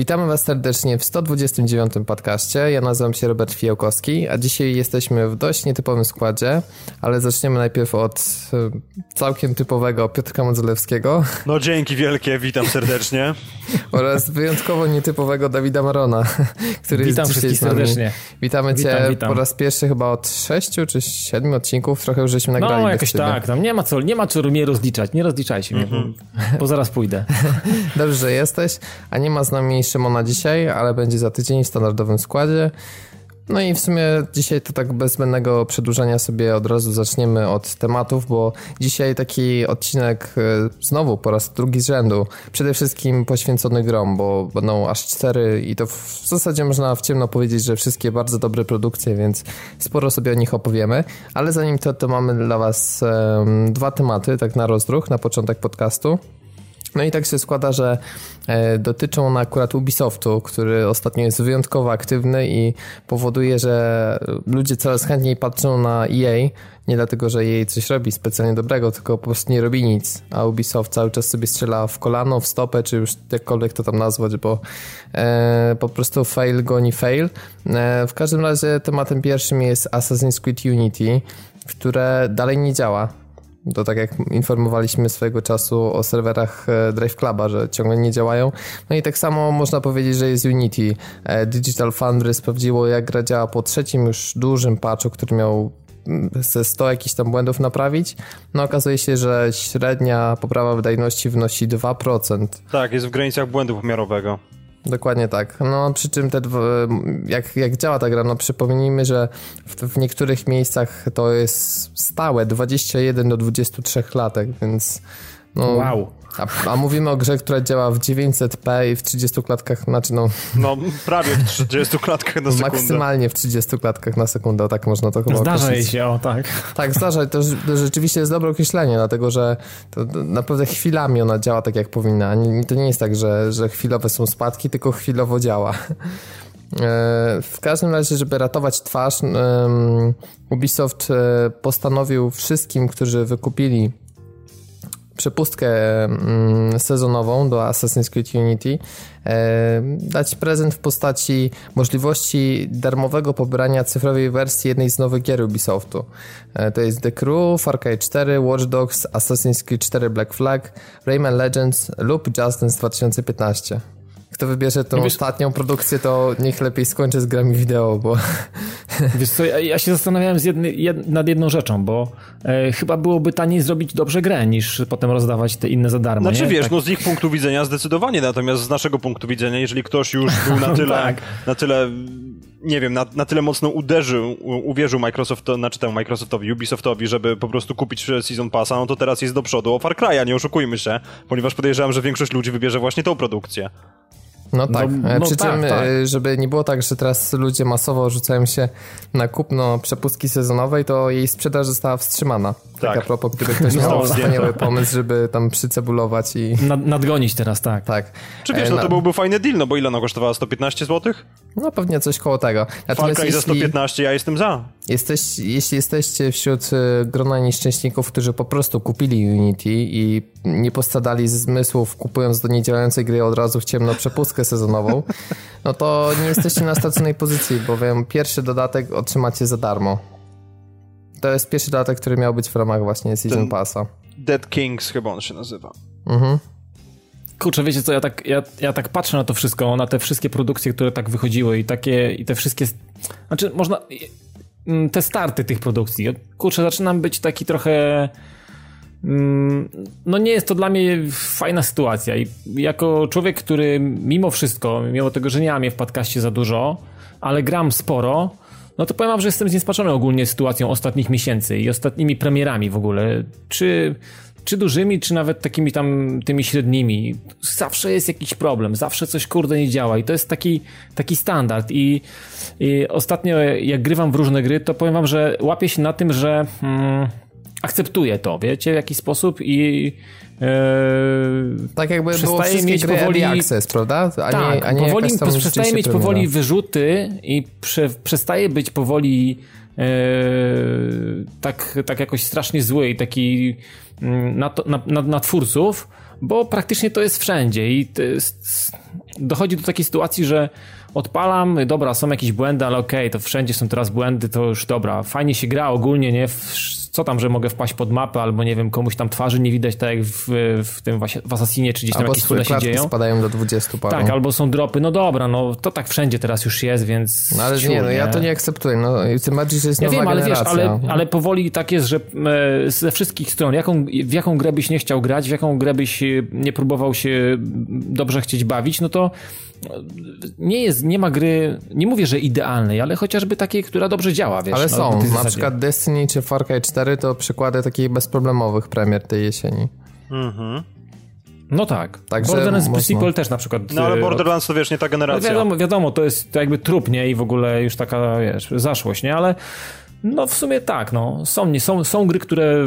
Witamy Was serdecznie w 129 podcaście. Ja nazywam się Robert Fijałkowski, a dzisiaj jesteśmy w dość nietypowym składzie, ale zaczniemy najpierw od e, całkiem typowego Piotrka Modzelewskiego. No dzięki wielkie, witam serdecznie. oraz wyjątkowo nietypowego Dawida Marona, który witam jest wszystkich serdecznie. Witamy Cię witam, witam. po raz pierwszy chyba od sześciu czy siedmiu odcinków, trochę już żeśmy nagrali. No jakoś tak, tam nie ma co, nie ma co mnie rozliczać, nie rozliczajcie mnie, mm -hmm. bo, bo zaraz pójdę. Dobrze, że jesteś, a nie ma z nami Szymona dzisiaj, ale będzie za tydzień w standardowym składzie. No i w sumie dzisiaj to tak bez zbędnego przedłużania sobie od razu zaczniemy od tematów, bo dzisiaj taki odcinek e, znowu po raz drugi z rzędu. Przede wszystkim poświęcony grom, bo będą aż cztery i to w zasadzie można w ciemno powiedzieć, że wszystkie bardzo dobre produkcje, więc sporo sobie o nich opowiemy. Ale zanim to, to mamy dla Was um, dwa tematy, tak na rozruch, na początek podcastu. No i tak się składa, że e, dotyczą one akurat Ubisoftu, który ostatnio jest wyjątkowo aktywny i powoduje, że ludzie coraz chętniej patrzą na EA, nie dlatego, że EA coś robi specjalnie dobrego, tylko po prostu nie robi nic, a Ubisoft cały czas sobie strzela w kolano, w stopę, czy już jakkolwiek to tam nazwać, bo e, po prostu fail goni fail. E, w każdym razie tematem pierwszym jest Assassin's Creed Unity, które dalej nie działa to tak jak informowaliśmy swojego czasu o serwerach e, Drive Cluba, że ciągle nie działają. No i tak samo można powiedzieć, że jest Unity. E, Digital Foundry sprawdziło, jak gra działa po trzecim już dużym patchu, który miał mm, ze 100 jakichś tam błędów naprawić. No okazuje się, że średnia poprawa wydajności wynosi 2%. Tak, jest w granicach błędu pomiarowego. Dokładnie tak. No przy czym te, jak, jak działa ta gra, no przypomnijmy, że w, w niektórych miejscach to jest stałe 21 do 23 latek, więc no, wow. A, a, mówimy o grze, która działa w 900p i w 30 klatkach, znaczy no... No prawie w 30 klatkach na sekundę. Maksymalnie w 30 klatkach na sekundę, tak można to chyba Zdarza określić. się, o tak. Tak, zdarza to, to rzeczywiście jest dobre określenie, dlatego że to, to naprawdę chwilami ona działa tak, jak powinna. To nie jest tak, że, że chwilowe są spadki, tylko chwilowo działa. E, w każdym razie, żeby ratować twarz, Ubisoft e, postanowił wszystkim, którzy wykupili przepustkę mm, sezonową do Assassin's Creed Unity e, dać prezent w postaci możliwości darmowego pobrania cyfrowej wersji jednej z nowych gier Ubisoftu. E, to jest The Crew, Far Cry 4, Watch Dogs, Assassin's Creed 4 Black Flag, Rayman Legends lub Just Dance 2015 kto wybierze tą wiesz, ostatnią produkcję, to niech lepiej skończy z grami wideo, bo... Wiesz co, ja, ja się zastanawiałem jedny, jed, nad jedną rzeczą, bo e, chyba byłoby taniej zrobić dobrze grę, niż potem rozdawać te inne za darmo, Znaczy nie? wiesz, tak. no z ich punktu widzenia zdecydowanie, natomiast z naszego punktu widzenia, jeżeli ktoś już był na tyle, tak. na tyle nie wiem, na, na tyle mocno uderzył, uwierzył Microsoft, znaczy temu Microsoftowi, Ubisoftowi, żeby po prostu kupić Season Passa, no to teraz jest do przodu o Far Cry'a, nie oszukujmy się, ponieważ podejrzewam, że większość ludzi wybierze właśnie tą produkcję. No tak, no, no przy tak, czym, tak. żeby nie było tak, że teraz ludzie masowo rzucają się na kupno przepustki sezonowej, to jej sprzedaż została wstrzymana. Tak, tak a propos, gdyby ktoś no, miał wspaniały pomysł, żeby tam przycebulować i... Nad, nadgonić teraz, tak. Tak. Czy wiesz, no to byłby fajny deal, no bo ile ona kosztowała? 115 zł? No pewnie coś koło tego. Natomiast jeśli... za 115, ja jestem za. Jesteś, jeśli jesteście wśród e, grona nieszczęśników, którzy po prostu kupili Unity i nie postradali zmysłów kupując do niedziałającej gry od razu w ciemno przepustkę sezonową, no to nie jesteście na straconej pozycji, bowiem pierwszy dodatek otrzymacie za darmo. To jest pierwszy dodatek, który miał być w ramach właśnie Season Passa. Dead Kings chyba on się nazywa. Mhm. Kurczę, wiecie co, ja tak, ja, ja tak patrzę na to wszystko, na te wszystkie produkcje, które tak wychodziły i takie, i te wszystkie, znaczy można, mm, te starty tych produkcji, kurczę, zaczynam być taki trochę, mm, no nie jest to dla mnie fajna sytuacja i jako człowiek, który mimo wszystko, mimo tego, że nie mam je w podcaście za dużo, ale gram sporo, no to powiem wam, że jestem zniespaczony ogólnie sytuacją ostatnich miesięcy i ostatnimi premierami w ogóle. Czy czy dużymi, czy nawet takimi tam tymi średnimi, zawsze jest jakiś problem, zawsze coś kurde nie działa. I to jest taki, taki standard. I, i ostatnio jak grywam w różne gry, to powiem wam, że łapię się na tym, że mm, akceptuję to, wiecie, w jakiś sposób i yy, tak jakby było mieć powoli access, prawda? A tak, nie, a nie powoli przestaje mieć powoli wyrzuty i prze, przestaje być powoli yy, tak, tak jakoś strasznie zły i taki na, to, na, na, na twórców, bo praktycznie to jest wszędzie i jest, dochodzi do takiej sytuacji, że odpalam, dobra, są jakieś błędy, ale okej, okay, to wszędzie są teraz błędy, to już dobra, fajnie się gra ogólnie, nie? Co tam, że mogę wpaść pod mapę, albo nie wiem, komuś tam twarzy nie widać, tak jak w, w tym w Assassinie, czy gdzieś tam albo jakieś cuda się dzieją. spadają do 20 paru. Tak, albo są dropy, no dobra, no to tak wszędzie teraz już jest, więc... No ale ciur, nie, no ja to nie akceptuję, no tym bardziej, że jest ja nowa wiem, ale generacja. wiesz, ale, ale powoli tak jest, że e, ze wszystkich stron, jaką, w jaką grę byś nie chciał grać, w jaką grę byś nie próbował się dobrze chcieć bawić, no to nie jest, nie ma gry, nie mówię, że idealnej, ale chociażby takiej, która dobrze działa, wiesz. Ale no, są, na zasadzie. przykład Destiny czy Far Cry 4 to przykłady takich bezproblemowych premier tej jesieni. Mhm. No tak. Także Borderlands mocno. Sequel też na przykład. No ale e, Borderlands to wiesz, nie ta No generacja. wiadomo, wiadomo, to jest to jakby trup, nie? I w ogóle już taka, wiesz, zaszłość, nie? Ale no w sumie tak, no. Są, nie, są, są gry, które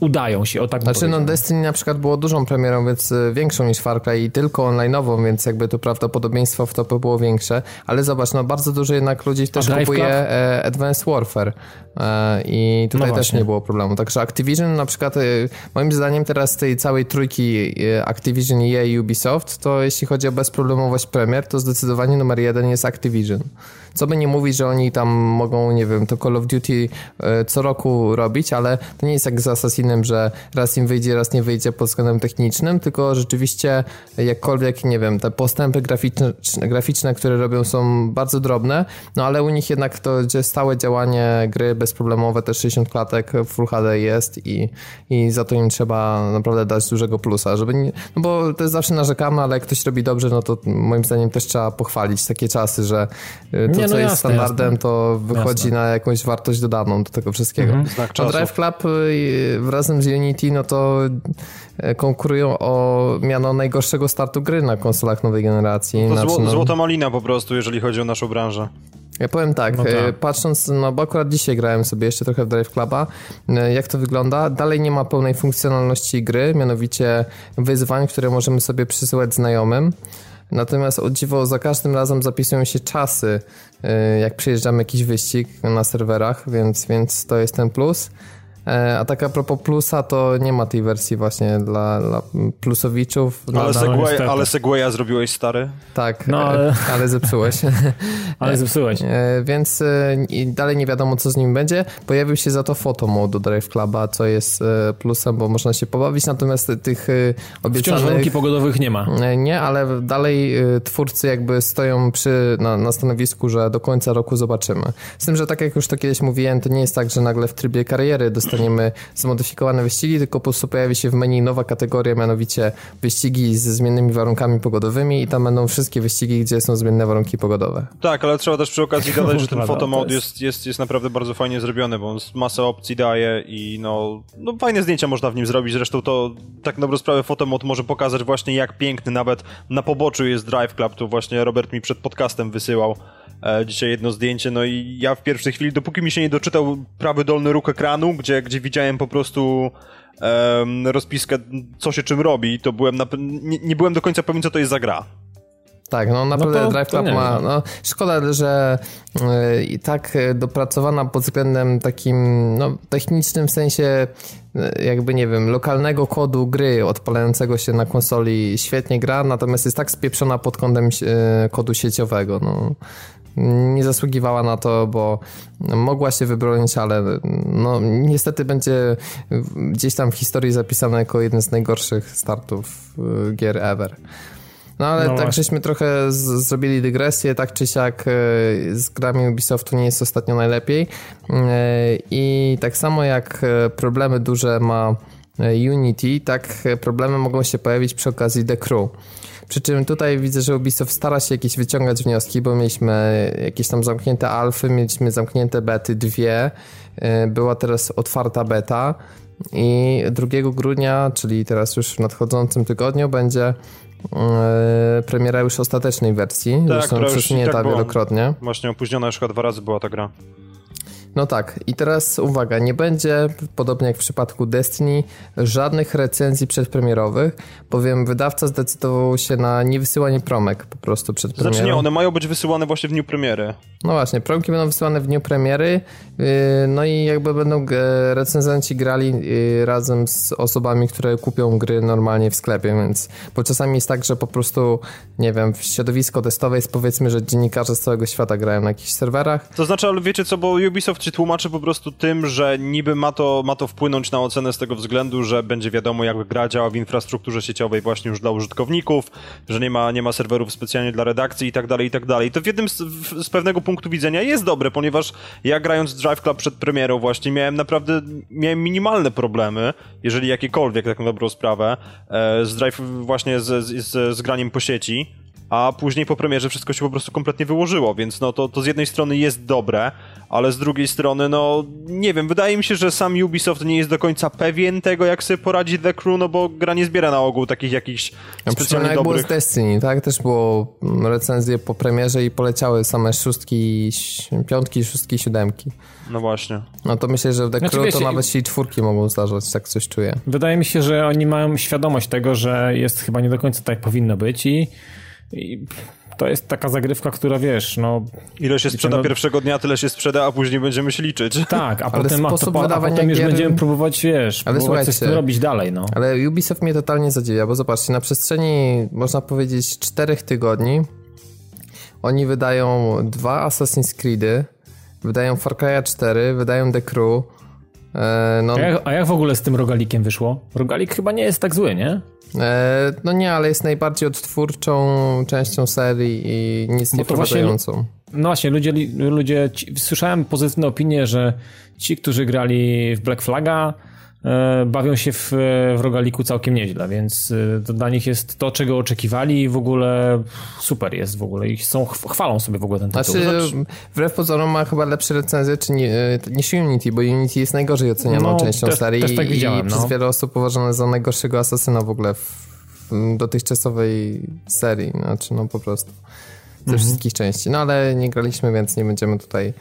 udają się, o tak Znaczy, no. Destiny na przykład było dużą premierą, więc y, większą niż Far Cry i tylko online'ową, więc jakby to prawdopodobieństwo w to by było większe. Ale zobacz, no bardzo dużo jednak ludzi też kupuje Club? e, Advanced Warfare e, i tutaj No też nie było problemu. Także Activision na przykład, y, moim zdaniem teraz tej całej trójki y, Activision, EA i Ubisoft, to jeśli chodzi o bezproblemowość premier, to zdecydowanie numer jeden jest Activision. Co by nie mówić, że oni tam mogą, nie wiem, to Call of Duty e, co roku robić, ale to nie jest jak z Assassinem, że raz im wyjdzie, raz nie wyjdzie pod względem technicznym, tylko rzeczywiście jakkolwiek, nie wiem, te postępy graficzne, graficzne, które robią są bardzo drobne, no ale u nich jednak to gdzie stałe działanie gry bezproblemowe, te 60 klatek Full HD jest i, i za to im trzeba naprawdę dać dużego plusa, żeby nie, no bo to jest zawsze narzekamy, ale jak ktoś robi dobrze, no to moim zdaniem też trzeba pochwalić takie czasy, że y, to, Nie, no co jest jasne, standardem, jasne. to wychodzi Jasne. na jakąś wartość dodaną do tego wszystkiego. Znak A czasu. Drive Club y, razem z Unity, no to y, konkurują o miano najgorszego startu gry na konsolach nowej generacji. To Znaczy, zło, no, złota malina po prostu, jeżeli chodzi o naszą branżę. ja powiem tak, No tak. y, patrząc, no bo akurat dzisiaj grałem sobie jeszcze trochę w Drive Cluba, y, jak to wygląda, dalej nie ma pełnej funkcjonalności gry, mianowicie wyzwań, które możemy sobie przysyłać znajomym. Natomiast o dziwo za każdym razem zapisują się czasy, y, jak przyjeżdżamy jakiś wyścig na serwerach, więc, więc to jest ten plus. E, A tak a propos plusa, to nie ma tej wersji właśnie dla, dla plusowiczów. Ale, Dla- segway, ale Segwaya zrobiłeś stary? tak, No, no, ale- ale... zepsułeś. Ale zepsułeś. E, Więc e, i dalej nie wiadomo, co z nim będzie. Pojawił się za to foto mode do Drive Cluba, co jest e, plusem, bo można się pobawić, natomiast tych e, Wciąż obiecanych... warunki pogodowych nie ma. E, Nie, ale dalej e, twórcy jakby stoją przy, na, na stanowisku, że do końca roku zobaczymy. Z tym, że tak jak już to kiedyś mówiłem, to nie jest tak, że nagle w trybie kariery dostaniemy zmodyfikowane wyścigi, tylko po prostu pojawi się w menu nowa kategoria, mianowicie wyścigi ze zmiennymi warunkami pogodowymi i tam będą wszystkie wyścigi, gdzie są zmienne warunki pogodowe. Tak, ale trzeba też przy okazji dodać, że ten fotomod to jest- jest, jest, naprawdę bardzo fajnie zrobiony, bo on masę opcji daje i no, no fajne zdjęcia można w nim zrobić. Zresztą to tak na dobrą sprawę fotomod może pokazać właśnie jak piękny nawet na poboczu jest Drive Club. Tu właśnie Robert mi przed podcastem wysyłał dzisiaj jedno zdjęcie, no i ja w pierwszej chwili, dopóki mi się nie doczytał prawy dolny róg ekranu, gdzie, gdzie widziałem po prostu em, rozpiskę, co się czym robi, to byłem na, nie, nie byłem do końca pewien, co to jest za gra. Tak, no naprawdę to- Drive Club ma. wiem. No, szkoda, że y, i tak y, dopracowana pod względem takim no, technicznym w sensie y, jakby nie wiem, lokalnego kodu gry odpalającego się na konsoli świetnie gra, natomiast jest tak spieprzona pod kątem y, kodu sieciowego. No. Nie zasługiwała na to, bo mogła się wybronić, ale no, niestety będzie gdzieś tam w historii zapisane jako jeden z najgorszych startów y, gier ever. No ale No tak właśnie. żeśmy trochę z, zrobili dygresję, tak czy siak e, z grami Ubisoftu nie jest ostatnio najlepiej E, i tak samo jak problemy duże ma Unity, tak problemy mogą się pojawić przy okazji The Crew. Przy czym tutaj widzę, że Ubisoft stara się jakieś wyciągać wnioski, bo mieliśmy jakieś tam zamknięte alfy, mieliśmy zamknięte bety dwie, e, była teraz otwarta beta i 2 grudnia, czyli teraz już w nadchodzącym tygodniu będzie e, premiera już ostatecznej wersji, Tak, zresztą już przesunięta tak była. wielokrotnie. Właśnie opóźniona już chyba dwa razy była ta gra. No tak, i teraz uwaga, nie będzie, podobnie jak w przypadku Destiny, żadnych recenzji przedpremierowych, bowiem wydawca zdecydował się na niewysyłanie promek po prostu przed premierą. Znaczy nie, one mają być wysyłane właśnie w dniu premiery. No właśnie, promki będą wysyłane w dniu premiery, yy, no i jakby będą e, recenzenci grali yy, razem z osobami, które kupią gry normalnie w sklepie, więc bo czasami jest tak, że po prostu, nie wiem, w środowisko testowe jest powiedzmy, że dziennikarze z całego świata grają na jakichś serwerach. To znaczy, ale wiecie co, bo Ubisoft się tłumaczy po prostu tym, że niby ma to, ma to wpłynąć na ocenę z tego względu, że będzie wiadomo, jak gra działa w infrastrukturze sieciowej właśnie już dla użytkowników, że nie ma, nie ma serwerów specjalnie dla redakcji i tak dalej, i tak dalej. To w jednym z, w, z pewnego punktu widzenia jest dobre, ponieważ ja grając Drive Club przed premierą właśnie miałem naprawdę, miałem minimalne problemy, jeżeli jakiekolwiek, tak na dobrą sprawę, e, z Drive właśnie z, z, z graniem po sieci a później po premierze wszystko się po prostu kompletnie wyłożyło, więc no to, to z jednej strony jest dobre, ale z drugiej strony, no nie wiem, wydaje mi się, że sam Ubisoft nie jest do końca pewien tego, jak sobie poradzi The Crew, no bo gra nie zbiera na ogół takich jakichś no, specjalnie jak dobrych... było z Destiny, tak? Też było recenzje po premierze i poleciały same szóstki, piątki, szóstki, siódemki. No właśnie. No to myślę, że w The znaczy, Crew to nawet się i czwórki mogą zdarzać, tak coś czuję. Wydaje mi się, że oni mają świadomość tego, że jest chyba nie do końca tak, jak powinno być i i to jest taka zagrywka, która wiesz, no... Ile się sprzeda no, pierwszego dnia, tyle się sprzeda, a później będziemy się liczyć. Tak, a potem, a, to, a potem już gier... będziemy próbować, wiesz, ale próbować coś robić dalej, no. Ale Ubisoft mnie totalnie zadziwia, bo zobaczcie, na przestrzeni, można powiedzieć, czterech tygodni oni wydają dwa Assassin's Creedy, wydają Far Cry 4, wydają The Crew, no... a, jak, a jak w ogóle z tym rogalikiem wyszło? Rogalik chyba nie jest tak zły, nie? E, no nie, ale jest najbardziej odtwórczą częścią serii i nic nie wprowadzającą. No właśnie, ludzie, ludzie ci, słyszałem pozytywne opinie, że ci, którzy grali w Black Flaga, e, bawią się w, w rogaliku całkiem nieźle, więc e, to dla nich jest to, czego oczekiwali i w ogóle super jest w ogóle i są, chwalą sobie w ogóle ten tytuł. Znaczy, wbrew pozorom ma chyba lepsze recenzje czy nie, e, niż Unity, bo Unity jest najgorzej ocenianą no, częścią też, serii też tak widziałem, i no. przez wiele osób uważane za najgorszego asasyna w ogóle w, dotychczasowej serii, znaczy no po prostu ze mhm. wszystkich części. No ale nie graliśmy, więc nie będziemy tutaj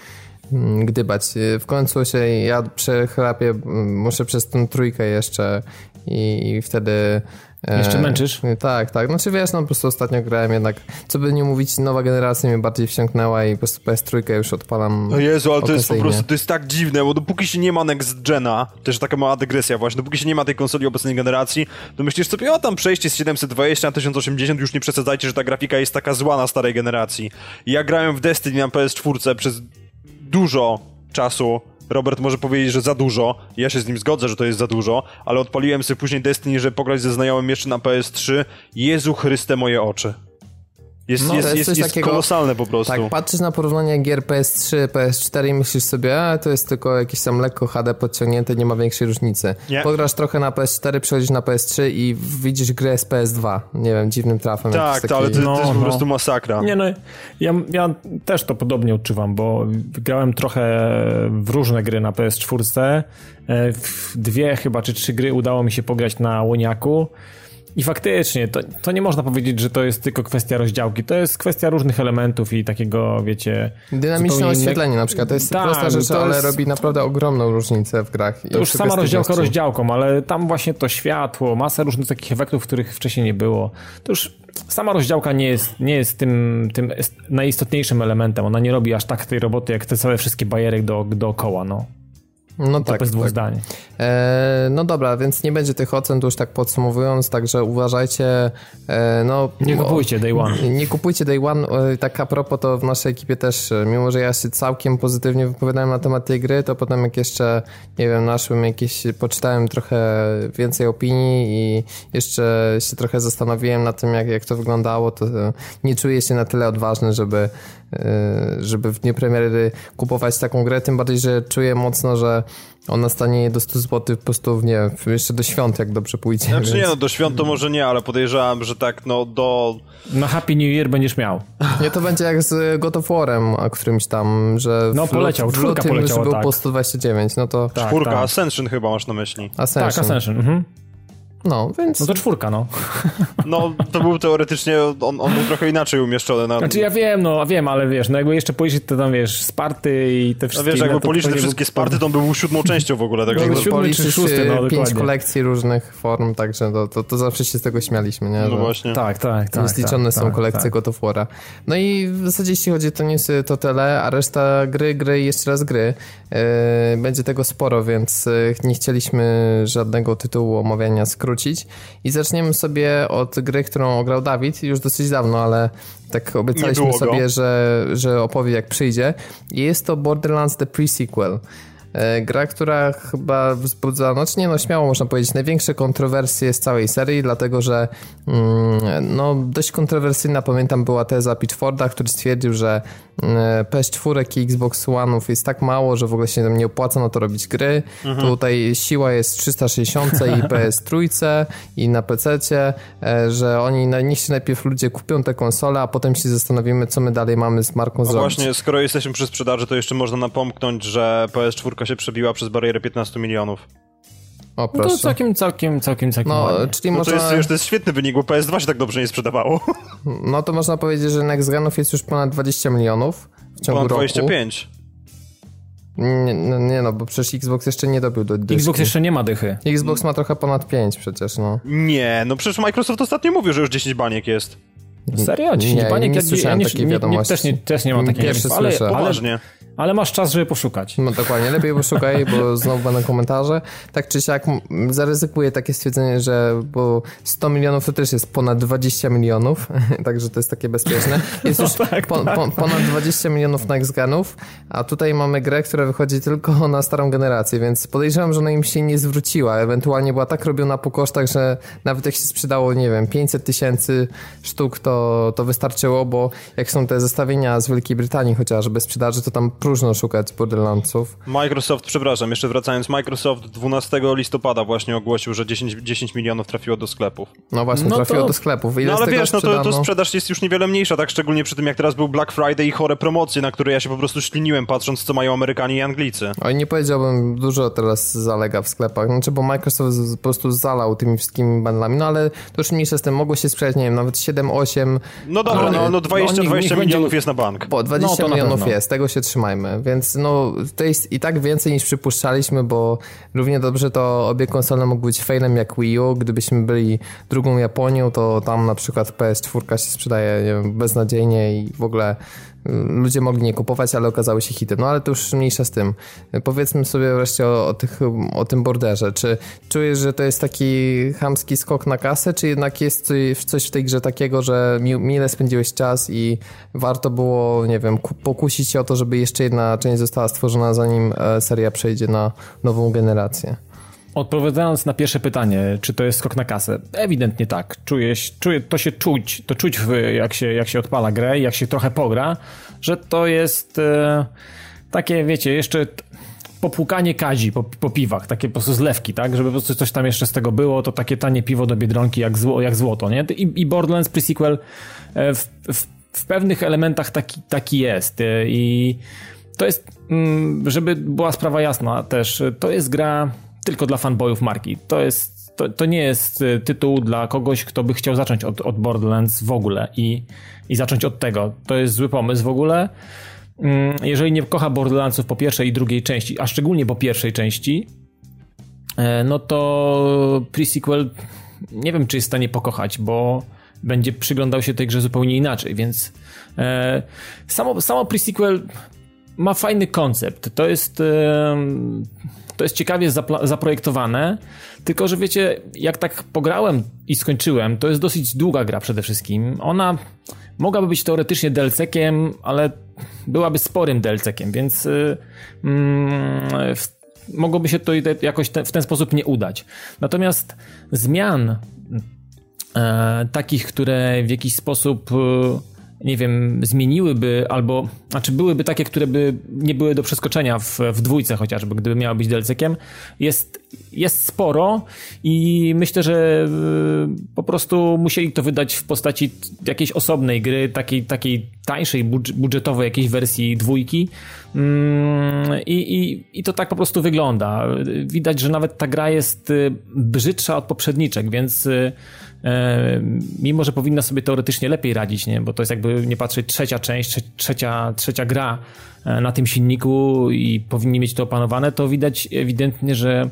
gdybać. W końcu się ja przechrapię, mm, muszę przez tę trójkę jeszcze i wtedy e, jeszcze męczysz? Tak, tak. Znaczy wiesz, no po prostu ostatnio grałem jednak, co by nie mówić, nowa generacja mnie bardziej wsiąknęła i po prostu PS3 już odpalam No Jezu, ale to jest po prostu, to jest tak dziwne, bo dopóki się nie ma next gena, też taka mała dygresja właśnie, dopóki się nie ma tej konsoli obecnej generacji, to myślisz sobie, o tam przejście z 720 na 1080, już nie przesadzajcie, że ta grafika jest taka zła na starej generacji. I ja grałem w Destiny na PS4 przez dużo czasu. Robert może powiedzieć, że za dużo. Ja się z nim zgodzę, że to jest za dużo, ale odpaliłem sobie później Destiny, żeby pograć ze znajomym jeszcze na PS3. Jezu Chryste moje oczy. Jest, no, jest, jest, jest, jest takiego, kolosalne po prostu. Tak, patrzysz na porównanie gier PS3, PS4 i myślisz sobie, a to jest tylko jakieś tam lekko HD podciągnięte, nie ma większej różnicy. Nie. Pograsz trochę na PS4, przechodzisz na PS3 i widzisz grę z PS2. Nie wiem, dziwnym trafem. Tak, taki... ale to, no, to jest po no. prostu masakra. Nie no, ja, ja też to podobnie odczuwam, bo grałem trochę w różne gry na PS4. E, w dwie chyba, czy trzy gry udało mi się pograć na Łoniaku. I faktycznie, to, to nie można powiedzieć, że to jest tylko kwestia rozdziałki. To jest kwestia różnych elementów i takiego, wiecie... Dynamiczne oświetlenie na przykład. To jest tak, prosta rzecz, ale jest... robi naprawdę ogromną różnicę w grach. To już sama rozdziałka rozdziałką, ale tam właśnie to światło, masa różnych takich efektów, których wcześniej nie było. To już sama rozdziałka nie jest, nie jest tym, tym najistotniejszym elementem. Ona nie robi aż tak tej roboty, jak te całe wszystkie bajery do, dookoła, no. No to tak. Bez dwóch tak. zdań. E, no dobra, więc nie będzie tych ocen, już tak podsumowując, także uważajcie. E, no, nie kupujcie Day One. Nie kupujcie Day One. Tak a propos, to w naszej ekipie też, e, mimo że ja się całkiem pozytywnie wypowiadałem na temat tej gry, to potem jak jeszcze, nie wiem, naszłem jakieś, poczytałem trochę więcej opinii i jeszcze się trochę zastanowiłem na tym, jak, jak to wyglądało, to nie czuję się na tyle odważny, żeby żeby w dniu premiery kupować taką grę, tym bardziej, że czuję mocno, że ona stanie do 100 zł po prostu, nie jeszcze do świąt, jak dobrze pójdzie. Znaczy więc... nie, no do świąt to może nie, ale podejrzewam, że tak, no do... No Happy New Year będziesz miał. Nie, to będzie jak z God of War'em, a którymś tam, że no, poleciał, w lutym poleciał, już był tak. po 129, no to... Tak, Czwórka, tak. Ascension chyba masz na myśli. Ascension. Tak, Ascension, mhm. No, więc... No to czwórka, no. No, to był teoretycznie, on, on był trochę inaczej umieszczony. Na... Znaczy ja wiem, no wiem, ale wiesz, no jakby jeszcze policzyć to tam, wiesz, Sparty i te wszystkie... No wiesz, jakby to policzyć te wszystkie był- Sparty, to on był siódmą częścią w ogóle tego. No, siódmy czy szósty, no, e, pięć kolekcji różnych form, także to, to, to zawsze się z tego śmialiśmy, nie? no Że- właśnie. Tak, tak, tak. Niezliczone tak, są tak, kolekcje tak. God of War'a. No i w zasadzie jeśli chodzi o newsy, to tyle, a reszta gry, gry i jeszcze raz gry. Yy, będzie tego sporo, więc yy, nie chcieliśmy żadnego tytułu omawiania skrócić. I zaczniemy sobie od gry, którą ograł Dawid już dosyć dawno, ale tak obiecaliśmy sobie, że, że opowie jak przyjdzie. I jest to Borderlands The Pre-Sequel. E, Gra, która chyba wzbudza, no czy nie, no śmiało można powiedzieć, największe kontrowersje z całej serii, dlatego że mm, no dość kontrowersyjna, pamiętam, była teza Pitchforda, który stwierdził, że mm, PS4 i Xbox One'ów jest tak mało, że w ogóle się nie opłaca na to robić gry. Tutaj siła jest 360 i PS3 i na PC, że oni, no, niech się najpierw ludzie kupią te konsole, a potem się zastanowimy, co my dalej mamy z marką No zrobić. właśnie, skoro jesteśmy przy sprzedaży, to jeszcze można napomknąć, że PS4 się przebiła przez barierę 15 milionów. O, No to całkiem, całkiem, całkiem, całkiem No, ładnie. czyli No to można... jest, już to jest świetny wynik, bo PS2 się tak dobrze nie sprzedawało. No to można powiedzieć, że Next Genów jest już ponad 20 milionów w ciągu Ponad roku. 25. Nie, no, nie no, bo przecież Xbox jeszcze nie dobił do dyski. Xbox jeszcze nie ma dychy. Xbox ma trochę ponad 5 przecież, no. Nie, no przecież Microsoft ostatnio mówił, że już 10 baniek jest. Serio? 10 Nie, baniek? nie Ja- słyszałem ja takiej nie, nie, wiadomości. też, nie, też nie mam takiej Pierwszy ale, słyszę. ale, Poważnie. Ale masz czas, żeby poszukać. No dokładnie, lepiej poszukaj, bo znowu będą komentarze. Tak czy siak zaryzykuję takie stwierdzenie, że bo 100 milionów to też jest ponad 20 milionów, także to jest takie bezpieczne. Jest już tak, po, po, ponad 20 milionów Next Genów, a tutaj mamy grę, która wychodzi tylko na starą generację, więc podejrzewam, że ona im się nie zwróciła. Ewentualnie była tak robiona po kosztach, że nawet jak się sprzedało, nie wiem, 500 tysięcy sztuk, to, to wystarczyło, bo jak są te zestawienia z Wielkiej Brytanii chociażby sprzedaży, to tam próżno szukać Borderlandsów. Microsoft, przepraszam, jeszcze wracając, Microsoft 12 listopada właśnie ogłosił, że 10, 10 milionów trafiło do sklepów. No właśnie, No trafiło to- do sklepów. Ile No ale wiesz, no to, to sprzedaż jest już niewiele mniejsza, tak szczególnie przy tym, jak teraz był Black Friday i chore promocje, na które ja się po prostu śliniłem, patrząc, co mają Amerykanie i Anglicy. Oj, nie powiedziałbym, dużo teraz zalega w sklepach, znaczy, bo Microsoft po prostu zalał tymi wszystkimi bundlami, no ale to już mniejsze z tym, mogło się sprzedać, nie wiem, nawet 7-8, No dobra, no, no no, 20, niech- 20 niech będzie- milionów jest na bank. bo 20 No, milionów jest, tego się trzymajmy, więc no to jest i tak więcej niż przypuszczaliśmy, bo równie dobrze to obie konsole mogły być failem jak Wii U, gdybyśmy byli drugą Japonią, to tam na przykład PS4 się sprzedaje nie wiem, beznadziejnie i w ogóle ludzie mogli nie kupować, ale okazały się hitem. No ale to już mniejsza z tym. Powiedzmy sobie wreszcie o, o, tych, o tym borderze. Czy czujesz, że to jest taki chamski skok na kasę, czy jednak jest coś- w tej grze takiego, że mi, mile spędziłeś czas i warto było, nie wiem, ku- pokusić się o to, żeby jeszcze jedna część została stworzona, zanim e, seria przejdzie na nową generację? Odpowiadając na pierwsze pytanie, czy to jest skok na kasę? Ewidentnie tak. Czuję, czuję to się czuć, to czuć jak, się, jak się odpala grę jak się trochę pogra, że to jest e, takie, wiecie, jeszcze popłukanie kadzi po, po piwach, takie po prostu zlewki, tak? Żeby po prostu coś tam jeszcze z tego było, to takie tanie piwo do Biedronki jak, zło, jak złoto, nie? I, i Borderlands pre-sequel e, w, w, w pewnych elementach taki, taki jest e, i to jest, mm, żeby była sprawa jasna też, e, to jest gra tylko dla fanboyów marki. To jest, to, to nie jest e, tytuł dla kogoś, kto by chciał zacząć od, od Borderlands w ogóle i, i zacząć od tego. To jest zły pomysł w ogóle. Mm, Jeżeli nie kocha Borderlandsów po pierwszej i drugiej części, a szczególnie po pierwszej części, e, no to pre-sequel nie wiem, czy jest w stanie pokochać, bo będzie przyglądał się tej grze zupełnie inaczej, więc e, samo, samo pre-sequel ma fajny koncept. To jest, em, to jest ciekawie zaprojektowane, tylko że wiecie, jak tak pograłem i skończyłem, to jest dosyć długa gra przede wszystkim. Ona mogłaby być teoretycznie DLC-kiem, ale byłaby sporym DLC-kiem, więc y, mm, mogłoby się to jakoś te, w ten sposób nie udać. Natomiast zmian e, takich, które w jakiś sposób e, nie wiem, zmieniłyby albo, znaczy byłyby takie, które by nie były do przeskoczenia w, w dwójce chociażby, gdyby miała być DLC-kiem, jest, jest sporo i myślę, że y, po prostu musieli to wydać w postaci jakiejś osobnej gry, takiej, takiej tańszej, budżetowej jakiejś wersji dwójki mm, i, i, i to tak po prostu wygląda. Widać, że nawet ta gra jest y, brzydsza od poprzedniczek, więc y, mimo, że powinna sobie teoretycznie lepiej radzić, nie? bo to jest jakby nie patrzeć trzecia część, trzecia, trzecia gra e, na tym silniku i powinni mieć to opanowane, to widać ewidentnie, że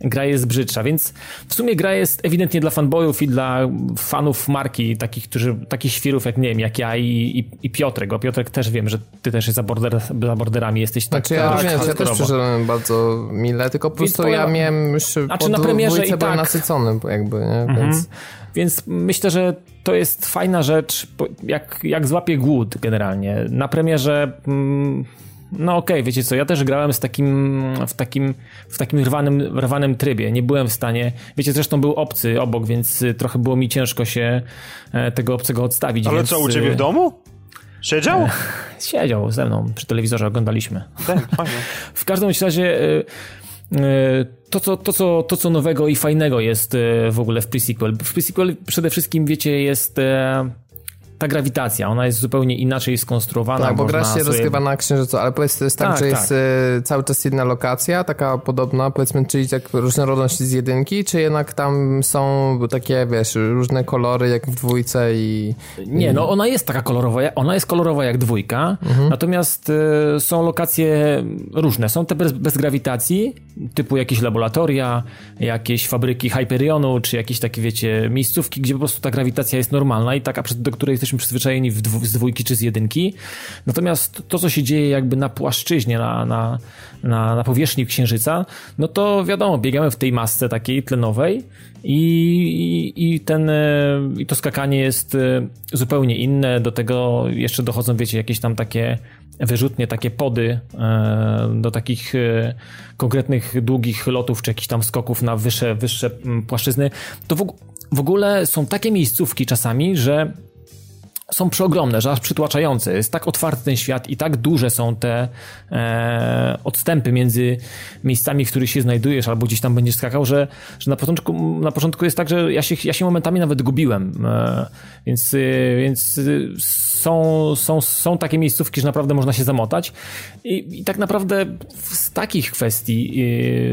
gra jest brzydsza, więc w sumie gra jest ewidentnie dla fanboyów i dla fanów marki, takich, którzy, takich świrów jak, nie wiem, jak ja i, i, i Piotrek, bo Piotrek też wiem, że ty też za, border, za borderami jesteś tak Znaczy ja również, ja też przyszedłem bardzo mile, tylko po prostu ja miałem już znaczy, po na premierze i tak. nasycony jakby, nie? Mhm. Więc... Więc myślę, że to jest fajna rzecz, jak, jak złapie głód generalnie. Na premierze mm, no okej, okay, wiecie co, ja też grałem z takim, w takim, w takim rwanym, rwanym trybie. Nie byłem w stanie, wiecie, zresztą był obcy obok, więc trochę było mi ciężko się e, tego obcego odstawić. Ale więc... co, u ciebie w domu? Siedział? E, siedział ze mną, przy telewizorze oglądaliśmy. Tak, fajnie. w każdym razie e, to co, to, co, to, co nowego i fajnego jest w ogóle w pre-sequel. W pre-sequel przede wszystkim, wiecie, jest ta grawitacja, ona jest zupełnie inaczej skonstruowana. Tak, bo gra się sobie... rozgrywa na Księżycu, ale powiedz, to jest tak, tak że tak. jest e, cały czas jedna lokacja, taka podobna, powiedzmy, czyli tak różnorodność z jedynki, czy jednak tam są takie, wiesz, różne kolory jak w dwójce i... Nie, no ona jest taka kolorowa, ona jest kolorowa jak dwójka, mhm. natomiast y, są lokacje różne, są te bez, bez grawitacji, typu jakieś laboratoria, jakieś fabryki Hyperionu, czy jakieś takie, wiecie, miejscówki, gdzie po prostu ta grawitacja jest normalna i taka, do której jesteśmy przyzwyczajeni dwu, z dwójki czy z jedynki. Natomiast to, co się dzieje jakby na płaszczyźnie, na, na, na, na powierzchni Księżyca, no to wiadomo, biegamy w tej masce takiej tlenowej i, i, i, ten, e, i to skakanie jest e, zupełnie inne. Do tego jeszcze dochodzą, wiecie, jakieś tam takie wyrzutnie, takie pody e, do takich konkretnych długich lotów, czy jakichś tam skoków na wyższe, wyższe płaszczyzny. To w, w ogóle są takie miejscówki czasami, że są przeogromne, że aż przytłaczające. Jest tak otwarty ten świat i tak duże są te e, odstępy między miejscami, w których się znajdujesz albo gdzieś tam będziesz skakał, że, że na, początku, na początku jest tak, że ja się, ja się momentami nawet gubiłem. E, więc, e, więc są, są, są takie miejscówki, że naprawdę można się zamotać. I, i tak naprawdę z takich kwestii,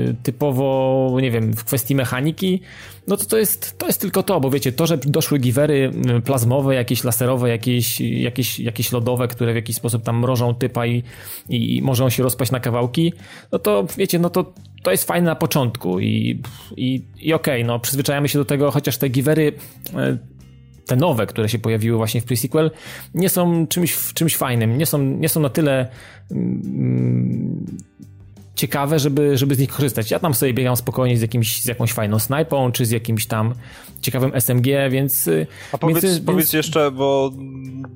e, typowo, nie wiem, w kwestii mechaniki, no to to jest, to jest tylko to, bo wiecie, to, że doszły giwery plazmowe, jakieś laserowe, jakieś, jakieś, jakieś lodowe, które w jakiś sposób tam mrożą typa i, i możą się rozpaść na kawałki, no to wiecie, no to to jest fajne na początku i, i, i okej, okay, no przyzwyczajamy się do tego, chociaż te givery e, te nowe, które się pojawiły właśnie w pre-sequel, nie są czymś, czymś fajnym, nie są, nie są na tyle mm, ciekawe, żeby, żeby z nich korzystać. Ja tam sobie biegam spokojnie z, jakimś, z jakąś fajną snajpą, czy z jakimś tam ciekawym SMG, więc... Y, A powiedz, więc, powiedz więc... jeszcze, bo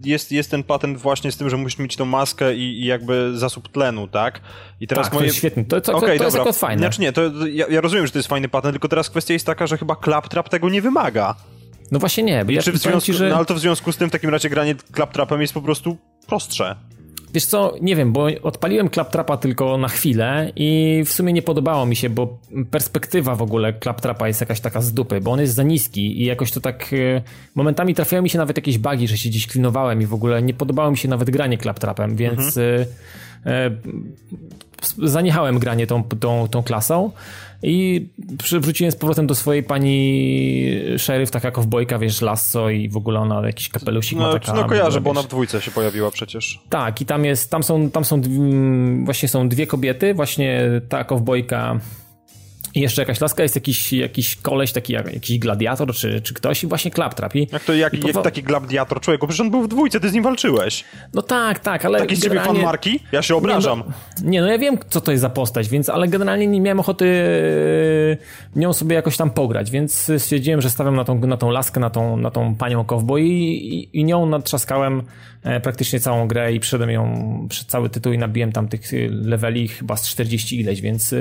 jest, jest ten patent właśnie z tym, że musisz mieć tą maskę i, i jakby zasób tlenu, tak? I teraz tak, moje... to jest świetne. To, to, okay, to, to jest fajne. Znaczy nie, to ja, ja, rozumiem, że to jest fajny patent, tylko teraz kwestia jest taka, że chyba Claptrap tego nie wymaga. No właśnie nie. Bo ja czy w związku, ci, że... no ale to w związku z tym w takim razie granie Claptrapem jest po prostu prostsze. Wiesz co, nie wiem, bo odpaliłem Claptrapa tylko na chwilę i w sumie nie podobało mi się, bo perspektywa w ogóle Claptrapa jest jakaś taka z dupy, bo on jest za niski i jakoś to tak e, momentami trafiają mi się nawet jakieś bugi, że się gdzieś klinowałem i w ogóle nie podobało mi się nawet granie Claptrapem, więc mhm. E, e, zaniechałem granie tą, tą, tą klasą i przywróciłem z powrotem do swojej pani szeryf, taka kowbojka, wiesz, lasso i w ogóle ona jakiś kapelusik no, ma taka... No kojarzę, bo ona w dwójce się pojawiła przecież. Tak, i tam jest, tam są, tam są, właśnie są dwie kobiety, właśnie ta kowbojka i jeszcze jakaś laska, jest jakiś, jakiś koleś, taki jak, jakiś gladiator, czy, czy ktoś i właśnie Claptrap. I, jak to jak, i jak taki gladiator człowieku? Przecież on był w dwójce, ty z nim walczyłeś. No tak, tak, ale Taki z ciebie fan marki? Ja się obrażam. Nie no, nie, no ja wiem, co to jest za postać, więc, ale generalnie nie miałem ochoty e, nią sobie jakoś tam pograć, więc stwierdziłem, że stawiam na tą, na tą laskę, na tą, na tą panią cowboy i, i, i nią natrzaskałem e, praktycznie całą grę i przyszedłem ją przed cały tytuł i nabiłem tam tych leveli chyba z 40 ileś, więc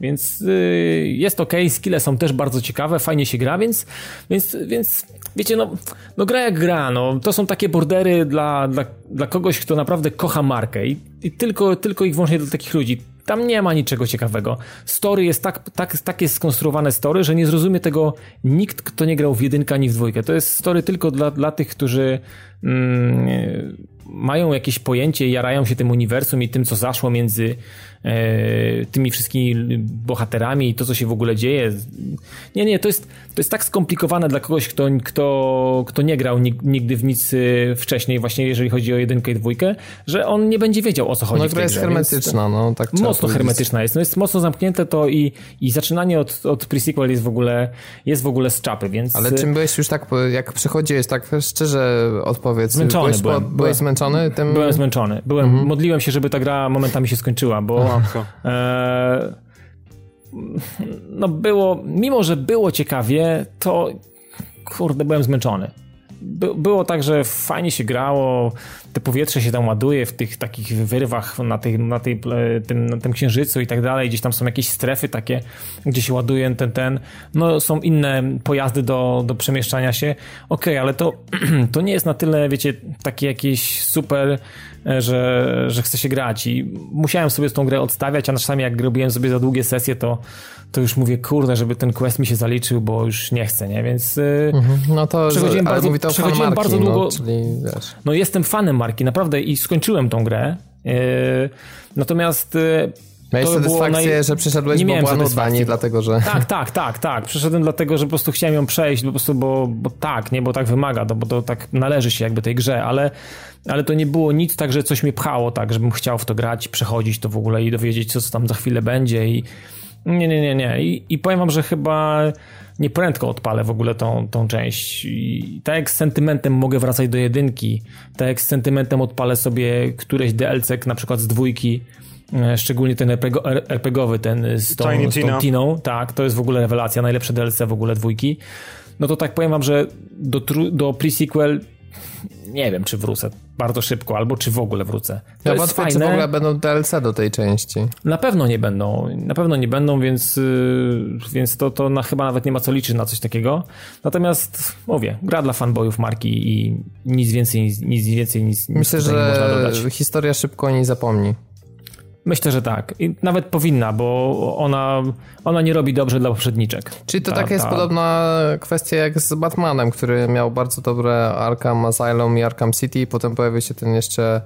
więc yy, jest ok, skille są też bardzo ciekawe, fajnie się gra, więc, więc, więc wiecie, no, no gra jak gra, no, to są takie bordery dla, dla, dla kogoś, kto naprawdę kocha markę i, i tylko, tylko i wyłącznie dla takich ludzi. Tam nie ma niczego ciekawego. Story jest tak, tak, tak jest skonstruowane story, że nie zrozumie tego nikt, kto nie grał w jedynkę ani w dwójkę. To jest story tylko dla, dla tych, którzy mm, mają jakieś pojęcie, jarają się tym uniwersum i tym, co zaszło między tymi wszystkimi bohaterami i to, co się w ogóle dzieje. Nie, nie, to jest, to jest tak skomplikowane dla kogoś, kto, kto, kto nie grał nigdy w nic e, wcześniej, właśnie jeżeli chodzi o jedynkę i dwójkę, że on nie będzie wiedział, o co chodzi no, w tej jest grze. hermetyczna, no tak Mocno hermetyczna jest, no jest mocno zamknięte to i, i zaczynanie od, od pre-sequel jest w ogóle jest w ogóle z czapy, więc... Ale czym byłeś już tak, jak przechodziłeś, tak szczerze odpowiedz. Zmęczony byłeś, byłem. byłeś zmęczony? Tym... Byłem zmęczony. Byłem, mhm. Modliłem się, żeby ta gra momentami się skończyła, bo E, no było, mimo że było ciekawie, to kurde, byłem zmęczony. By, było tak, że fajnie się grało, te powietrze się tam ładuje w tych takich wyrwach na, tej, na, tej, e, tym, na tym księżycu i tak dalej, gdzieś tam są jakieś strefy takie, gdzie się ładuje ten, ten, no są inne pojazdy do, do przemieszczania się, okej, okay, ale to, to nie jest na tyle, wiecie, takie jakieś super E, że, że chce się grać. I musiałem sobie tą grę odstawiać, a czasami jak robiłem sobie za długie sesje, to, to już mówię, kurde, żeby ten quest mi się zaliczył, bo już nie chcę, nie? Więc e, mhm. no to, przechodziłem bardzo, mówi to przechodziłem marki, bardzo długo. No, czyli, no jestem fanem marki, naprawdę i skończyłem tą grę. E, natomiast Miałeś satysfakcję, naj... że przeszedłeś, nie bo była nudna, nie dlatego, że... Tak, tak, tak, tak. Przeszedłem dlatego, że po prostu chciałem ją przejść, po prostu, bo, bo tak, nie, bo tak wymaga, no, bo to tak należy się jakby tej grze, ale, ale to nie było nic tak, że coś mnie pchało tak, żebym chciał w to grać, przechodzić to w ogóle i dowiedzieć, co tam za chwilę będzie i nie, nie, nie, nie. I, i powiem wam, że chyba nie prędko odpalę w ogóle tą, tą część. I tak jak z sentymentem mogę wracać do jedynki, tak jak z sentymentem odpalę sobie któreś DLC, na przykład z dwójki, E, szczególnie ten RPGowy, ten z tą, z tą Tiną, tak, to jest w ogóle rewelacja, najlepsze DLC w ogóle dwójki. No to tak powiem wam, że do, do pre-sequel nie wiem, czy wrócę bardzo szybko, albo czy w ogóle wrócę. To ja fajne. czy w ogóle będą DLC do tej części? Na pewno nie będą, na pewno nie będą, więc, yy, więc to, to na, chyba nawet nie ma co liczyć na coś takiego. Natomiast, mówię, gra dla fanboyów marki i nic więcej, nic więcej, nic, Myślę, nic że historia szybko nie zapomni. Myślę, że tak. I nawet powinna, bo ona, ona nie robi dobrze dla poprzedniczek. Czyli to ta, taka jest ta... podobna kwestia jak z Batmanem, który miał bardzo dobre Arkham Asylum i Arkham City i potem pojawił się ten jeszcze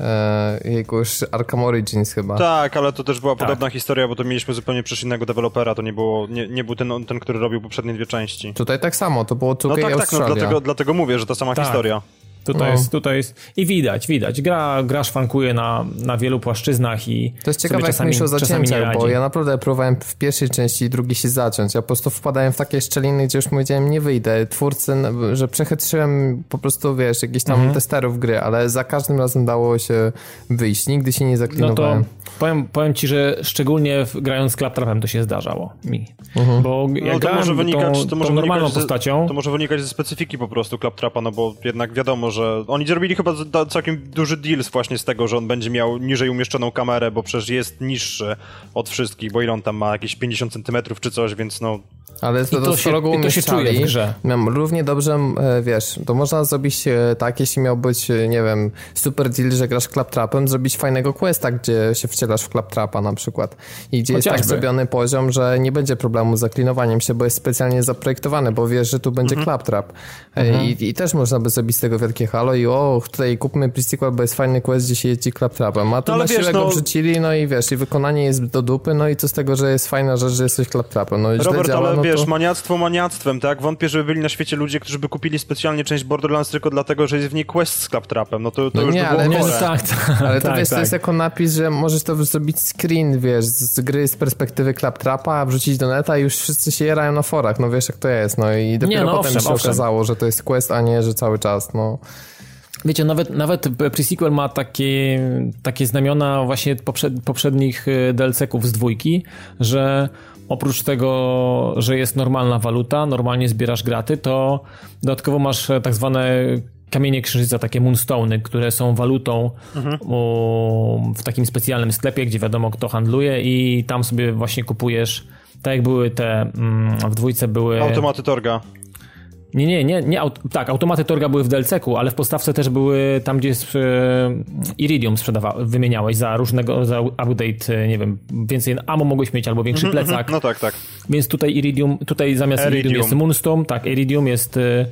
e, już Arkham Origins chyba. Tak, ale to też była tak. podobna historia, bo to mieliśmy zupełnie przecież innego dewelopera, to nie, było, nie, nie był ten, ten, który robił poprzednie dwie części. Tutaj tak samo, to było 2K No tak, Australia. tak, no, dlatego, dlatego mówię, że ta sama tak. historia. Tutaj, no. jest, tutaj jest. I widać, widać. Gra, gra szwankuje na, na wielu płaszczyznach i. To jest ciekawe, jak myślę o zacięciach, bo ja naprawdę próbowałem w pierwszej części i drugiej się zaciąć. Ja po prostu wpadałem w takie szczeliny, gdzie już powiedziałem, nie wyjdę. Twórcy, że przechytrzyłem po prostu, wiesz, jakiś tam mhm. testerów gry, ale za każdym razem dało się wyjść. Nigdy się nie zaklinowałem. No to powiem, powiem ci, że szczególnie grając z Claptrapem to się zdarzało mi. Mhm. Bo no, jak to może wynikać, tą, to może normalną postacią... To może wynikać ze specyfiki po prostu Claptrapa, no bo jednak wiadomo, że oni zrobili chyba całkiem duży deal właśnie z tego, że on będzie miał niżej umieszczoną kamerę, bo przecież jest niższy od wszystkich, bo ile on tam ma, jakieś 50 centymetrów czy coś, więc no... Ale to, I to, się, i to się czuje w grze. Równie dobrze, e, wiesz, to można zrobić e, tak, jeśli miał być, e, nie wiem, super deal, że grasz Claptrapem, zrobić fajnego questa, gdzie się wcielasz w Claptrapa na przykład i gdzie Chociażby. jest tak zrobiony poziom, że nie będzie problemu z zaklinowaniem się, bo jest specjalnie zaprojektowany, bo wiesz, że tu będzie mhm. Claptrap. Mhm. I, I, też można by zrobić z tego wielkie halo i o, tutaj kupmy pre bo jest fajny quest, gdzie się jeździ claptrapem. A tu no, na siłę go wrzucili, no i wiesz, i wykonanie jest do dupy, no i co z tego, że jest fajna rzecz, że jesteś claptrapem. No, Robert, działa, ale no wiesz, to... maniactwo maniactwem, tak? Wątpię, żeby byli na świecie ludzie, którzy by kupili specjalnie część Borderlands tylko dlatego, że jest w niej quest z claptrapem. No to, to no już nie, by ale, wiesz, tak, tak, ale to tak, wiesz, tak. to jest jako napis, że możesz to zrobić screen, wiesz, z gry z perspektywy claptrapa, wrzucić do neta i już wszyscy się jerają na forach, no wiesz jak to jest, no i dopiero nie, no, potem owszem, się owszem. okazało, że to jest quest, a nie, że cały czas, no. Wiecie, nawet, nawet pre-sequel ma takie, takie znamiona właśnie poprzed, poprzednich e, DLC-ków z dwójki, że oprócz tego, że jest normalna waluta, normalnie zbierasz graty, to dodatkowo masz e, tak zwane kamienie krzyżyca, takie moonstony, które są walutą mhm. u, w takim specjalnym sklepie, gdzie wiadomo kto handluje i tam sobie właśnie kupujesz, tak jak były te, mm, w dwójce były... Automaty Torga. Nie, nie, nie, nie tak, automaty Torga były w DLC-ku, ale w podstawce też były tam, gdzie jest, e, Iridium sprzedawa, wymieniałeś za różnego, za update, e, nie wiem, więcej ammo mogłeś mieć albo większy -hmm, plecak. No tak, tak. Więc tutaj Iridium, tutaj zamiast Iridium, Iridium jest Moonstone, tak, Iridium jest, e,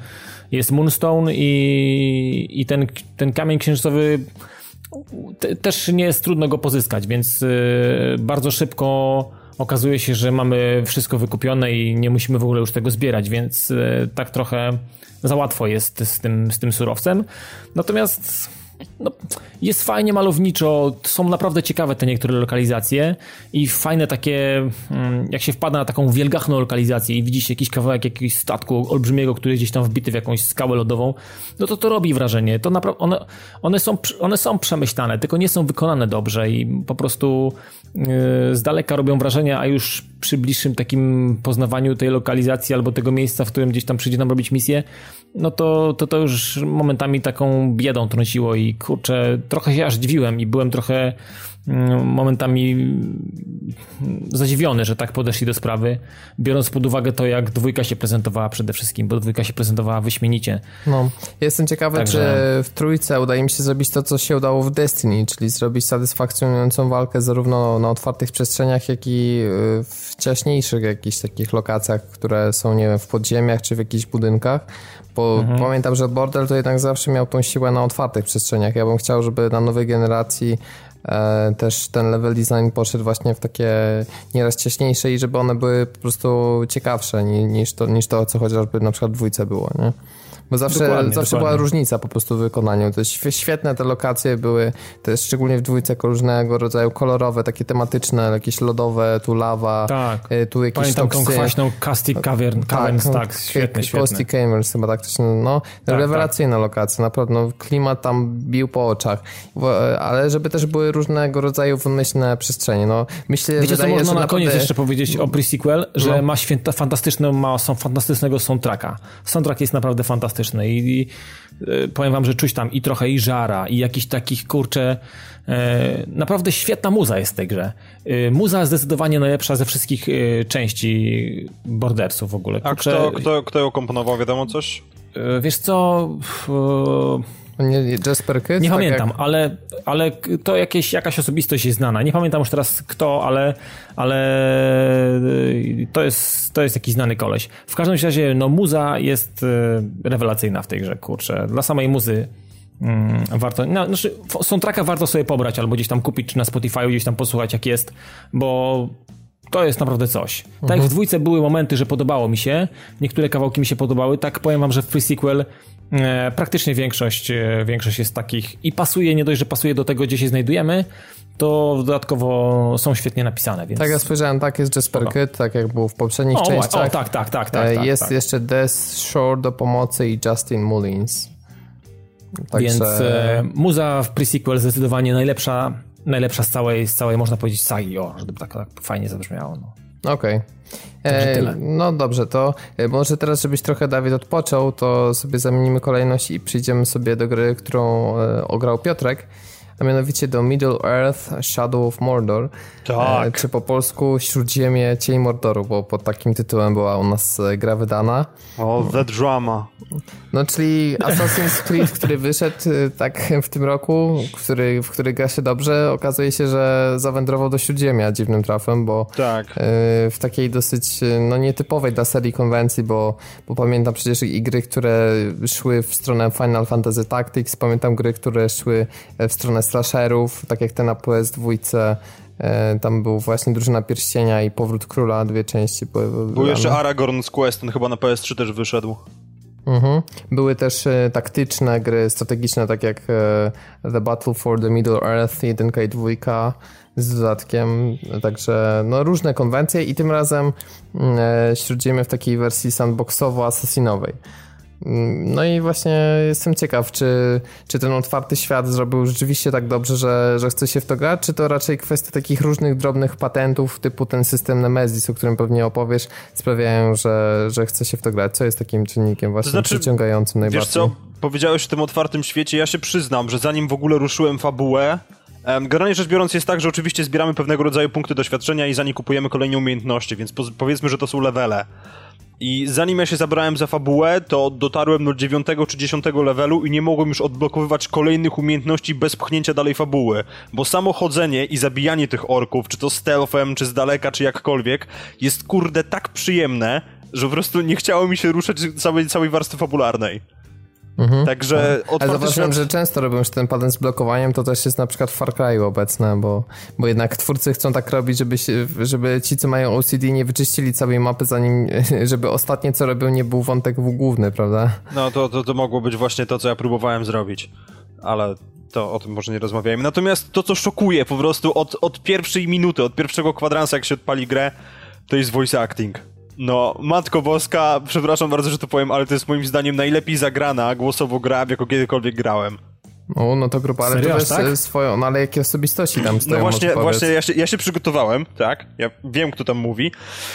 jest Moonstone i, i ten, ten kamień księżycowy te, też nie jest trudno go pozyskać, więc y, bardzo szybko okazuje się, że mamy wszystko wykupione i nie musimy w ogóle już tego zbierać, więc y, tak trochę za łatwo jest z tym, z tym surowcem. Natomiast no, jest fajnie malowniczo, są naprawdę ciekawe te niektóre lokalizacje i fajne takie, mm, jak się wpada na taką wielgachną lokalizację i widzi się jakiś kawałek jakiegoś statku olbrzymiego, który jest gdzieś tam wbity w jakąś skałę lodową, no to to robi wrażenie. To naprawdę, one, one, są, one są przemyślane, tylko nie są wykonane dobrze i po prostu yy, z daleka robią wrażenie, a już przy bliższym takim poznawaniu tej lokalizacji albo tego miejsca, w którym gdzieś tam przyjdzie nam robić misję, no to, to to już momentami taką biedą trąciło i kurczę, trochę się aż dziwiłem i byłem trochę mm, momentami zadziwiony, że tak podeszli do sprawy, biorąc pod uwagę to, jak dwójka się prezentowała przede wszystkim, bo dwójka się prezentowała wyśmienicie. No, jestem ciekawy, Także... czy w trójce udaje mi się zrobić to, co się udało w Destiny, czyli zrobić satysfakcjonującą walkę zarówno na otwartych przestrzeniach, jak i y, w ciaśniejszych jakichś takich lokacjach, które są, nie wiem, w podziemiach czy w jakichś budynkach, bo mhm. pamiętam, że Bordel to jednak zawsze miał tą siłę na otwartych przestrzeniach. Ja bym chciał, żeby na nowej generacji e, też ten level design poszedł właśnie w takie nieraz ciaśniejsze i żeby one były po prostu ciekawsze niż to, niż to co chociażby na przykład w dwójce było, nie? Bo zawsze, dokładnie, zawsze dokładnie. była różnica po prostu w wykonaniu. To jest świetne te lokacje były, to jest szczególnie w dwójce różnego rodzaju kolorowe, takie tematyczne, jakieś lodowe, tu lawa, tak. Y, tu jakieś Pamiętam toksy. tą kwaśną Caustic Cavern, tak, Caverns, tak, tak świetne, świetne. Caustic Caverns chyba tak to się, no, tak, rewelacyjna tak. lokacja, naprawdę, no, klimat tam bił po oczach, ale żeby też były różnego rodzaju wymyślne przestrzenie, no, myślę, Wiecie, wydaje, co można na naprawdę... koniec jeszcze powiedzieć o pre-sequel, że no. ma święta, fantastyczne, ma są fantastycznego soundtracka. Soundtrack jest naprawdę fantastyczny i, i e, powiem wam, że czuć tam i trochę i żara i jakiś takich, kurcze e, naprawdę świetna muza jest w tej grze. E, muza zdecydowanie najlepsza ze wszystkich e, części Bordersów w ogóle. Kurczę, A kto, kto, kto ją komponował, wiadomo coś? Wiesz co... Nie, Jasper Kidd? Nie tak pamiętam, jak... ale, ale to jakieś, jakaś osobistość jest znana. Nie pamiętam już teraz kto, ale, ale to, jest, to jest jakiś znany koleś. W każdym razie, no muza jest e, rewelacyjna w tej grze, kurczę. Dla samej muzy mm, warto, no, znaczy soundtracka warto sobie pobrać albo gdzieś tam kupić, czy na Spotify gdzieś tam posłuchać jak jest, bo to jest naprawdę coś. Tak jak w dwójce były momenty, że podobało mi się, niektóre kawałki mi się podobały, tak powiem wam, że w pre-sequel E, praktycznie większość, e, większość jest takich i pasuje, nie dość, że pasuje do tego, gdzie się znajdujemy, to dodatkowo są świetnie napisane. Więc... Tak, ja spojrzałem, tak jest Jasper Kidd, tak jak było w poprzednich o, częściach. O, tak, tak, tak, tak. E, tak jest tak. jeszcze Des Shore do pomocy i Justin Mullins. Także... Więc e, muza w pre-sequel zdecydowanie najlepsza, najlepsza z całej, z całej można powiedzieć, sagi, o, żeby tak, tak fajnie zabrzmiało. No. Okej. Okay. E, no dobrze, to e, może teraz, żebyś trochę Dawid odpoczął, to sobie zamienimy kolejność i przyjdziemy sobie do gry, którą e, ograł Piotrek a mianowicie do Middle Earth Shadow of Mordor. Tak. E, czy po polsku Śródziemie Cień Mordoru, bo pod takim tytułem była u nas e, gra wydana. O, The Drama. No, czyli Assassin's Creed, który wyszedł e, tak w tym roku, który, w który gra się dobrze, okazuje się, że zawędrował do Śródziemia dziwnym trafem, bo tak. w takiej dosyć no, nietypowej dla serii konwencji, bo, bo pamiętam przecież i gry, które szły w stronę Final Fantasy Tactics, pamiętam gry, które szły w stronę slasherów, tak jak te na PS2. E, tam był właśnie Drużyna Pierścienia i Powrót Króla, dwie części były. Był jeszcze Aragorn z Quest, ten chyba na PS3 też wyszedł. Mhm. Były też e, taktyczne gry strategiczne, tak jak e, The Battle for the Middle Earth 1 i 2 z dodatkiem, także no, różne konwencje i tym razem mm, e, Śródziemie w takiej wersji sandboxowo-asesinowej. No i właśnie jestem ciekaw, czy, czy ten otwarty świat zrobił rzeczywiście tak dobrze, że, że chce się w to grać, czy to raczej kwestia takich różnych drobnych patentów, typu ten system Nemesis, o którym pewnie opowiesz, sprawiają, że, że chce się w to grać. Co jest takim czynnikiem właśnie to znaczy, przyciągającym najbardziej? Wiesz co, powiedziałeś o tym otwartym świecie, ja się przyznam, że zanim w ogóle ruszyłem fabułę, Generalnie rzecz biorąc jest tak, że oczywiście zbieramy pewnego rodzaju punkty doświadczenia i za nie kupujemy kolejne umiejętności, więc powiedzmy, że to są levele. I zanim ja się zabrałem za fabułę, to dotarłem do 9 czy 10 levelu i nie mogłem już odblokowywać kolejnych umiejętności bez pchnięcia dalej fabuły. Bo samo chodzenie i zabijanie tych orków, czy to stealthem, czy z daleka, czy jakkolwiek, jest kurde tak przyjemne, że po prostu nie chciało mi się ruszać całej, całej warstwy fabularnej. Mhm. Także Ale zauważyłem, świat... że często robią już ten patent z blokowaniem, to też jest na przykład w Far Cry obecne, bo, bo jednak twórcy chcą tak robić, żeby, się, żeby ci, co mają OCD nie wyczyścili całej mapy, zanim, żeby ostatnie co robią nie był wątek główny, prawda? No to, to, to mogło być właśnie to, co ja próbowałem zrobić, ale to o tym może nie rozmawiajmy. Natomiast to, co szokuje po prostu od, od pierwszej minuty, od pierwszego kwadransa, jak się odpali grę, to jest voice acting. No, Matko Boska, przepraszam bardzo, że to powiem, ale to jest moim zdaniem najlepiej zagrana głosowo gra, w jaką kiedykolwiek grałem. O, no to grupa, ale Serio, to tak? E, swoją, no ale jakie osobistości tam stoją? No właśnie, właśnie ja się, ja się przygotowałem, tak, ja wiem, kto tam mówi.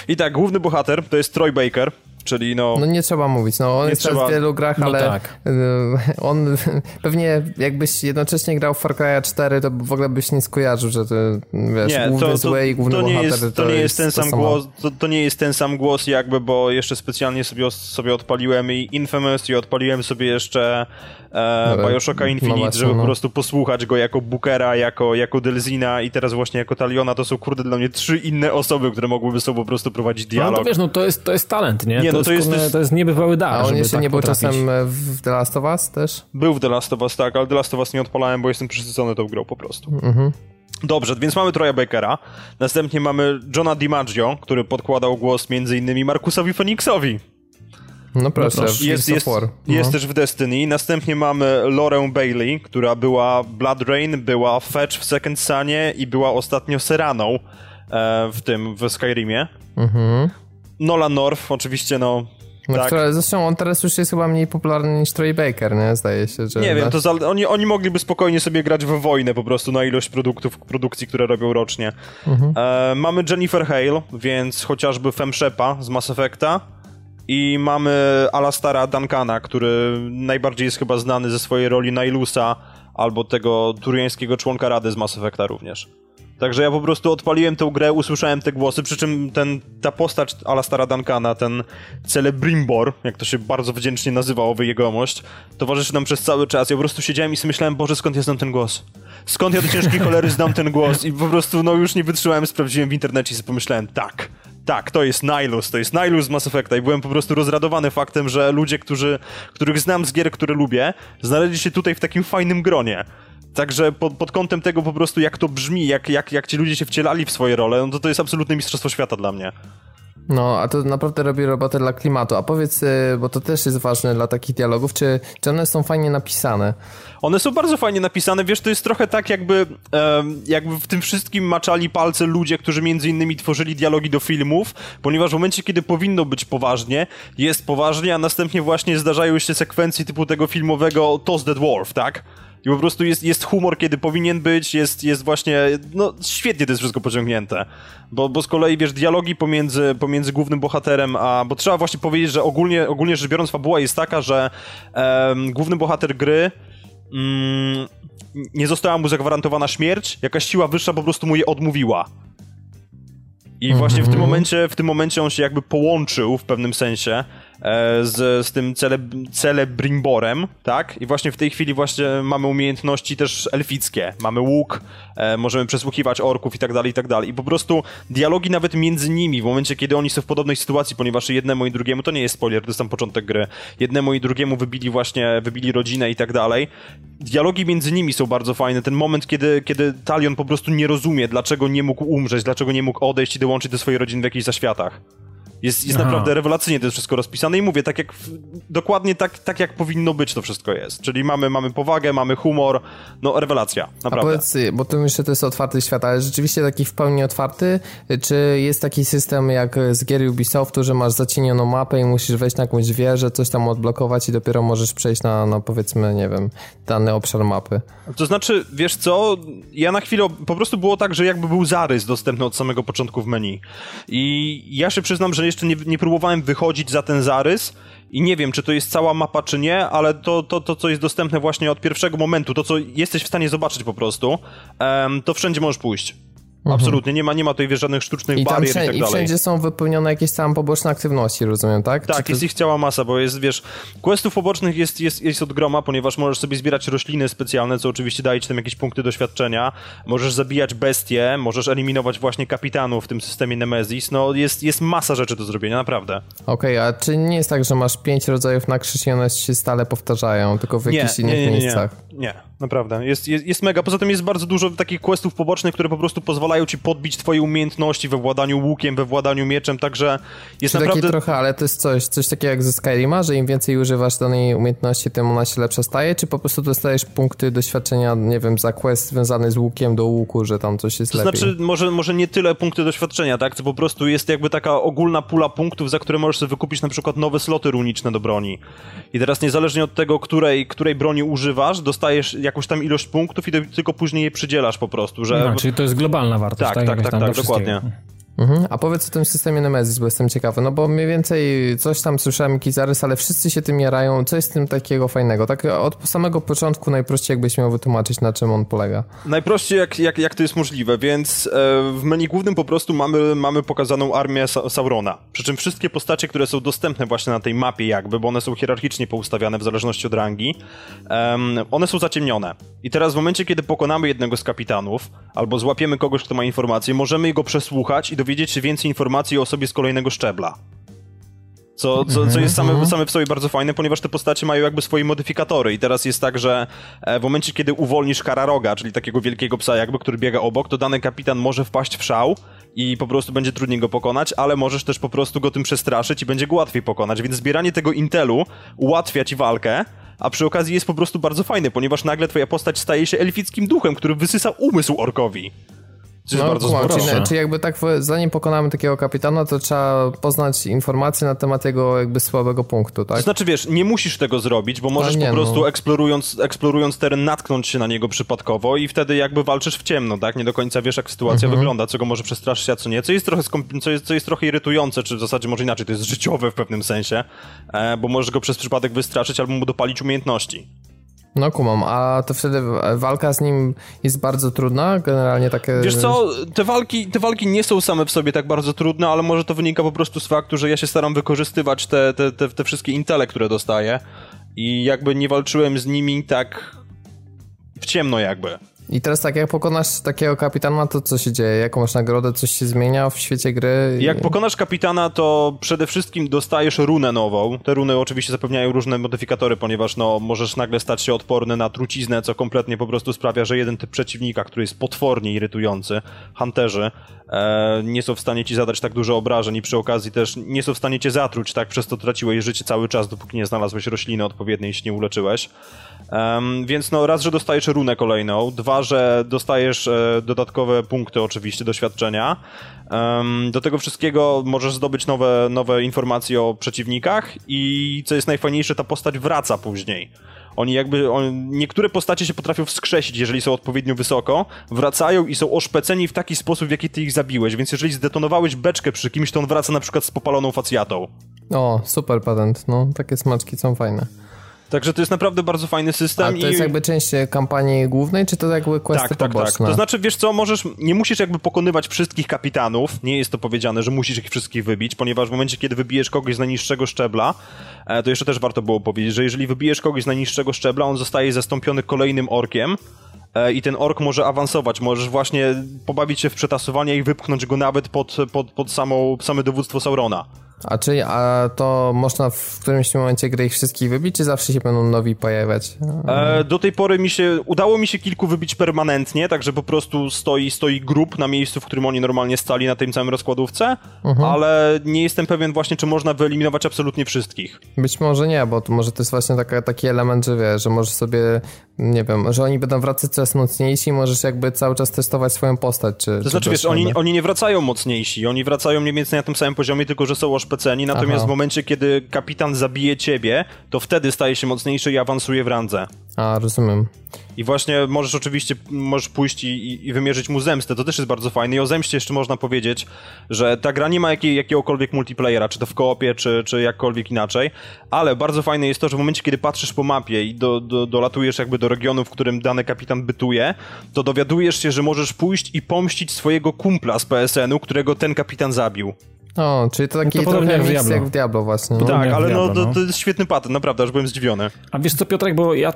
I tak, główny bohater to jest Troy Baker, czyli no... No nie trzeba mówić, no on nie jest trzeba... w wielu grach, no ale tak. Y, on pewnie jakbyś jednocześnie grał w Far Cry 4, to w ogóle byś nie skojarzył, że to wiesz, nie, główny to, zły i główny to nie bohater jest, to, to nie jest ten sam głos, to, to, nie jest ten sam głos jakby, bo jeszcze specjalnie sobie, sobie odpaliłem i Infamous i odpaliłem sobie jeszcze e, Bioshocka no Infinite, no właśnie, żeby no. po prostu posłuchać go jako Bookera, jako, jako Delzina i teraz właśnie jako Taliona, to są kurde dla mnie trzy inne osoby, które mogłyby sobą po prostu prowadzić dialog. No to wiesz, no to jest, to jest talent, nie? nie no to, jest, to, jest, to jest niebywały dar, A on jeszcze tak nie był potrafić. czasem w The Last of Us też? Był w The Last of Us, tak, ale The Last of Us nie odpalałem, bo jestem przysycony tą grą po prostu. Mhm. Dobrze, więc mamy Troja Bakera. Następnie mamy Johna DiMaggio, który podkładał głos między innymi Markusowi Phoenixowi. No proszę, no jest, jest, no. jest też w Destiny. Następnie mamy Lorę Bailey, która była Blood Rain, była Fetch w Second Sunie i była ostatnio Seraną e, w tym, w Skyrimie. Mhm. Nolan North, oczywiście, no. No, tak. Która, zresztą on teraz już jest chyba mniej popularny niż Troy Baker, nie? Zdaje się, że... Nie wiem, to za, oni, oni mogliby spokojnie sobie grać w wojnę po prostu na ilość produktów, produkcji, które robią rocznie. Mhm. E, mamy Jennifer Hale, więc chociażby Femshepa z Mass Effecta i mamy Alastara Duncana, który najbardziej jest chyba znany ze swojej roli Nailusa albo tego turiańskiego członka Rady z Mass Effecta również. Także ja po prostu odpaliłem tę grę, usłyszałem te głosy, przy czym ten, ta postać Alastara Duncana, ten Celebrimbor, jak to się bardzo wdzięcznie nazywało, jegomość, towarzyszy nam przez cały czas. Ja po prostu siedziałem i sobie myślałem, Boże, skąd ja znam ten głos? Skąd ja do ciężkiej cholery znam ten głos? I po prostu, no już nie wytrzymałem, sprawdziłem w internecie i sobie pomyślałem, tak, tak, to jest Nihilus, to jest Nihilus z Mass Effecta i byłem po prostu rozradowany faktem, że ludzie, którzy, których znam z gier, które lubię, znaleźli się tutaj w takim fajnym gronie. Także pod, pod kątem tego po prostu, jak to brzmi, jak, jak, jak ci ludzie się wcielali w swoje role, no to to jest absolutne mistrzostwo świata dla mnie. No, a to naprawdę robi robotę dla klimatu. A powiedz, y, bo to też jest ważne dla takich dialogów, czy, czy one są fajnie napisane? One są bardzo fajnie napisane, wiesz, to jest trochę tak jakby, jakby w tym wszystkim maczali palce ludzie, którzy między innymi tworzyli dialogi do filmów, ponieważ w momencie, kiedy powinno być poważnie, jest poważnie, a następnie właśnie zdarzają się sekwencje typu tego filmowego Toss the Dwarf, tak? I po prostu jest, jest humor, kiedy powinien być, jest, jest właśnie, no świetnie to jest wszystko pociągnięte. Bo, bo z kolei, wiesz, dialogi pomiędzy, pomiędzy głównym bohaterem, a, bo trzeba właśnie powiedzieć, że ogólnie, ogólnie rzecz biorąc fabuła jest taka, że um, główny bohater gry um, nie została mu zagwarantowana śmierć, jakaś siła wyższa po prostu mu je odmówiła. I właśnie w tym mhm. momencie, w tym momencie on się jakby połączył w pewnym sensie z, z tym cele, celebrimborem, tak? I właśnie w tej chwili właśnie mamy umiejętności też elfickie. Mamy łuk, e, możemy przesłuchiwać orków i tak dalej, i tak dalej. I po prostu dialogi nawet między nimi, w momencie, kiedy oni są w podobnej sytuacji, ponieważ jednemu i drugiemu, to nie jest spoiler, to jest tam początek gry, jednemu i drugiemu wybili właśnie, wybili rodzinę i tak dalej. Dialogi między nimi są bardzo fajne. Ten moment, kiedy, kiedy Talion po prostu nie rozumie, dlaczego nie mógł umrzeć, dlaczego nie mógł odejść i dołączyć do swojej rodziny w jakichś zaświatach. Jest, jest naprawdę rewelacyjnie to jest wszystko rozpisane i mówię, tak jak dokładnie tak, tak jak powinno być to wszystko jest. Czyli mamy, mamy powagę, mamy humor, no rewelacja, naprawdę. A powiedz, bo tu myślę, to jest otwarty świat, ale rzeczywiście taki w pełni otwarty, czy jest taki system jak z gier Ubisoftu, że masz zacienioną mapę i musisz wejść na jakąś wieżę, coś tam odblokować i dopiero możesz przejść na, na powiedzmy, nie wiem, dany obszar mapy? To znaczy, wiesz co, ja na chwilę, po prostu było tak, że jakby był zarys dostępny od samego początku w menu. I ja się przyznam, że jeszcze nie, nie próbowałem wychodzić za ten zarys i nie wiem, czy to jest cała mapa, czy nie, ale to, to, to co jest dostępne właśnie od pierwszego momentu, to co jesteś w stanie zobaczyć po prostu, to wszędzie możesz pójść. Absolutnie, nie ma, nie ma tutaj wiesz, żadnych sztucznych I barier i tak i dalej. wszędzie są wypełnione jakieś tam poboczne aktywności, rozumiem, tak? Czy Tak, to- jest ich cała masa, bo jest, wiesz, questów pobocznych jest, jest, jest od groma, ponieważ możesz sobie zbierać rośliny specjalne, co oczywiście daje ci tam jakieś punkty doświadczenia, możesz zabijać bestie, możesz eliminować właśnie kapitanów w tym systemie Nemesis, no jest, jest masa rzeczy do zrobienia, naprawdę. Okej, a czy nie jest tak, że masz pięć rodzajów na krzyż i one się stale powtarzają, tylko w Nie, jakichś nie, innych nie, nie, nie, miejscach? nie, naprawdę, jest, jest, jest mega, poza tym jest bardzo dużo takich questów pobocznych, które po prostu pozwalają ci podbić twoje umiejętności we władaniu łukiem, we władaniu mieczem, także jest Czy naprawdę... trochę, ale to jest coś, coś takiego jak ze Skyrima, że im więcej używasz danej umiejętności, tym ona się lepsza staje, czy po prostu dostajesz punkty doświadczenia, nie wiem, za quest związany z łukiem do łuku, że tam coś jest To lepiej? znaczy, może, może nie tyle punkty doświadczenia, tak? To po prostu jest jakby taka ogólna pula punktów, za które możesz sobie wykupić na przykład nowe sloty runiczne do broni. I teraz niezależnie od tego, której, której broni używasz, dostajesz jakąś tam ilość punktów i ty, tylko później je przydzielasz po prostu, że... No, czyli to jest globalna wartość, Tak, tak? tak, tak, tak, do dokładnie. Mhm. A powiedz o tym systemie Nemesis, bo jestem ciekawy, no bo mniej więcej coś tam słyszałem, jakiś zarys, ale wszyscy się tym jarają, co jest w tym takiego fajnego? Tak od samego początku najprościej jakbyś miał wytłumaczyć, na czym on polega. Najprościej jak, jak, jak to jest możliwe, więc e, w menu głównym po prostu mamy, mamy pokazaną armię Sa Saurona. Przy czym wszystkie postacie, które są dostępne właśnie na tej mapie jakby, bo one są hierarchicznie poustawiane w zależności od rangi, em, one są zaciemnione. I teraz w momencie, kiedy pokonamy jednego z kapitanów, albo złapiemy kogoś, kto ma informacje, możemy go przesłuchać i dowiedzieć się więcej informacji o osobie z kolejnego szczebla. Co, co, co jest same, same w sobie bardzo fajne, ponieważ te postacie mają jakby swoje modyfikatory i teraz jest tak, że e, w momencie, kiedy uwolnisz Kararoga, czyli takiego wielkiego psa jakby, który biega obok, to dany kapitan może wpaść w szał i po prostu będzie trudniej go pokonać, ale możesz też po prostu go tym przestraszyć i będzie go łatwiej pokonać, więc zbieranie tego intelu ułatwia ci walkę, a przy okazji jest po prostu bardzo fajne, ponieważ nagle twoja postać staje się elfickim duchem, który wysysa umysł orkowi. Co jest bardzo kumam, czyli, czyli jakby tak, zanim pokonamy takiego kapitana, to trzeba poznać informacje na temat jego jakby słabego punktu, tak? To znaczy, wiesz, nie musisz tego zrobić, bo możesz nie, po prostu no. eksplorując, eksplorując teren natknąć się na niego przypadkowo i wtedy jakby walczysz w ciemno, tak? Nie do końca wiesz, jak sytuacja Mhm. wygląda, co go może przestraszyć, a co nie. Co jest trochę, co jest, co jest trochę irytujące, czy w zasadzie może inaczej, to jest życiowe w pewnym sensie, e, bo możesz go przez przypadek wystraszyć albo mu dopalić umiejętności. No kumam, a to wtedy walka z nim jest bardzo trudna, generalnie takie... Wiesz co, te walki, te walki nie są same w sobie tak bardzo trudne, ale może to wynika po prostu z faktu, że ja się staram wykorzystywać te, te, te, te wszystkie intele, które dostaję. I jakby nie walczyłem z nimi tak w ciemno jakby. I teraz tak, jak pokonasz takiego kapitana, to co się dzieje? Jaką masz nagrodę? Coś się zmienia w świecie gry? Jak pokonasz kapitana, to przede wszystkim dostajesz runę nową. Te runy oczywiście zapewniają różne modyfikatory, ponieważ no, możesz nagle stać się odporny na truciznę, co kompletnie po prostu sprawia, że jeden typ przeciwnika, który jest potwornie irytujący, hunterzy, e, nie są w stanie ci zadać tak dużo obrażeń i przy okazji też nie są w stanie cię zatruć, tak? Przez to traciłeś życie cały czas, dopóki nie znalazłeś rośliny odpowiedniej i się nie uleczyłeś. Em, więc no raz, że dostajesz runę kolejną, dwa, że dostajesz e, dodatkowe punkty oczywiście doświadczenia. Em, do tego wszystkiego możesz zdobyć nowe, nowe informacje o przeciwnikach i co jest najfajniejsze, ta postać wraca później. Oni jakby, on, niektóre postacie się potrafią wskrzesić, jeżeli są odpowiednio wysoko, wracają i są oszpeceni w taki sposób, w jaki ty ich zabiłeś, więc jeżeli zdetonowałeś beczkę przy kimś, to on wraca na przykład z popaloną facjatą. O, super patent, no, takie smaczki są fajne. Także to jest naprawdę bardzo fajny system. A to jest i... jakby część kampanii głównej, czy to jakby questy Tak, tak, tak. To znaczy, wiesz co, możesz, nie musisz jakby pokonywać wszystkich kapitanów, nie jest to powiedziane, że musisz ich wszystkich wybić, ponieważ w momencie, kiedy wybijesz kogoś z najniższego szczebla, e, to jeszcze też warto było powiedzieć, że jeżeli wybijesz kogoś z najniższego szczebla, on zostaje zastąpiony kolejnym orkiem, e, i ten ork może awansować, możesz właśnie pobawić się w przetasowanie i wypchnąć go nawet pod, pod, pod samą, same dowództwo Saurona. A czy a to można w którymś momencie gry ich wszystkich wybić, czy zawsze się będą nowi pojawiać? E, do tej pory mi się, udało mi się kilku wybić permanentnie, także po prostu stoi, stoi grup na miejscu, w którym oni normalnie stali na tym całym rozkładówce, ale nie jestem pewien właśnie, czy można wyeliminować absolutnie wszystkich. Być może nie, bo to może to jest właśnie taka, taki element, że wiesz, że możesz sobie, nie wiem, że oni będą wracać coraz mocniejsi i możesz jakby cały czas testować swoją postać, czy To znaczy, wiesz, oni, oni nie wracają mocniejsi, oni wracają mniej więcej na tym samym poziomie, tylko że są oszpeceni szpeceni, natomiast Aha. w momencie, kiedy kapitan zabije ciebie, to wtedy staje się mocniejszy i awansuje w randze. A, rozumiem. I właśnie możesz oczywiście możesz pójść i, i, wymierzyć mu zemstę. To też jest bardzo fajne. I o zemście jeszcze można powiedzieć, że ta gra nie ma jakiej, jakiegokolwiek multiplayera, czy to w koopie, czy, czy jakkolwiek inaczej. Ale bardzo fajne jest to, że w momencie, kiedy patrzysz po mapie i do, do, dolatujesz jakby do regionu, w którym dany kapitan bytuje, to dowiadujesz się, że możesz pójść i pomścić swojego kumpla z PSN-u, którego ten kapitan zabił. O, czyli to taki no to trochę jak w Diablo. jak w Diablo właśnie. No. Tak, ale no, Diablo, no, to, jest świetny patent, naprawdę, aż byłem zdziwiony. A wiesz co, Piotrek, bo ja, e,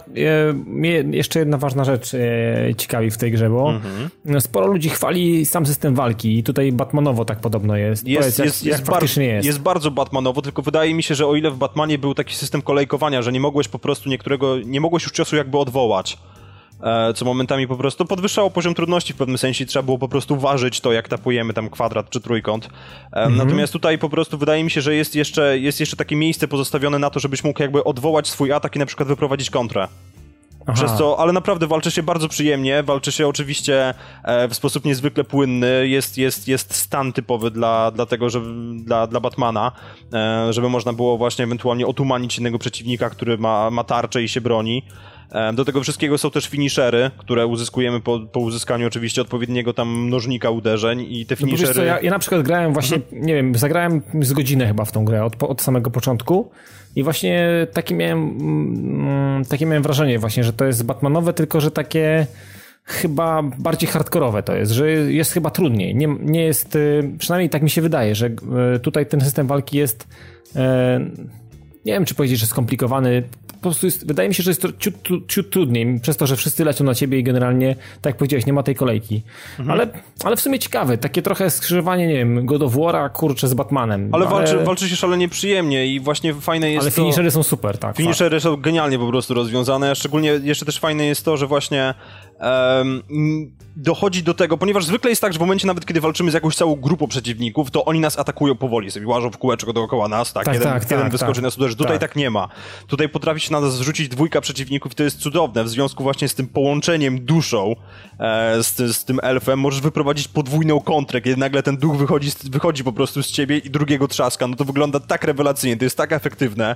mnie jeszcze jedna ważna rzecz e, ciekawi w tej grze, bo mhm. sporo ludzi chwali sam system walki i tutaj Batmanowo tak podobno jest. Jest, Powiedz, jest, jak, jest, jak bar- jest. jest bardzo Batmanowo, tylko wydaje mi się, że o ile w Batmanie był taki system kolejkowania, że nie mogłeś po prostu niektórego, nie mogłeś już ciosu jakby odwołać, co momentami po prostu podwyższało poziom trudności w pewnym sensie. Trzeba było po prostu ważyć to, jak tapujemy tam kwadrat czy trójkąt. Mhm. Natomiast tutaj po prostu wydaje mi się, że jest jeszcze, jest jeszcze takie miejsce pozostawione na to, żebyś mógł jakby odwołać swój atak i na przykład wyprowadzić kontrę. Aha. Przez co, ale naprawdę walczy się bardzo przyjemnie, walczy się oczywiście e, w sposób niezwykle płynny, jest, jest, jest stan typowy dla, dla tego, że, dla, dla Batmana, e, żeby można było właśnie ewentualnie otumanić innego przeciwnika, który ma, ma tarczę i się broni. Do tego wszystkiego są też finishery, które uzyskujemy po, po uzyskaniu oczywiście odpowiedniego tam mnożnika uderzeń i te finishery... No co, ja, ja, na przykład grałem właśnie, mhm. nie wiem, zagrałem z godzinę chyba w tą grę od, od samego początku i właśnie takie miałem, mm, takie miałem wrażenie właśnie, że to jest Batmanowe, tylko że takie chyba bardziej hardkorowe to jest, że jest chyba trudniej. Nie, nie jest, y, przynajmniej tak mi się wydaje, że y, tutaj ten system walki jest y, nie wiem, czy powiedzieć, że skomplikowany. Po prostu jest, wydaje mi się, że jest to ciut, ciut trudniej, przez to, że wszyscy lecą na ciebie i generalnie, tak jak powiedziałeś, nie ma tej kolejki. Mhm. Ale, ale w sumie ciekawe, takie trochę skrzyżowanie, nie wiem, God of War'a, kurczę, z Batmanem. Ale, ale... Walczy, walczy się szalenie przyjemnie i właśnie fajne jest Ale to... finishery są super, tak. Finishery fakt. są genialnie po prostu rozwiązane, szczególnie jeszcze też fajne jest to, że właśnie um, dochodzi do tego, ponieważ zwykle jest tak, że w momencie nawet, kiedy walczymy z jakąś całą grupą przeciwników, to oni nas atakują powoli, sobie łażą w kółeczko dookoła nas, tak, tak jeden, tak, jeden tak, wyskoczy tak. nas uderzy. Tutaj tak. tak. nie ma. Tutaj potrafi się na nas zrzucić dwójka przeciwników i to jest cudowne, w związku właśnie z tym połączeniem duszą e, z, z, tym elfem możesz wyprowadzić podwójną kontrę, kiedy nagle ten duch wychodzi, wychodzi po prostu z ciebie i drugiego trzaska, no to wygląda tak rewelacyjnie, to jest tak efektywne.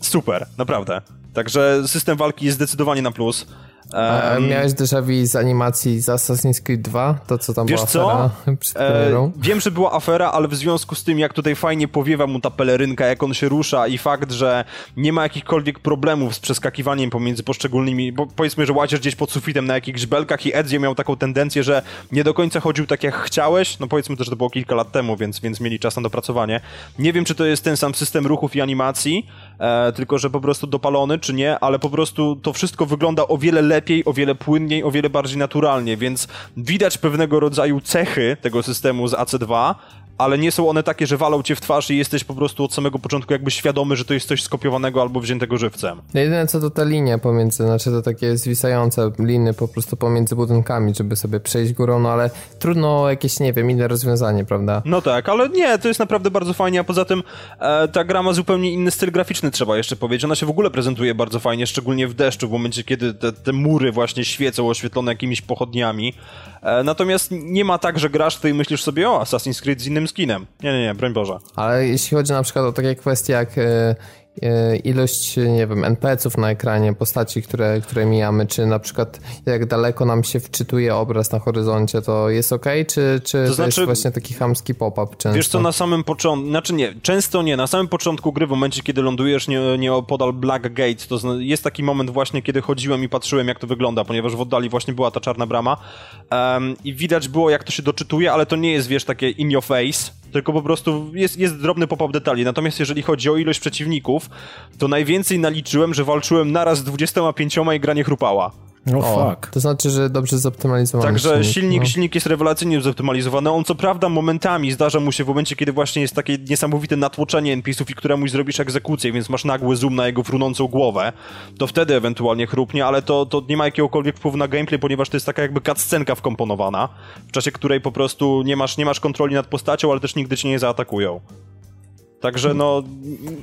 Super, naprawdę. Także system walki jest zdecydowanie na plus. A um, miałeś déjà vu z animacji z Assassin's Creed 2? To co tam wiesz była co? e, Wiem, że była afera, ale w związku z tym, jak tutaj fajnie powiewa mu ta pelerynka, jak on się rusza i fakt, że nie ma jakichkolwiek problemów z przeskakiwaniem pomiędzy poszczególnymi, bo powiedzmy, że łazisz gdzieś pod sufitem na jakichś belkach i Ezio miał taką tendencję, że nie do końca chodził tak jak chciałeś, no powiedzmy też, że to było kilka lat temu, więc, więc mieli czas na dopracowanie. Nie wiem, czy to jest ten sam system ruchów i animacji, e, tylko że po prostu dopalony, czy nie, ale po prostu to wszystko wygląda o wiele lepiej, o wiele płynniej, o wiele bardziej naturalnie, więc widać pewnego rodzaju cechy tego systemu z AC2, ale nie są one takie, że walą cię w twarz i jesteś po prostu od samego początku jakby świadomy, że to jest coś skopiowanego albo wziętego żywcem. Jedyne co to ta linia pomiędzy, znaczy to takie zwisające liny po prostu pomiędzy budynkami, żeby sobie przejść górą, no ale trudno jakieś, nie wiem, inne rozwiązanie, prawda? No tak, ale nie, to jest naprawdę bardzo fajnie, a poza tym e, ta gra ma zupełnie inny styl graficzny, trzeba jeszcze powiedzieć. Ona się w ogóle prezentuje bardzo fajnie, szczególnie w deszczu, w momencie, kiedy te, te mury właśnie świecą oświetlone jakimiś pochodniami. E, natomiast nie ma tak, że grasz tutaj i myślisz sobie, o, Assassin's Creed z innym skinem. Nie, nie, nie, broń Boże. Ale jeśli chodzi na przykład o takie kwestie jak E, ilość, nie wiem, NPC-ów na ekranie, postaci, które, które mijamy, czy na przykład jak daleko nam się wczytuje obraz na horyzoncie, to jest ok, czy, czy to, to znaczy, jest właśnie taki chamski pop-up często? Wiesz co, na samym początku, znaczy nie, często nie, na samym początku gry, w momencie kiedy lądujesz nie, nie opodal Black Gate, to jest taki moment właśnie, kiedy chodziłem i patrzyłem jak to wygląda, ponieważ w oddali właśnie była ta czarna brama um, i widać było jak to się doczytuje, ale to nie jest, wiesz, takie in your face, tylko po prostu jest, jest drobny pop-up detali. Natomiast jeżeli chodzi o ilość przeciwników, to najwięcej naliczyłem, że walczyłem naraz z 25 i gra nie Oh, fuck. To znaczy, że dobrze zoptymalizowany Także silnik, silnik, no. silnik jest rewelacyjnie zoptymalizowany. On co prawda momentami zdarza mu się w momencie, kiedy właśnie jest takie niesamowite natłoczenie NPC-ów i któremuś zrobisz egzekucję, więc masz nagły zoom na jego frunącą głowę, to wtedy ewentualnie chrupnie, ale to, to nie ma jakiegokolwiek wpływu na gameplay, ponieważ to jest taka jakby cutscenka wkomponowana, w czasie której po prostu nie masz, nie masz kontroli nad postacią, ale też nigdy cię nie zaatakują. Także no,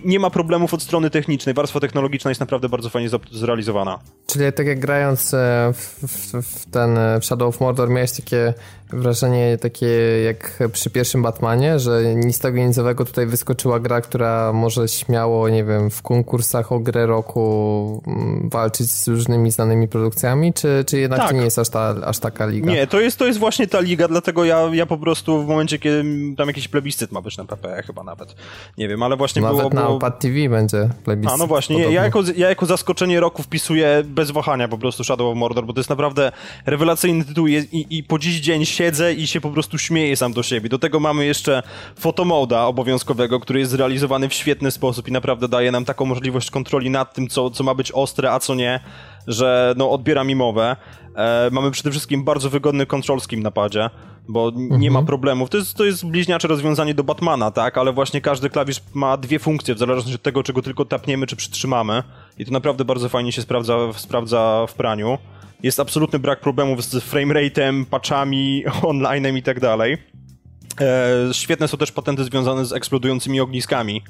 nie ma problemów od strony technicznej. Warstwa technologiczna jest naprawdę bardzo fajnie zrealizowana. Czyli tak jak grając e, w, w, w ten w Shadow of Mordor miałeś takie wrażenie takie jak przy pierwszym Batmanie, że nic z tego nicowego tutaj wyskoczyła gra, która może śmiało, nie wiem, w konkursach o grę roku mm, walczyć z różnymi znanymi produkcjami, czy, czy jednak tak. to nie jest aż, ta, aż taka liga? Nie, to jest, to jest właśnie ta liga, dlatego ja, ja po prostu w momencie, kiedy tam jakiś plebiscyt ma być na PP chyba nawet, nie wiem, ale właśnie nawet było... Nawet na Opad TV będzie plebiscyt. A no właśnie, ja jako, ja jako zaskoczenie roku wpisuję bez wahania po prostu Shadow of Mordor, bo to jest naprawdę rewelacyjny tytuł i, i, i po dziś dzień siedzę i się po prostu śmieję sam do siebie. Do tego mamy jeszcze fotomoda obowiązkowego, który jest zrealizowany w świetny sposób i naprawdę daje nam taką możliwość kontroli nad tym, co, co ma być ostre, a co nie, że no, odbiera mi mowę. E, mamy przede wszystkim bardzo wygodny control scheme na padzie, bo mhm. nie ma mhm. problemów. To jest, to jest bliźniacze rozwiązanie do Batmana, tak? Ale właśnie każdy klawisz ma dwie funkcje, w zależności od tego, czego tylko tapniemy, czy przytrzymamy. I to naprawdę bardzo fajnie się sprawdza, sprawdza w praniu. Jest absolutny brak problemów z framerate'em, patchami, online'em i tak dalej. E, świetne są też patenty związane z eksplodującymi ogniskami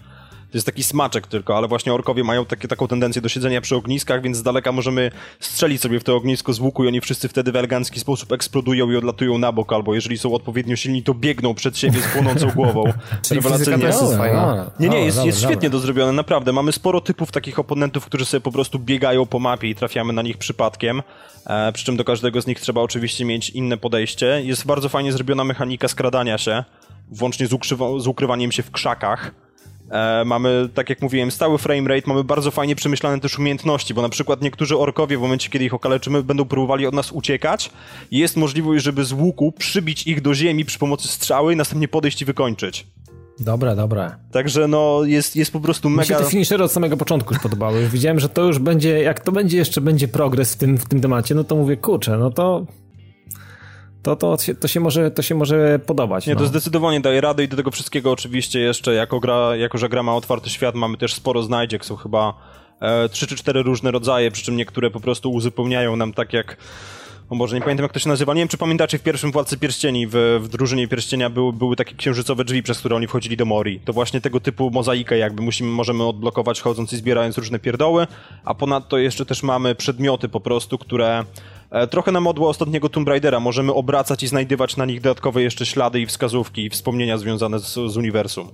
to jest taki smaczek tylko, ale właśnie orkowie mają takie, taką tendencję do siedzenia przy ogniskach, więc z daleka możemy strzelić sobie w to ognisko z łuku i oni wszyscy wtedy w elegancki sposób eksplodują i odlatują na bok, albo jeżeli są odpowiednio silni, to biegną przed siebie z płonącą głową. Rewelacyjnie. Jest fajna. Nie, nie, jest, jest świetnie to zrobione, naprawdę. Mamy sporo typów takich oponentów, którzy sobie po prostu biegają po mapie i trafiamy na nich przypadkiem. E, przy czym do każdego z nich trzeba oczywiście mieć inne podejście. Jest bardzo fajnie zrobiona mechanika skradania się, włącznie z, z ukrywaniem się w krzakach E, mamy, tak jak mówiłem, stały frame rate, mamy bardzo fajnie przemyślane też umiejętności, bo na przykład niektórzy orkowie w momencie, kiedy ich okaleczymy, będą próbowali od nas uciekać jest możliwość, żeby z łuku przybić ich do ziemi przy pomocy strzały i następnie podejść i wykończyć. Dobra, dobra. Także no, jest, jest po prostu mega... Mi się te finishery od samego początku już podobały. Widziałem, że to już będzie, jak to będzie jeszcze będzie progres w tym, w tym temacie, no to mówię, kurczę, no to to, to, to, się może, to się może podobać. Nie, no. to zdecydowanie daje radę i do tego wszystkiego oczywiście jeszcze, jako, gra, jako że gra ma otwarty świat, mamy też sporo znajdziek, są chyba e, trzy czy cztery różne rodzaje, przy czym niektóre po prostu uzupełniają nam tak jak o może nie pamiętam jak to się nazywa, nie wiem czy pamiętacie w pierwszym Władcy Pierścieni, w, w drużynie Pierścienia były, były takie księżycowe drzwi, przez które oni wchodzili do Mori. To właśnie tego typu mozaikę jakby musimy, możemy odblokować chodząc i zbierając różne pierdoły, a ponadto jeszcze też mamy przedmioty po prostu, które trochę na modłę ostatniego Tomb Raidera możemy obracać i znajdywać na nich dodatkowe jeszcze ślady i wskazówki i wspomnienia związane z, z uniwersum.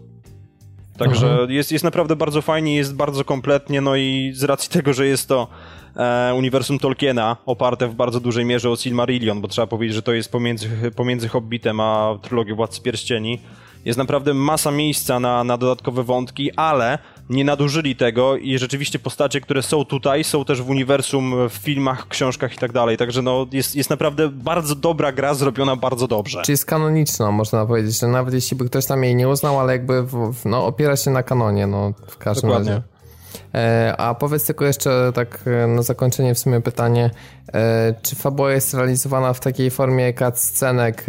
Także jest, jest naprawdę bardzo fajnie, jest bardzo kompletnie, no i z racji tego, że jest to e, uniwersum Tolkiena, oparte w bardzo dużej mierze o Silmarillion, bo trzeba powiedzieć, że to jest pomiędzy, pomiędzy Hobbitem a trylogią Władcy Pierścieni, jest naprawdę masa miejsca na, na dodatkowe wątki, ale nie nadużyli tego i rzeczywiście postacie, które są tutaj, są też w uniwersum, w filmach, książkach i tak dalej. Także no, jest, jest naprawdę bardzo dobra gra, zrobiona bardzo dobrze. Czyli jest kanoniczna, można powiedzieć, że nawet jeśli by ktoś tam jej nie uznał, ale jakby w, no, opiera się na kanonie, no w każdym Dokładnie. razie. E, a powiedz tylko jeszcze tak e, na zakończenie w sumie pytanie, e, czy fabuła jest realizowana w takiej formie cutscenek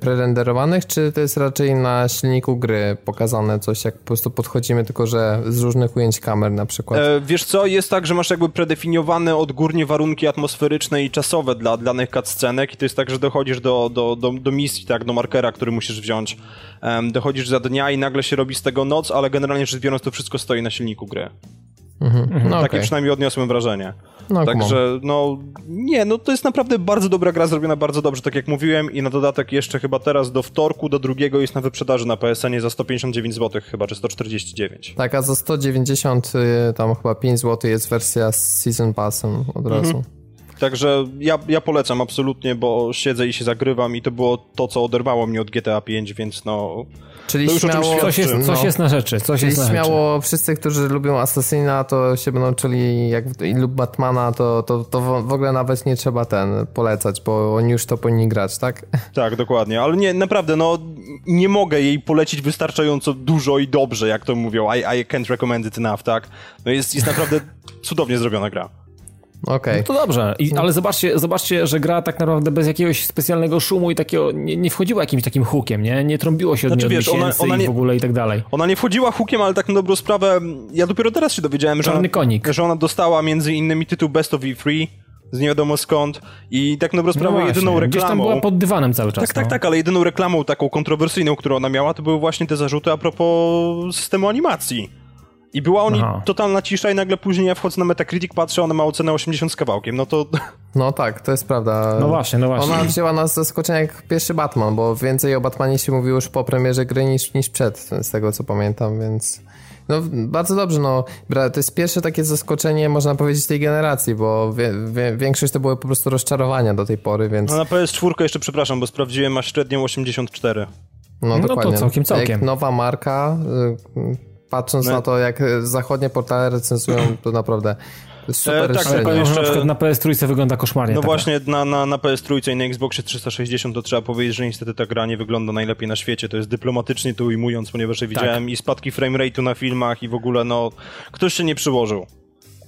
prerenderowanych, czy to jest raczej na silniku gry pokazane coś, jak po prostu podchodzimy, tylko że z różnych ujęć kamer na przykład? Wiesz co, jest tak, że masz jakby predefiniowane odgórnie warunki atmosferyczne i czasowe dla danych cutscenek i to jest tak, że dochodzisz do, do, do, do misji, tak, do markera, który musisz wziąć. Dochodzisz za dnia i nagle się robi z tego noc, ale generalnie rzecz biorąc to wszystko stoi na silniku gry. Mhm. No Takie okay. przynajmniej odniosłem wrażenie. No, Także, no, nie, no to jest naprawdę bardzo dobra gra, zrobiona bardzo dobrze, tak jak mówiłem i na dodatek jeszcze chyba teraz do wtorku, do drugiego jest na wyprzedaży na PSN za 159 zł chyba, czy 149. Tak, a za 190 y, tam chyba 5 zł jest wersja z Season Passem od razu. Mhm. Także ja, ja polecam absolutnie, bo siedzę i się zagrywam i to było to, co oderwało mnie od GTA 5, więc no... Czyli śmiało, coś, jest, coś no, jest na rzeczy. Coś czyli jest śmiało rzeczy. wszyscy, którzy lubią Assassina, to się będą czuli jak lub Batmana, to, to, to w ogóle nawet nie trzeba ten polecać, bo oni już to powinni grać, tak? Tak, dokładnie. Ale nie, naprawdę, no nie mogę jej polecić wystarczająco dużo i dobrze, jak to mówią. I, I can't recommend it enough, tak? No jest, jest naprawdę cudownie zrobiona gra. Okej. Okay. No to dobrze, I, ale zobaczcie, zobaczcie, że gra tak naprawdę bez jakiegoś specjalnego szumu i takiego, nie, nie wchodziła jakimś takim hukiem, nie? Nie trąbiło się od znaczy, niej wiesz, ona, ona nie, w ogóle i tak dalej. Ona nie wchodziła hukiem, ale tak na dobrą sprawę, ja dopiero teraz się dowiedziałem, że, ona, konik. że ona dostała między innymi tytuł Best of E3, z nie wiadomo skąd i tak na dobrą sprawę no jedyną reklamą... Gdzieś tam była pod dywanem cały czas. Tak, tak, no. tak, ale jedyną reklamą taką kontrowersyjną, którą ona miała, to były właśnie te zarzuty a propos systemu animacji I była oni totalna cisza i nagle później ja wchodzę na Metacritic, patrzę, ona ma ocenę 80 z kawałkiem, no to... No tak, to jest prawda. No właśnie, no właśnie. Ona wzięła nas z zaskoczenia jak pierwszy Batman, bo więcej o Batmanie się mówiło już po premierze gry niż, niż przed, z tego co pamiętam, więc... No bardzo dobrze, no to jest pierwsze takie zaskoczenie, można powiedzieć, tej generacji, bo wie, wie, większość to były po prostu rozczarowania do tej pory, więc... No na PS4 jeszcze, przepraszam, bo sprawdziłem, masz średnią 84. No, no dokładnie. to całkiem, całkiem. Jak nowa marka, y, patrząc no. na to, jak zachodnie portale recenzują, to naprawdę super e, Tak, że na przykład na PS3 wygląda koszmarnie. No taka. właśnie, na, na, na PS3 i na Xboxie 360 to trzeba powiedzieć, że niestety ta gra nie wygląda najlepiej na świecie. To jest dyplomatycznie to ujmując, ponieważ ja widziałem tak. i spadki framerate'u na filmach i w ogóle, no, ktoś się nie przyłożył.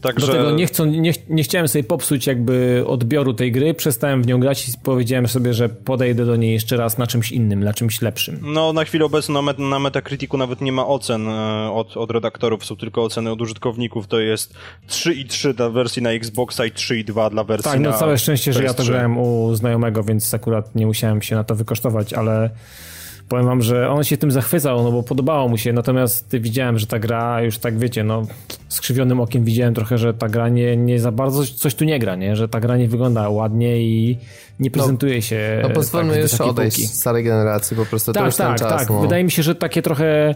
Także... Dlatego nie, chcą, nie, nie chciałem sobie popsuć jakby odbioru tej gry, przestałem w nią grać i powiedziałem sobie, że podejdę do niej jeszcze raz na czymś innym, na czymś lepszym. No na chwilę obecną na, na Metacriticu nawet nie ma ocen e, od, od redaktorów, są tylko oceny od użytkowników, to jest 3,3 dla wersji na Xboxa i 3,2 dla wersji tak, na Tak, no całe szczęście, że ja to grałem u znajomego, więc akurat nie musiałem się na to wykosztować, ale powiem wam, że on się tym zachwycał, no bo podobało mu się, natomiast widziałem, że ta gra już tak wiecie, no skrzywionym okiem widziałem trochę, że ta gra nie, nie za bardzo coś tu nie gra, nie? Że ta gra nie wygląda ładnie i nie prezentuje no, się. No pozwólmy tak, już odejść półki. z starej generacji, po prostu tak, to już tak, czas. Tak, no. Wydaje mi się, że takie trochę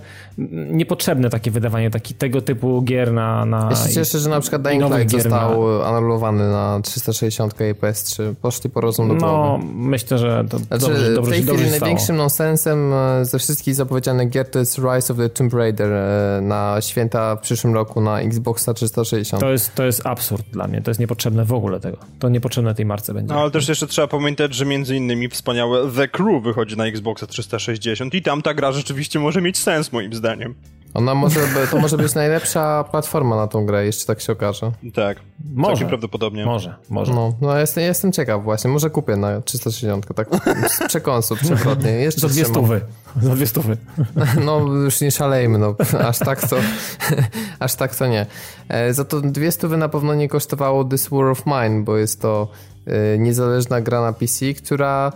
niepotrzebne takie wydawanie taki, tego typu gier na. na ja się cieszę, że na przykład Dying Light został na... anulowany na 360 i PS3. Poszli po rozum do No, myślę, że to znaczy, dobrze, dobrze, w tej dobrze chwili największym nonsensem e, ze wszystkich zapowiedzianych gier to jest Rise of the Tomb Raider e, na święta w przyszłym roku na Xboxa 360. To jest, to jest absurd dla mnie, to jest niepotrzebne w ogóle tego. To niepotrzebne tej marce będzie. No, ale też jeszcze trzeba pamiętać, że między innymi wspaniałe The Crew wychodzi na Xboxa 360 i tam ta gra rzeczywiście może mieć sens moim zdaniem. Ona może, to może być najlepsza platforma na tą grę, jeszcze tak się okaże. Tak, może. prawdopodobnie. Może, może. No, no jestem, jestem ciekaw właśnie, może kupię na 360, tak z przekąsu przewrotnie. Jeszcze Za dwie stówy. Za dwie stówy. No już nie szalejmy, no aż tak to, aż tak to nie. E, za to dwie stówy na pewno nie kosztowało This War of Mine, bo jest to e, niezależna gra na PC, która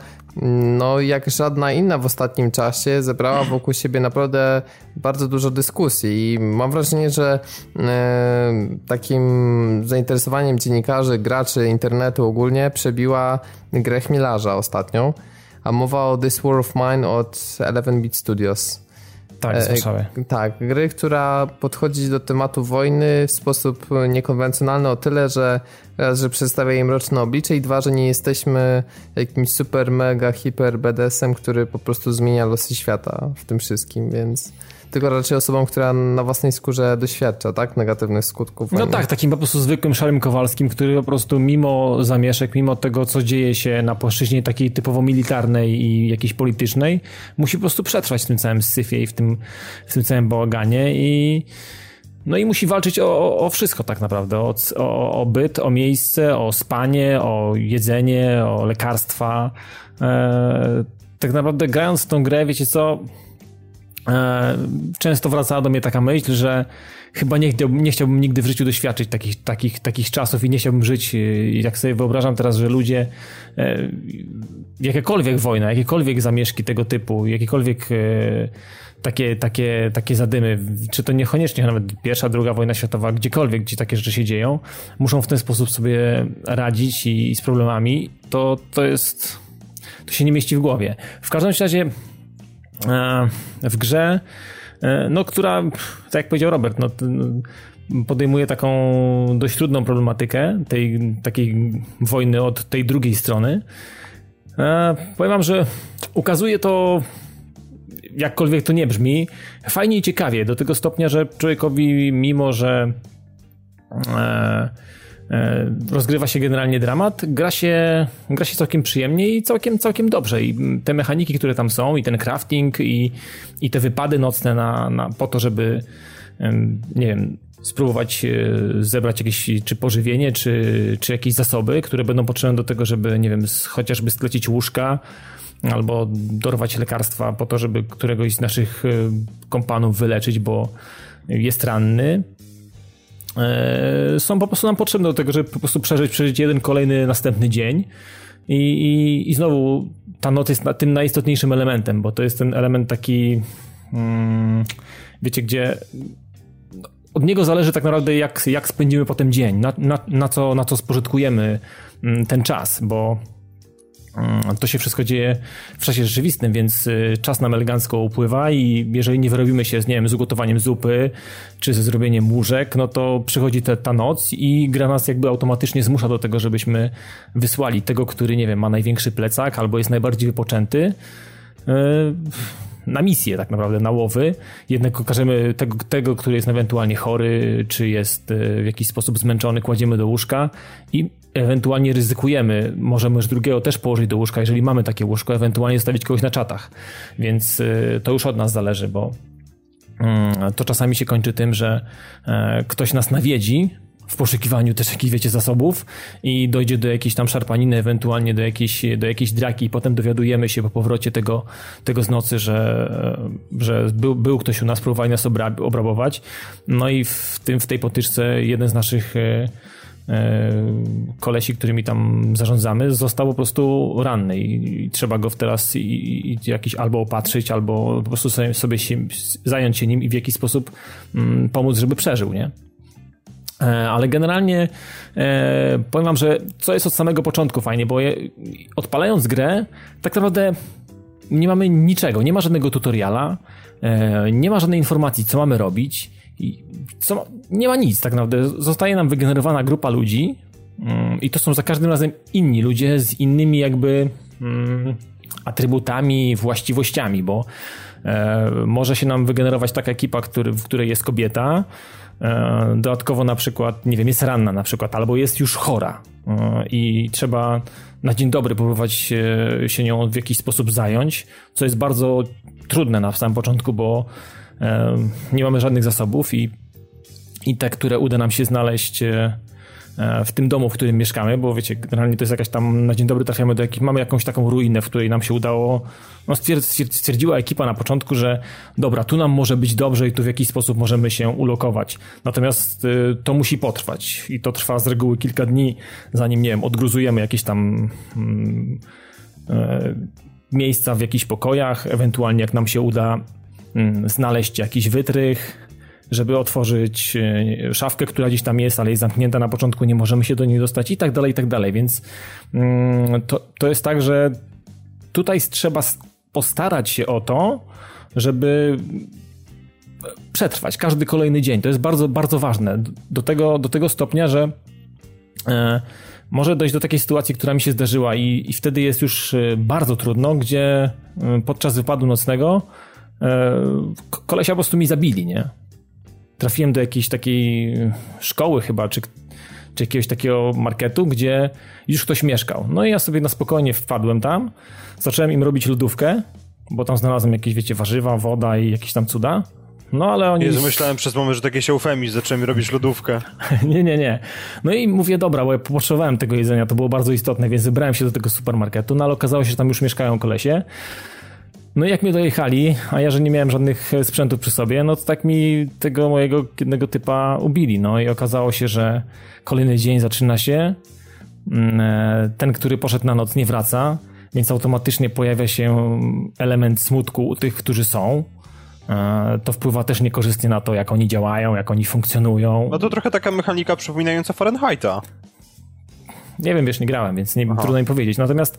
no jak żadna inna w ostatnim czasie zebrała wokół siebie naprawdę bardzo dużo dyskusji i mam wrażenie, że e, takim zainteresowaniem dziennikarzy, graczy internetu ogólnie przebiła grę Chmielarza ostatnią, a mowa o This War of Mine od 11-bit Studios. Tak, z Warszawy. E, tak, gry, która podchodzi do tematu wojny w sposób niekonwencjonalny o tyle, że raz, że przedstawia jej mroczne oblicze i dwa, że nie jesteśmy jakimś super, mega, hiper BDS-em, który po prostu zmienia losy świata w tym wszystkim, więc tylko raczej osobą, która na własnej skórze doświadcza, tak? Negatywnych skutków. No tak, takim po prostu zwykłym szarym Kowalskim, który po prostu mimo zamieszek, mimo tego, co dzieje się na płaszczyźnie takiej typowo militarnej i jakiejś politycznej, musi po prostu przetrwać w tym całym syfie i w tym, w tym całym bałaganie i no i musi walczyć o, o wszystko tak naprawdę, o, o, o byt, o miejsce, o spanie, o jedzenie, o lekarstwa. E, tak naprawdę grając w tą grę, wiecie co, często wracała do mnie taka myśl, że chyba nie, chciałbym, nie chciałbym nigdy w życiu doświadczyć takich, takich, takich czasów i nie chciałbym żyć, e, jak sobie wyobrażam teraz, że ludzie, e, jakiekolwiek wojna, jakiekolwiek zamieszki tego typu, jakiekolwiek takie, takie, takie zadymy, czy to niekoniecznie nawet pierwsza, druga wojna światowa, gdziekolwiek, gdzie takie rzeczy się dzieją, muszą w ten sposób sobie radzić i, i z problemami, to, to jest, to się nie mieści w głowie. W każdym razie E, w grze, e, no, która, tak jak powiedział Robert, no, podejmuje taką dość trudną problematykę tej takiej wojny od tej drugiej strony. E, powiem wam, że ukazuje to jakkolwiek to nie brzmi, fajnie i ciekawie, do tego stopnia, że człowiekowi, mimo że e, E, rozgrywa się generalnie dramat, gra się, gra się całkiem przyjemnie i całkiem, całkiem dobrze. I te mechaniki, które tam są, i ten crafting, i, i te wypady nocne na, na, po to, żeby nie wiem, spróbować e, zebrać jakieś czy pożywienie, czy, czy jakieś zasoby, które będą potrzebne do tego, żeby, nie wiem, chociażby sklecić łóżka, albo dorwać lekarstwa po to, żeby któregoś z naszych e, kompanów wyleczyć, bo jest ranny E, są po prostu nam potrzebne do tego, żeby po prostu przeżyć, przeżyć jeden kolejny następny dzień. I, i, i znowu ta noc jest tym najistotniejszym elementem, bo to jest ten element taki, hmm, wiecie, gdzie od niego zależy tak naprawdę, jak, jak spędzimy potem dzień, na, na, na, co, na co spożytkujemy mm, ten czas, bo mm, to się wszystko dzieje w czasie rzeczywistym, więc y, czas nam elegancko upływa i jeżeli nie wyrobimy się z, nie wiem, z ugotowaniem zupy czy ze zrobieniem łóżek, no to przychodzi ta noc i gra nas jakby automatycznie zmusza do tego, żebyśmy wysłali tego, który, nie wiem, ma największy plecak albo jest najbardziej wypoczęty y, na misję tak naprawdę, na łowy. Jednego każemy tego, tego, który jest ewentualnie chory, czy jest e, w jakiś sposób zmęczony, kładziemy do łóżka i ewentualnie ryzykujemy, możemy już drugiego też położyć do łóżka, jeżeli mamy takie łóżko, ewentualnie zostawić kogoś na czatach. Więc e, to już od nas zależy, bo mm, to czasami się kończy tym, że e, ktoś nas nawiedzi, w poszukiwaniu też jakichś, wiecie, zasobów i dojdzie do jakiejś tam szarpaniny, ewentualnie do jakiejś, do jakiejś draki i potem dowiadujemy się po powrocie tego, tego z nocy, że, że był, był ktoś u nas, próbowali nas obrabować. No i w, tym, w tej potyczce jeden z naszych e, e, kolesi, którymi tam zarządzamy, został po prostu ranny i, trzeba go teraz i, i jakiś albo opatrzyć, albo po prostu sobie, sobie się, zająć się nim i w jakiś sposób mm, pomóc, żeby przeżył, nie? E, ale generalnie e, powiem wam, że co jest od samego początku fajnie, bo je, odpalając grę, tak naprawdę nie mamy niczego, nie ma żadnego tutoriala, e, nie ma żadnej informacji, co mamy robić, co, nie ma nic tak naprawdę. Zostaje nam wygenerowana grupa ludzi mm, i to są za każdym razem inni ludzie z innymi jakby mm, atrybutami, właściwościami, bo e, może się nam wygenerować taka ekipa, który, w której jest kobieta, E, dodatkowo na przykład, nie wiem, jest ranna na przykład, albo jest już chora e, i trzeba na dzień dobry próbować się, nią w jakiś sposób zająć, co jest bardzo trudne na samym początku, bo nie mamy żadnych zasobów i, i te, które uda nam się znaleźć E, w tym domu, w którym mieszkamy, bo wiecie, generalnie to jest jakaś tam, na dzień dobry trafiamy do jakiejś, mamy jakąś taką ruinę, w której nam się udało, no stwierdziła ekipa na początku, że dobra, tu nam może być dobrze i tu w jakiś sposób możemy się ulokować. Natomiast to musi potrwać i to trwa z reguły kilka dni, zanim, nie wiem, odgruzujemy jakieś tam mm, e, miejsca w jakichś pokojach, ewentualnie jak nam się uda znaleźć jakiś wytrych, żeby otworzyć e, szafkę, która gdzieś tam jest, ale jest zamknięta na początku, nie możemy się do niej dostać i tak dalej, i tak dalej. Więc mm, to, to jest tak, że tutaj trzeba postarać się o to, żeby przetrwać każdy kolejny dzień. To jest bardzo, bardzo ważne. Do tego, do tego stopnia, że e, może dojść do takiej sytuacji, która mi się zdarzyła i, i wtedy jest już e, bardzo trudno, gdzie podczas wypadu nocnego kolesia po prostu mi zabili, nie? trafiłem do jakiejś takiej szkoły chyba, czy, czy jakiegoś takiego marketu, gdzie już ktoś mieszkał. No i ja sobie na spokojnie wpadłem tam, zacząłem im robić lodówkę, bo tam znalazłem jakieś, wiecie, warzywa, woda i jakieś tam cuda. No ale oni... Jezu, myślałem przez moment, że takie się eufemizm, zacząłem robić lodówkę. nie, nie, nie. No i mówię, dobra, bo ja potrzebowałem tego jedzenia, to było bardzo istotne, więc wybrałem się do tego supermarketu, no ale okazało się, że tam już mieszkają kolesie. No i jak mnie dojechali, a ja, że nie miałem żadnych e, sprzętów przy sobie, no to tak mi tego mojego jednego typa ubili. No i okazało się, że kolejny dzień zaczyna się, mm, e, ten, który poszedł na noc nie wraca, więc automatycznie pojawia się element smutku u tych, którzy są. E, to wpływa też niekorzystnie na to, jak oni działają, jak oni funkcjonują. No to trochę taka mechanika przypominająca Fahrenheita. Nie wiem, wiesz, nie grałem, więc nie, trudno mi powiedzieć. Natomiast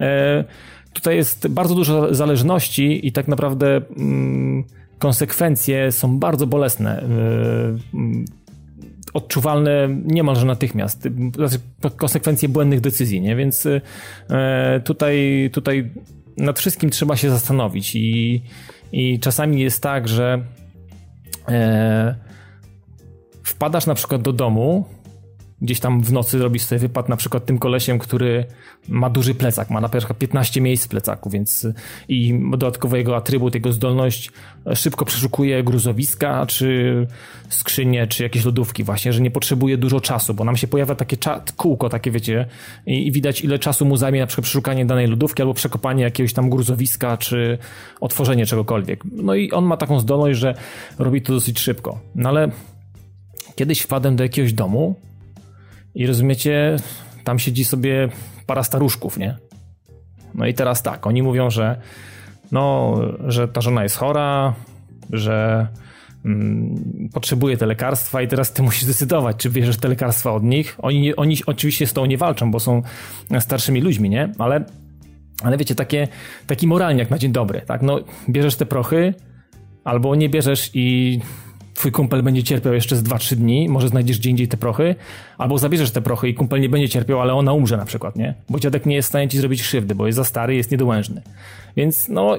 e, tutaj jest bardzo dużo zależności i tak naprawdę mm, konsekwencje są bardzo bolesne. Yy, odczuwalne niemalże natychmiast. Znaczy, konsekwencje błędnych decyzji, nie? Więc yy, tutaj, tutaj nad wszystkim trzeba się zastanowić i, i czasami jest tak, że wpadasz na przykład do domu, gdzieś tam w nocy robisz sobie wypad na przykład tym kolesiem, który ma duży plecak, ma na przykład 15 miejsc w plecaku, więc i dodatkowo jego atrybut, jego zdolność szybko przeszukuje gruzowiska, czy skrzynie, czy jakieś lodówki właśnie, że nie potrzebuje dużo czasu, bo nam się pojawia takie kółko, takie wiecie, i, i widać ile czasu mu zajmie na przykład przeszukanie danej lodówki, albo przekopanie jakiegoś tam gruzowiska, czy otworzenie czegokolwiek. No i on ma taką zdolność, że robi to dosyć szybko. No ale kiedyś wpadłem do jakiegoś domu, i rozumiecie, tam siedzi sobie para staruszków, nie? No i teraz tak, oni mówią, że no, że ta żona jest chora, że mm, potrzebuje te lekarstwa i teraz ty musisz decydować, czy bierzesz te lekarstwa od nich. Oni, oni oczywiście z tą nie walczą, bo są starszymi ludźmi, nie? Ale, ale wiecie, takie, taki moralniak na dzień dobry, tak? No, bierzesz te prochy, albo nie bierzesz i twój kumpel będzie cierpiał jeszcze z 2-3 dni, może znajdziesz gdzie indziej te prochy, albo zabierzesz te prochy i kumpel nie będzie cierpiał, ale ona umrze na przykład, nie? Bo dziadek nie jest w stanie ci zrobić krzywdy, bo jest za stary, jest niedołężny. Więc no,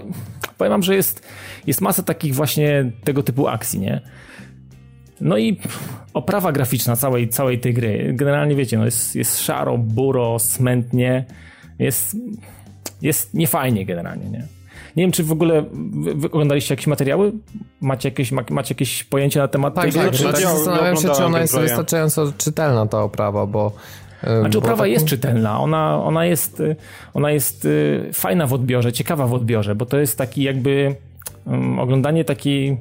powiem wam, że jest, jest masa takich właśnie tego typu akcji, nie? No i oprawa graficzna całej, całej tej gry, generalnie wiecie, no jest, jest szaro, buro, smętnie, jest, jest niefajnie generalnie, nie? Nie wiem, czy w ogóle wy oglądaliście jakieś materiały? Macie jakieś, macie jakieś pojęcie na temat tak, tego? Tak, tak, zastanawiam się, czy ona jest wystarczająco czytelna, ta oprawa, bo... Znaczy oprawa tak... jest czytelna, ona, ona, jest, ona jest y, fajna w odbiorze, ciekawa w odbiorze, bo to jest taki jakby um, oglądanie takiej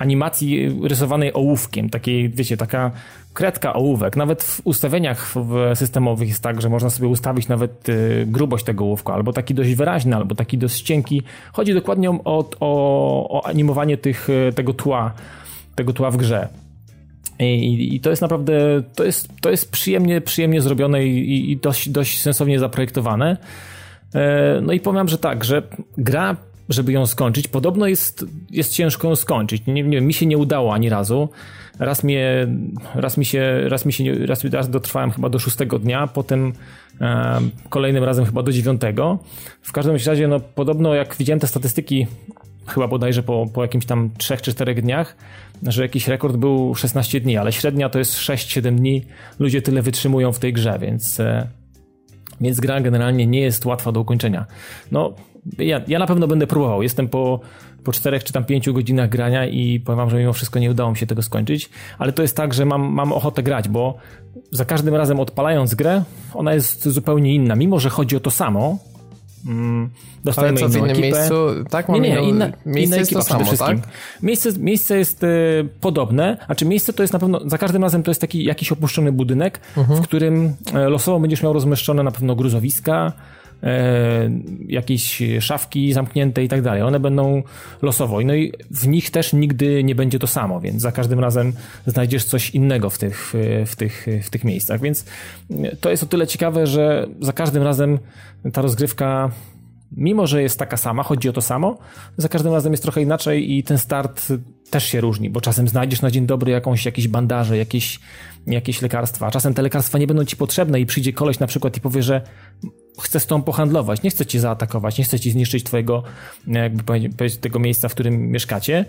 animacji rysowanej ołówkiem, takiej, wiecie, taka kredka ołówek. Nawet w ustawieniach systemowych jest tak, że można sobie ustawić nawet y, grubość tego ołówka, albo taki dość wyraźny, albo taki dość cienki. Chodzi dokładnie o, o, o animowanie tych, y, tego tła, tego tła w grze. I, I, to jest naprawdę, to jest, to jest przyjemnie, przyjemnie zrobione i, i dość, dość sensownie zaprojektowane. E, no i powiem, że tak, że gra żeby ją skończyć. Podobno jest, jest ciężko ją skończyć. Nie, nie, mi się nie udało ani razu. Raz, mnie, raz mi się, raz mi się, raz, raz dotrwałem chyba do szóstego dnia, potem e, kolejnym razem chyba do dziewiątego. W każdym razie, no podobno jak widziałem te statystyki, chyba bodajże po, po jakimś tam trzech czy czterech dniach, że jakiś rekord był 16 dni, ale średnia to jest 6-7 dni. Ludzie tyle wytrzymują w tej grze, więc, e, więc gra generalnie nie jest łatwa do ukończenia. No, ja, ja na pewno będę próbował. Jestem po, po czterech czy tam pięciu godzinach grania i powiem wam, że mimo wszystko nie udało mi się tego skończyć, ale to jest tak, że mam, mam ochotę grać, bo za każdym razem odpalając grę, ona jest zupełnie inna. Mimo, że chodzi o to samo, Mm, dostajemy Ale co, w innym ekipę. miejscu? Tak, nie, nie, inna, inna ekipa przede wszystkim. Tak? Miejsce, miejsce jest y, podobne, a czy miejsce to jest na pewno, za każdym razem to jest taki jakiś opuszczony budynek, mhm. w którym e, losowo będziesz miał rozmieszczone na pewno gruzowiska, e, jakieś szafki zamknięte i tak dalej. One będą losowo. No i w nich też nigdy nie będzie to samo, więc za każdym razem znajdziesz coś innego w tych, w tych, w tych miejscach. Więc to jest o tyle ciekawe, że za każdym razem ta rozgrywka mimo że jest taka sama, chodzi o to samo, za każdym razem jest trochę inaczej i ten start też się różni, bo czasem znajdziesz na dzień dobry jakąś, jakieś bandaże, jakieś, jakieś lekarstwa, czasem te lekarstwa nie będą ci potrzebne i przyjdzie koleś na przykład i powie, że chce z tą pohandlować, nie chce cię zaatakować, nie chce ci zniszczyć twojego, jakby powiedzieć, tego miejsca, w którym mieszkacie,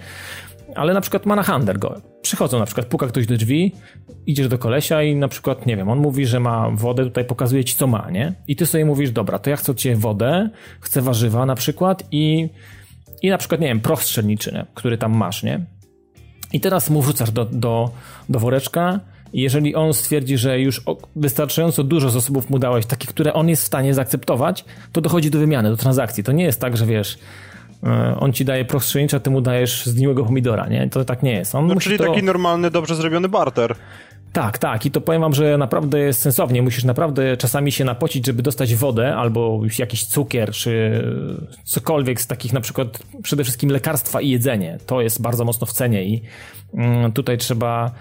ale na przykład ma na handel go. Przychodzą na przykład, puka ktoś do drzwi, idziesz do kolesia i na przykład, nie wiem, on mówi, że ma wodę, tutaj pokazuje ci co ma, nie? I ty sobie mówisz, dobra, to ja chcę ciebie wodę, chcę warzywa na przykład i, i na przykład, nie wiem, proch nie? który tam masz, nie? I teraz mu wrzucasz do, do, do woreczka jeżeli on stwierdzi, że już wystarczająco dużo zasobów mu dałeś, takich, które on jest w stanie zaakceptować, to dochodzi do wymiany, do transakcji. To nie jest tak, że wiesz, e, on ci daje strzelniczy, a ty mu dajesz zgniłego pomidora, nie? To tak nie jest. On no, czyli to... taki normalny, dobrze zrobiony barter. Tak, tak. I to powiem wam, że naprawdę jest sensownie. Musisz naprawdę czasami się napocić, żeby dostać wodę albo jakiś cukier, czy cokolwiek z takich na przykład przede wszystkim lekarstwa i jedzenie. To jest bardzo mocno w cenie i mm, tutaj trzeba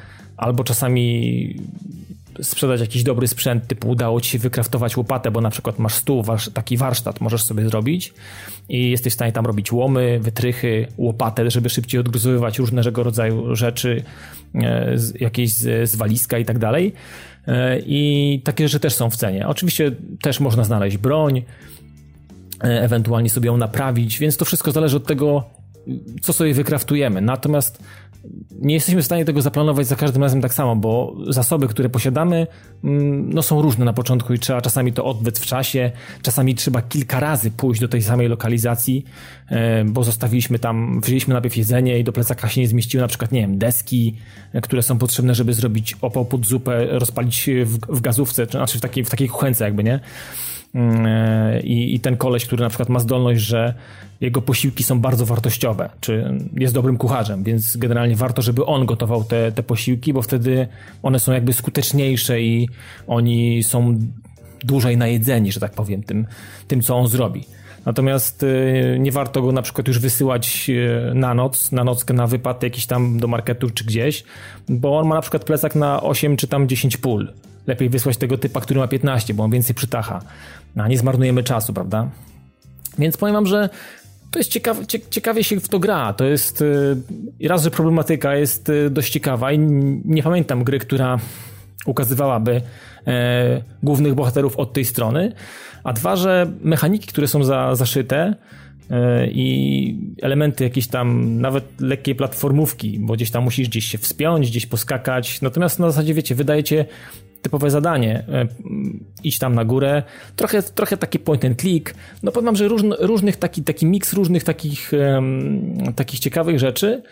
albo czasami sprzedać jakiś dobry sprzęt, typu udało ci się wykraftować łopatę, bo na przykład masz stół, taki warsztat możesz sobie zrobić i jesteś w stanie tam robić łomy, wytrychy, łopatę, żeby szybciej odgruzowywać różnego rodzaju rzeczy, e, jakieś z, z walizka i tak dalej. E, I takie rzeczy też są w cenie. Oczywiście też można znaleźć broń, e, ewentualnie sobie ją naprawić, więc to wszystko zależy od tego, co sobie wykraftujemy. Natomiast nie jesteśmy w stanie tego zaplanować za każdym razem tak samo, bo zasoby, które posiadamy, mm, no są różne na początku i trzeba czasami to odbyć w czasie, czasami trzeba kilka razy pójść do tej samej lokalizacji, e, bo zostawiliśmy tam, wzięliśmy najpierw jedzenie i do plecaka się nie zmieściły na przykład, nie wiem, deski, e, które są potrzebne, żeby zrobić opał pod zupę, rozpalić w, w gazówce, czy znaczy w takiej, w takiej kuchence jakby, nie? Mm, e, I, I ten koleś, który na przykład ma zdolność, że jego posiłki są bardzo wartościowe, czy jest dobrym kucharzem, więc generalnie warto, żeby on gotował te, te posiłki, bo wtedy one są jakby skuteczniejsze i oni są dłużej najedzeni, że tak powiem, tym, tym co on zrobi. Natomiast y, nie warto go na przykład już wysyłać y, na noc, na nockę, na wypad jakiś tam do marketu czy gdzieś, bo on ma na przykład plecak na 8 czy tam 10 pól. Lepiej wysłać tego typa, który ma 15, bo on więcej przytacha. A nie zmarnujemy czasu, prawda? Więc powiem wam, że to jest ciekawe, ciekawie się w to gra. To jest raz, że problematyka jest dość ciekawa i nie pamiętam gry, która ukazywałaby e, głównych bohaterów od tej strony, a dwa, że mechaniki, które są za, zaszyte e, i elementy jakieś tam, nawet lekkiej platformówki, bo gdzieś tam musisz gdzieś się wspiąć, gdzieś poskakać, natomiast na zasadzie, wiecie, wydajecie typowe zadanie, e, tam na górę, trochę, trochę taki point and click, no powiem że różn, różnych, taki, taki miks różnych takich, takich ciekawych rzeczy,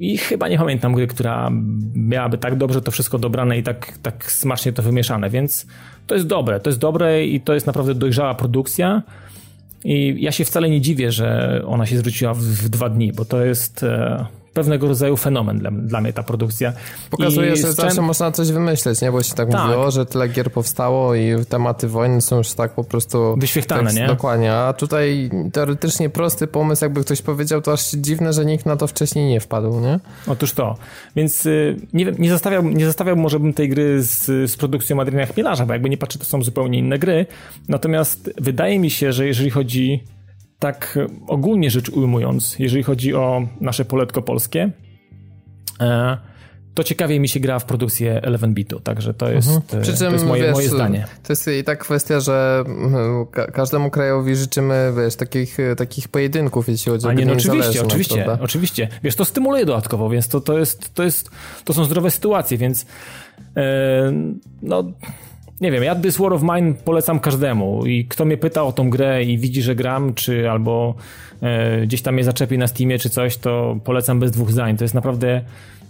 i chyba nie pamiętam gry, która miałaby tak dobrze to wszystko dobrane i tak, tak smacznie to wymieszane, więc to jest dobre. To jest dobre i to jest naprawdę dojrzała produkcja. I ja się wcale nie dziwię, że ona się zwróciła w, w dwa dni, bo to jest. E, pewnego rodzaju fenomen dla, dla mnie ta produkcja. Pokazuje, I że zawsze czym... można coś wymyśleć, nie? Bo się tak, tak, mówiło, że tyle gier powstało i tematy wojny są już tak po prostu... Wyświechtane, tak, nie? Dokładnie, a tutaj teoretycznie prosty pomysł, jakby ktoś powiedział, to aż dziwne, że nikt na to wcześniej nie wpadł, nie? Otóż to. Więc y, nie wiem, nie zostawiał, nie zostawiał może bym tej gry z, z produkcją Adriana Chmielarza, bo jakby nie patrzę, to są zupełnie inne gry. Natomiast wydaje mi się, że jeżeli chodzi tak ogólnie rzecz ujmując, jeżeli chodzi o nasze poletko polskie, e, to ciekawie mi się gra w produkcję 11-bitu, także to jest, mhm. Przy czym, to jest moje, wiesz, moje zdanie. To jest i tak kwestia, że mm, każdemu krajowi życzymy, wiesz, takich, takich pojedynków, jeśli chodzi o A nie, no oczywiście, oczywiście, prawda? oczywiście. Wiesz, to stymuluje dodatkowo, więc to, to jest, to jest, to są zdrowe sytuacje, więc e, no nie wiem, ja This War of Mine polecam każdemu i kto mnie pyta o tą grę i widzi, że gram, czy albo e, gdzieś tam mnie zaczepi na Steamie czy coś, to polecam bez dwóch zdań. To jest naprawdę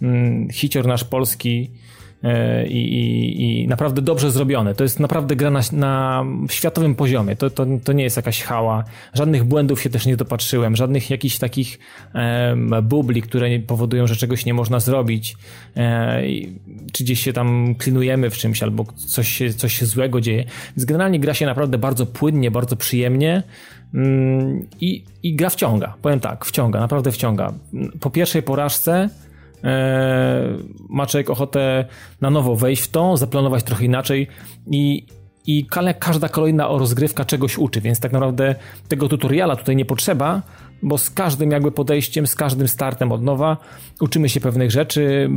mm, hicior nasz polski, i, i, i, naprawdę dobrze zrobione. To jest naprawdę gra na, na światowym poziomie. To, to, to, nie jest jakaś hała. Żadnych błędów się też nie dopatrzyłem, żadnych jakichś takich um, bubli, które powodują, że czegoś nie można zrobić, e, czy gdzieś się tam klinujemy w czymś, albo coś się, coś się złego dzieje. Więc generalnie gra się naprawdę bardzo płynnie, bardzo przyjemnie. Mm, I, I gra wciąga, powiem tak, wciąga, naprawdę wciąga. Po pierwszej porażce e, ma człowiek ochotę na nowo wejść w to, zaplanować trochę inaczej i, i każda kolejna rozgrywka czegoś uczy, więc tak naprawdę tego tutoriala tutaj nie potrzeba, bo z każdym jakby podejściem, z każdym startem od nowa uczymy się pewnych rzeczy,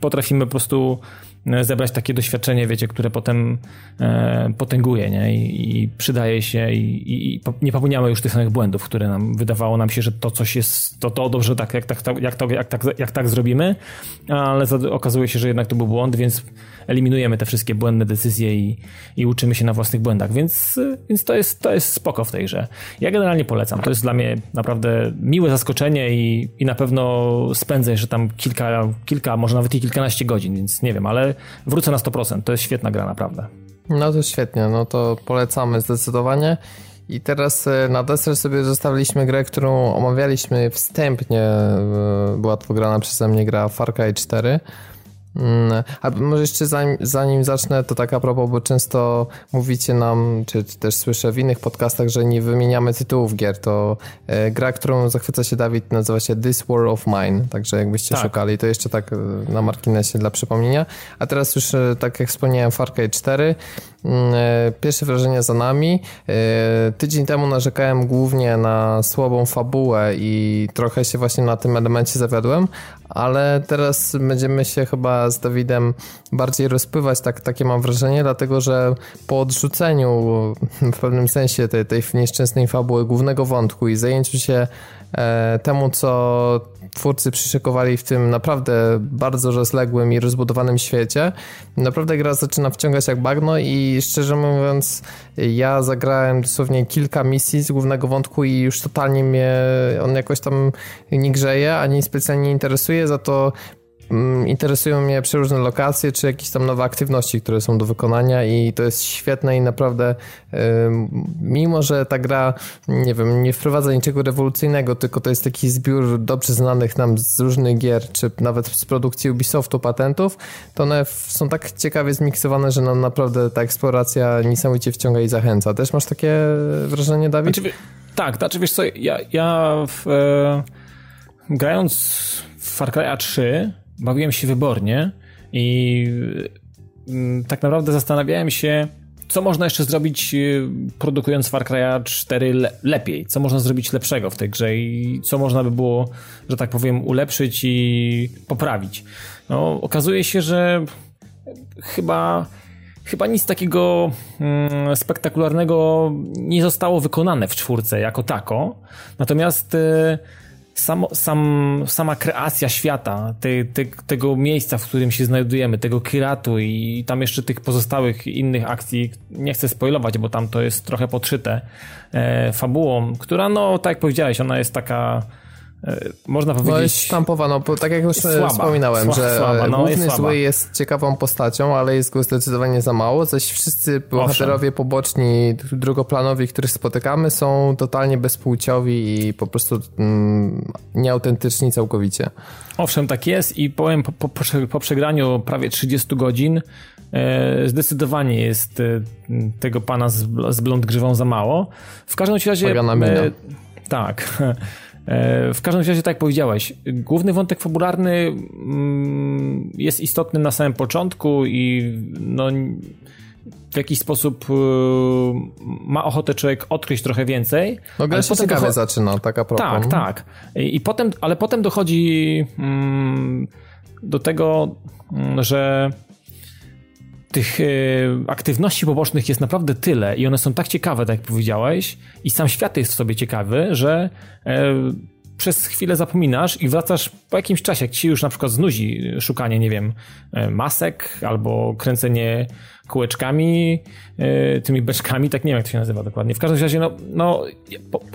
potrafimy po prostu E, zebrać takie doświadczenie, wiecie, które potem e, potęguje, nie? I, i przydaje się i, i, nie popełniamy już tych samych błędów, które nam wydawało nam się, że to coś jest, to, to dobrze tak, jak tak, jak, to, jak, tak, jak tak zrobimy, ale okazuje się, że jednak to był błąd, więc eliminujemy te wszystkie błędne decyzje i, i uczymy się na własnych błędach, więc, więc to, jest, to jest spoko w tej grze. Ja generalnie polecam, to jest dla mnie naprawdę miłe zaskoczenie i, i na pewno spędzę jeszcze tam kilka, kilka, może nawet i kilkanaście godzin, więc nie wiem, ale wrócę na 100%, to jest świetna gra naprawdę. No to świetnie, no to polecamy zdecydowanie. I teraz e, na deser sobie zostawiliśmy grę, którą omawialiśmy wstępnie. E, była to grana przeze mnie gra Far Cry 4. Mm, a może jeszcze zanim, zanim, zacznę, to tak a propos, bo często mówicie nam, czy, czy, też słyszę w innych podcastach, że nie wymieniamy tytułów gier. To e, gra, którą zachwyca się Dawid, nazywa się This War of Mine. Także jakbyście tak. szukali, to jeszcze tak e, na marginesie dla przypomnienia. A teraz już, e, tak jak wspomniałem, Far Cry 4. Mm, pierwsze wrażenia za nami. Tydzień temu narzekałem głównie na słabą fabułę i trochę się właśnie na tym elemencie zawiodłem, ale teraz będziemy się chyba z Dawidem bardziej rozpływać, tak, takie mam wrażenie, dlatego że po odrzuceniu w pewnym sensie tej, tej nieszczęsnej fabuły głównego wątku i zajęciu się e, temu, co twórcy przyszykowali w tym naprawdę bardzo rozległym i rozbudowanym świecie. Naprawdę gra zaczyna wciągać jak bagno i szczerze mówiąc ja zagrałem dosłownie kilka misji z głównego wątku i już totalnie mnie on jakoś tam nie grzeje, ani specjalnie nie interesuje, za to interesują mnie przeróżne lokacje, czy jakieś tam nowe aktywności, które są do wykonania i to jest świetne i naprawdę mimo, że ta gra, nie wiem, nie wprowadza niczego rewolucyjnego, tylko to jest taki zbiór dobrze znanych nam z różnych gier, czy nawet z produkcji Ubisoftu patentów, to one są tak ciekawie zmiksowane, że nam naprawdę ta eksploracja niesamowicie wciąga i zachęca. Też masz takie wrażenie, Dawid? Znaczy, Tak, znaczy wiesz co, ja, ja w, e, grając w Far Cry 3 bawiłem się wybornie i mm, tak naprawdę zastanawiałem się, co można jeszcze zrobić y, produkując Far Cry 4 le lepiej, co można zrobić lepszego w tej grze i co można by było, że tak powiem, ulepszyć i poprawić. No, okazuje się, że chyba chyba nic takiego mm, spektakularnego nie zostało wykonane w czwórce jako tako. Natomiast y, sam, sam, sama kreacja świata, te, te, tego miejsca, w którym się znajdujemy, tego kiratu i tam jeszcze tych pozostałych innych akcji, nie chcę spoilować, bo tam to jest trochę podszyte e, fabułą, która no, tak jak powiedziałeś, ona jest taka można powiedzieć... No jest sztampowa, no bo tak jak już słaba, wspominałem, słaba, że słaba, no, główny jest zły jest ciekawą postacią, ale jest go zdecydowanie za mało, zaś wszyscy bohaterowie poboczni, drugoplanowi, których spotykamy są totalnie bezpłciowi i po prostu mm, nieautentyczni całkowicie. Owszem, tak jest i powiem po, po, po przegraniu prawie 30 godzin e, zdecydowanie jest e, tego pana z, z blond grzywą za mało. W każdym razie... E, tak. E, w każdym razie, tak jak powiedziałeś, główny wątek fabularny mm, jest istotny na samym początku i no, w jakiś sposób e, ma ochotę człowiek odkryć trochę więcej. No gra się ciekawie zaczyna, tak a propos. Tak, tak. I, i potem, ale potem dochodzi mm, do tego, mm, że tych e, aktywności pobocznych jest naprawdę tyle i one są tak ciekawe, tak jak powiedziałeś, i sam świat jest w sobie ciekawy, że e, przez chwilę zapominasz i wracasz po jakimś czasie, jak ci już na przykład znuzi szukanie, nie wiem, e, masek albo kręcenie kółeczkami, tymi beczkami, tak nie wiem jak to się nazywa dokładnie. W każdym razie, no, no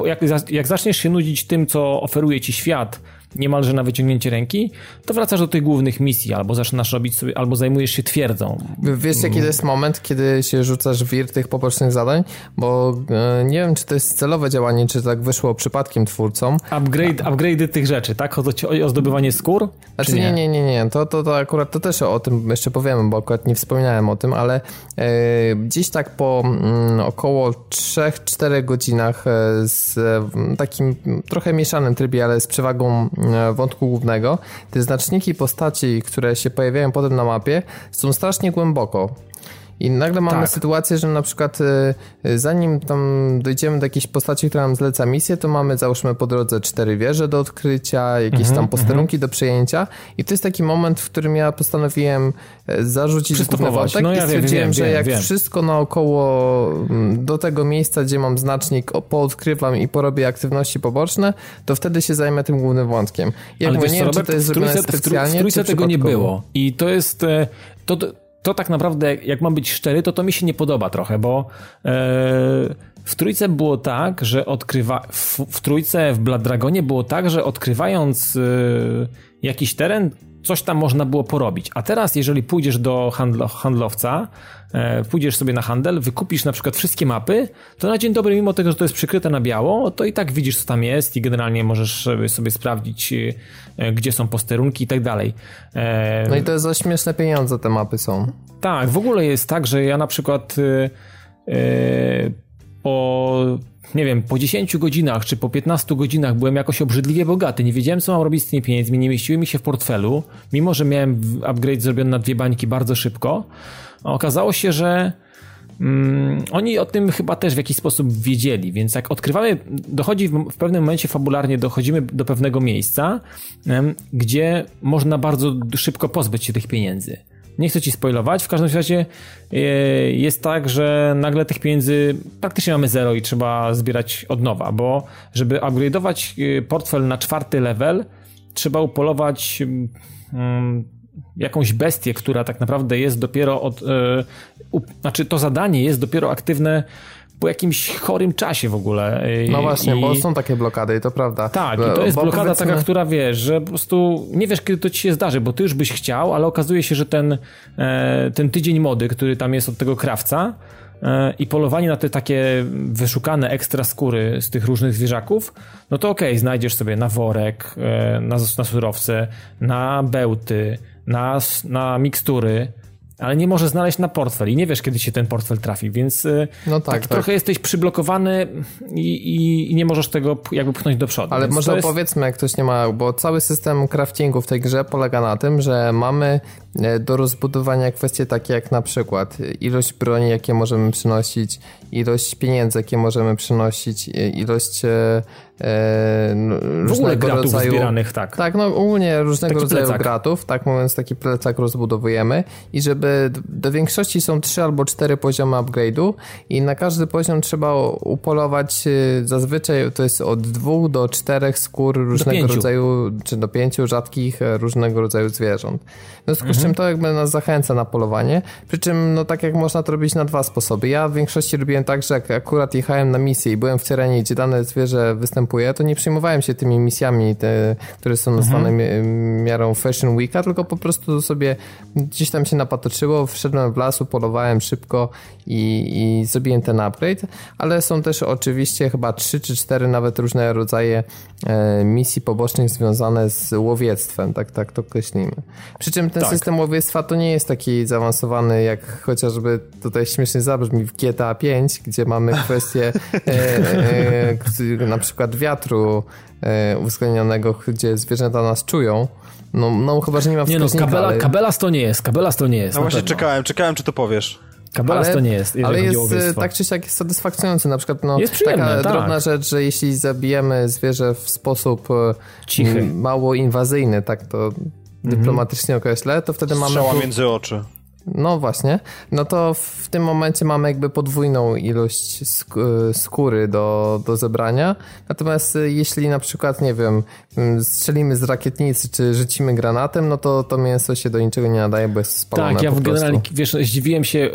jak, jak zaczniesz się nudzić tym, co oferuje ci świat, niemalże na wyciągnięcie ręki, to wracasz do tych głównych misji, albo zaczynasz robić sobie, albo zajmujesz się twierdzą. Wiesz, jaki to jest moment, kiedy się rzucasz wir tych pobocznych zadań? Bo e, nie wiem, czy to jest celowe działanie, czy tak wyszło przypadkiem twórcom. Upgrade, upgrade tych rzeczy, tak? Chodzi o, o zdobywanie skór? Znaczy nie, nie, nie, nie. To, to, to akurat to też o tym jeszcze powiemy, bo akurat nie wspominałem o tym, ale e, gdzieś tak po mm, około 3-4 godzinach e, z takim trochę mieszanym trybie, ale z przewagą E, wątku głównego, te znaczniki postaci, które się pojawiają potem na mapie, są strasznie głęboko. I nagle mamy tak. sytuację, że na przykład y, zanim tam dojdziemy do jakiejś postaci, która nam zleca misję, to mamy załóżmy po drodze cztery wieże do odkrycia, jakieś mm -hmm, tam posterunki mm -hmm. do przejęcia i to jest taki moment, w którym ja postanowiłem e, zarzucić główny wątek no, ja i stwierdziłem, wiem, że wiem, jak wiem. wszystko naokoło mm, do tego miejsca, gdzie mam znacznik, poodkrywam i porobię aktywności poboczne, to wtedy się zajmę tym głównym wątkiem. Jak Ale mówię, nie wiem, czy to jest zrobione specjalnie, w trójce tego nie było i to jest... E, to, to tak naprawdę, jak mam być szczery, to to mi się nie podoba trochę, bo e, w trójce było tak, że odkrywa... W, w trójce, w Blood Dragonie było tak, że odkrywając e, jakiś teren, coś tam można było porobić. A teraz, jeżeli pójdziesz do handlo, handlowca, e, pójdziesz sobie na handel, wykupisz na przykład wszystkie mapy, to na dzień dobry, mimo tego, że to jest przykryte na biało, to i tak widzisz, co tam jest i generalnie możesz sobie sprawdzić, e, gdzie są posterunki i tak dalej. E, no i to za śmieszne pieniądze te mapy są. Tak, w ogóle jest tak, że ja na przykład po nie wiem, po 10 godzinach czy po 15 godzinach byłem jakoś obrzydliwie bogaty. Nie wiedziałem, co mam robić z tymi pieniędzmi, nie mieściły mi się w portfelu, mimo że miałem upgrade zrobiony na dwie bańki bardzo szybko. Okazało się, że mm, oni o tym chyba też w jakiś sposób wiedzieli, więc jak odkrywamy, dochodzi w, w pewnym momencie fabularnie, dochodzimy do pewnego miejsca, gdzie można bardzo szybko pozbyć się tych pieniędzy. Nie chcę ci spoilować, w każdym razie e, jest tak, że nagle tych pieniędzy praktycznie mamy zero i trzeba zbierać od nowa, bo żeby upgrade'ować e, portfel na czwarty level, trzeba upolować um, jakąś bestię, która tak naprawdę jest dopiero od... U, znaczy to zadanie jest dopiero aktywne po jakimś chorym czasie w ogóle. No właśnie, I... bo są takie blokady i to prawda. Tak, i to jest bo blokada powiedzmy... taka, która wiesz, że po prostu nie wiesz, kiedy to ci się zdarzy, bo ty już byś chciał, ale okazuje się, że ten, e, ten tydzień mody, który tam jest od tego krawca, e, i polowanie na te takie wyszukane ekstra skóry z tych różnych zwierzaków, no to okej, okay, znajdziesz sobie na worek, e, na, na surowce, na bełty, na, na mikstury, ale nie możesz znaleźć na portfel i nie wiesz, kiedy się ten portfel trafi, więc y, no tak, tak, tak. trochę jesteś przyblokowany i, i, i, nie możesz tego jakby pchnąć do przodu. Ale może jest... powiedzmy, jak ktoś nie ma, bo cały system craftingu w tej grze polega na tym, że mamy do rozbudowania kwestie takie jak na przykład ilość broni, jakie możemy przynosić, ilość pieniędzy, jakie możemy przynosić, ilość e, e, różnego rodzaju zbieranych, tak. Tak, no ogólnie różnego taki rodzaju plecak. gratów, tak mówiąc, taki plecak rozbudowujemy i żeby do większości są trzy albo cztery poziomy upgrade'u i na każdy poziom trzeba upolować e, zazwyczaj to jest od dwóch do czterech skór różnego rodzaju, czy do pięciu rzadkich e, różnego rodzaju zwierząt. W związku mhm. z czym to jakby nas zachęca na polowanie, przy czym no tak jak można to robić na dwa sposoby. Ja w większości robiłem tak, że jak akurat jechałem na misję i byłem w terenie, gdzie dane zwierzę występuje, to nie przejmowałem się tymi misjami, te, które są nazwane mhm. miarą Fashion Weeka, tylko po prostu sobie gdzieś tam się napatoczyło, wszedłem w lasu, polowałem szybko i, i zrobiłem ten upgrade, ale są też oczywiście chyba trzy czy cztery nawet różne rodzaje e, misji pobocznych związane z łowiectwem, tak, tak to określimy. Przy czym ten tak. system łowiectwa to nie jest taki zaawansowany jak chociażby tutaj śmiesznie zabrzmi w GTA 5, gdzie mamy kwestię e, e, na przykład wiatru e, uwzględnionego, gdzie zwierzęta nas czują. No, no chyba, że nie ma Nie no, kabela, ale... kabelas to nie jest, kabelas to nie jest. No właśnie pewno. czekałem, czekałem, czy to powiesz. Kabelas ale, to nie jest. Ale jest e, tak czy siak jest satysfakcjonujący. Na przykład no, jest taka tak. drobna rzecz, że jeśli zabijemy zwierzę w sposób e, Cichy. mało inwazyjny, tak to. Dyplomatycznie określę, to wtedy Strzała mamy... między oczy. No właśnie, no to w tym momencie mamy jakby podwójną ilość skóry do, do zebrania. Natomiast y, jeśli na przykład, nie wiem, mm, strzelimy z rakietnicy czy rzucimy granatem, no to to mięso się do niczego nie nadaje, bo jest spalone Tak, ja w generalnie, wiesz, zdziwiłem się,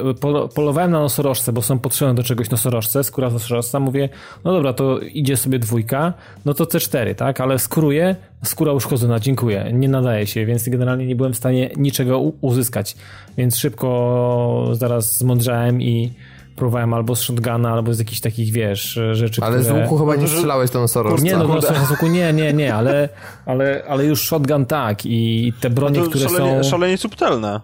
polowałem na nosorożce, bo są potrzebne do czegoś nosorożce, skóra nosorożca, mówię, no dobra, to idzie sobie dwójka, no to C4, tak, ale skóruję, skóra uszkodzona, dziękuję, nie nadaje się, więc generalnie nie byłem w stanie niczego uzyskać, więc szybko zaraz zmądrzałem i próbowałem albo z shotguna, albo z jakichś takich, wiesz, rzeczy, Ale które... z łuku chyba nie strzelałeś tą nosorożca. Nie, no, z łuku nie, nie, nie, ale, ale, ale już shotgun tak i te bronie, no które szalenie, są... Szalenie subtelne.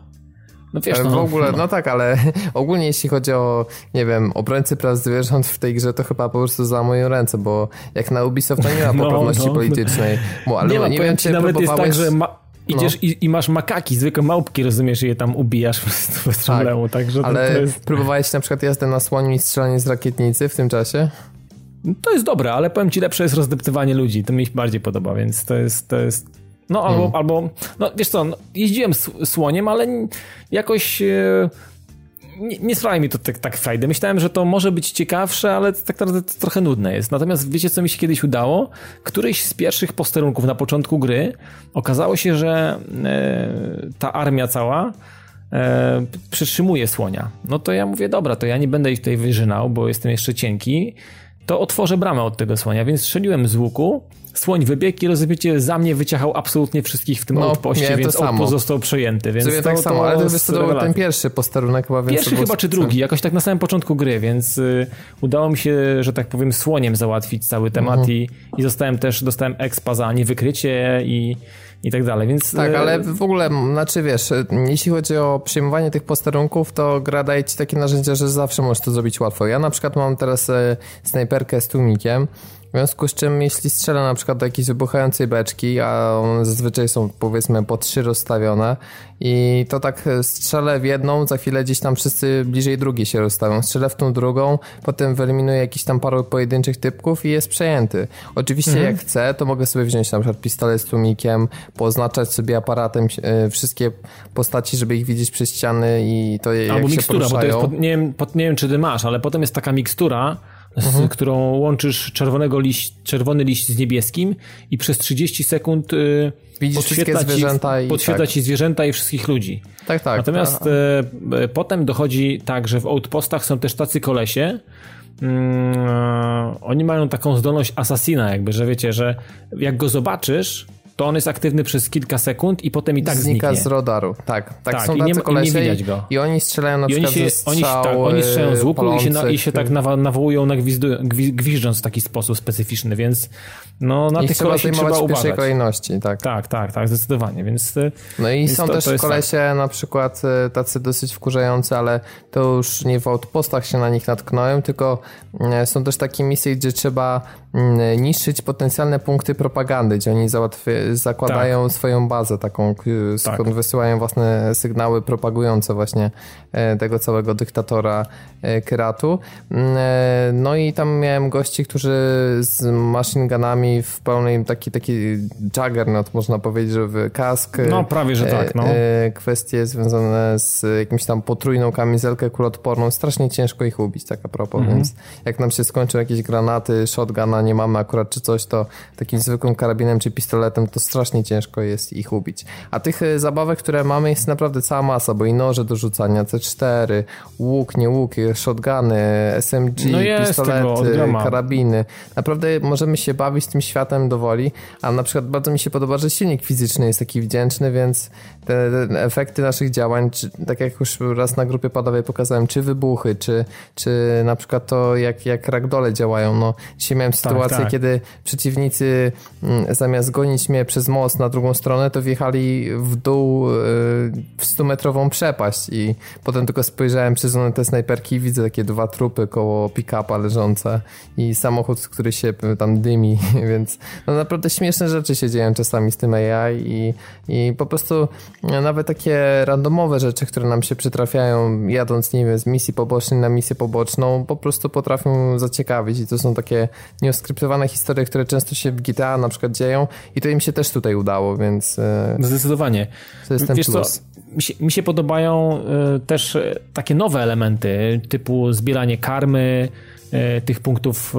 No wiesz, no, w ogóle, no. no. tak, ale ogólnie jeśli chodzi o, nie wiem, obrońcy praw zwierząt w tej grze, to chyba po prostu za moją ręce, bo jak na Ubisoft to nie ma no, poprawności no, politycznej. Bo, ale nie, ma, nie wiem, czy nawet próbowałeś... jest tak, że ma... Idziesz no. i, i, masz makaki, zwykłe małpki, rozumiesz, i je tam ubijasz bez tak, problemu, także Ale to, to jest... próbowałeś na przykład jazdę na słoniu i strzelanie z rakietnicy w tym czasie? To jest dobre, ale powiem ci, lepsze jest rozdeptywanie ludzi, to mi się bardziej podoba, więc to jest, to jest no albo, hmm. albo no wiesz co, no, jeździłem słoniem, ale jakoś e, nie, nie mi to tak, tak frajdy. Myślałem, że to może być ciekawsze, ale tak naprawdę to trochę nudne jest. Natomiast wiecie, co mi się kiedyś udało? Któryś z pierwszych posterunków na początku gry okazało się, że e, ta armia cała e, przytrzymuje słonia. No to ja mówię, dobra, to ja nie będę ich tutaj wyżynał, bo jestem jeszcze cienki, to otworzę bramę od tego słonia, więc strzeliłem z łuku słoń wybiegł i rozumiecie, za mnie wyciachał absolutnie wszystkich w tym no, outpoście, więc outpost został przejęty. Więc Sobie to, tak samo, to ale to jest to ten pierwszy posterunek chyba, więc Pierwszy chyba czy drugi, jakoś tak na samym początku gry, więc y, udało mi się, że tak powiem, słoniem załatwić cały temat mhm. i, i zostałem też, dostałem expa za niewykrycie i i tak dalej, więc... Tak, y, ale w ogóle, znaczy wiesz, jeśli chodzi o przyjmowanie tych posterunków, to gra daje ci takie narzędzia, że zawsze możesz to zrobić łatwo. Ja na przykład mam teraz y, snajperkę z tłumikiem w związku z czym, jeśli strzela na przykład do jakiejś wybuchającej beczki, a one zazwyczaj są powiedzmy po trzy rozstawione i to tak strzelę w jedną, za chwilę gdzieś tam wszyscy bliżej drugiej się rozstawią. Strzelę w tą drugą, potem wyeliminuję jakiś tam paru pojedynczych typków i jest przejęty. Oczywiście mhm. jak chcę, to mogę sobie wziąć na przykład pistolet z tłumikiem, poznaczać sobie aparatem e, wszystkie postaci, żeby ich widzieć przez ściany i to Albo jak mikstura, się poruszają. bo to jest, pod, nie, wiem, pod, nie wiem czy ty masz, ale potem jest taka mikstura, z mhm. którą łączysz czerwonego liść, czerwony liść z niebieskim i przez 30 sekund y, Widzisz podświetla, ci, zwierzęta i, podświetla tak. ci zwierzęta i wszystkich ludzi. Tak, tak. Natomiast y, potem dochodzi tak, że w outpostach są też tacy kolesie, mm, oni mają taką zdolność asasina jakby, że wiecie, że jak go zobaczysz, to on jest aktywny przez kilka sekund i potem i tak znika zniknie. z radaru. Tak, tak, Tak, są i nie i nie widać go. I oni strzelają na I oni się, ze oni, tak, strzał, oni strzelają z łuku i się, na, i się tak palących. nawa, nawołują, na gwizdu, gwi, gwiżdżąc w taki sposób specyficzny, więc no, na tych trzeba trzeba w pierwszej uważać. kolejności, tak. Tak, tak, tak, zdecydowanie, więc y, No i Więc są to- też to kolesie na przykład e, tacy dosyć wkurzający, ale to już nie w outpostach się na nich natknąłem, tylko e, są też takie misje, gdzie trzeba niszczyć potencjalne punkty propagandy, gdzie oni załatwi- zakładają swoją bazę taką, skąd Tak. wysyłają własne sygnały propagujące właśnie e, tego całego dyktatora e, Kyratu. Mm, e, No i tam miałem gości, którzy z machine gunami w pełnej taki, taki juggernaut można powiedzieć, że w kask. No, prawie, że tak, no. Kwestie związane z jakimś tam potrójną kamizelkę kuloodporną. Strasznie ciężko ich ubić, tak a propos, Mhm. więc jak nam się skończą jakieś granaty, shotguna nie mamy akurat czy coś, to takim zwykłym karabinem czy pistoletem to strasznie ciężko jest ich ubić. A tych e, zabawek, które mamy jest naprawdę cała masa, bo i noże do rzucania, C4, łuk, nie łuk, shotguny, SMG, No jest pistolety, karabiny. Naprawdę możemy się bawić tym światem do woli, a na przykład bardzo mi się podoba, że silnik fizyczny jest taki wdzięczny, więc te, te efekty naszych działań, czy, tak jak już raz na grupie padowej pokazałem, czy wybuchy, czy, czy na przykład to, jak, jak ragdole działają. No, dzisiaj miałem sytuację, tak. kiedy przeciwnicy mm, zamiast gonić mnie przez most na drugą stronę, to wjechali w dół y, w 100-metrową przepaść i potem tylko spojrzałem przez lunetę snajperki i widzę takie dwa trupy koło pick-upa leżące i samochód, który się tam dymi, więc no naprawdę śmieszne rzeczy się dzieją czasami z tym AI i, i po prostu nawet takie randomowe rzeczy, które nam się przytrafiają jadąc, nie wiem, z misji pobocznej na misję poboczną, po prostu potrafią zaciekawić i to są takie nieoskryptowane historie, które często się w GTA na przykład dzieją i to im się też tutaj udało, więc e, zdecydowanie. to jest ten Wiesz co, plus. mi się, mi się podobają y, też y, takie nowe elementy, typu zbieranie karmy, tych punktów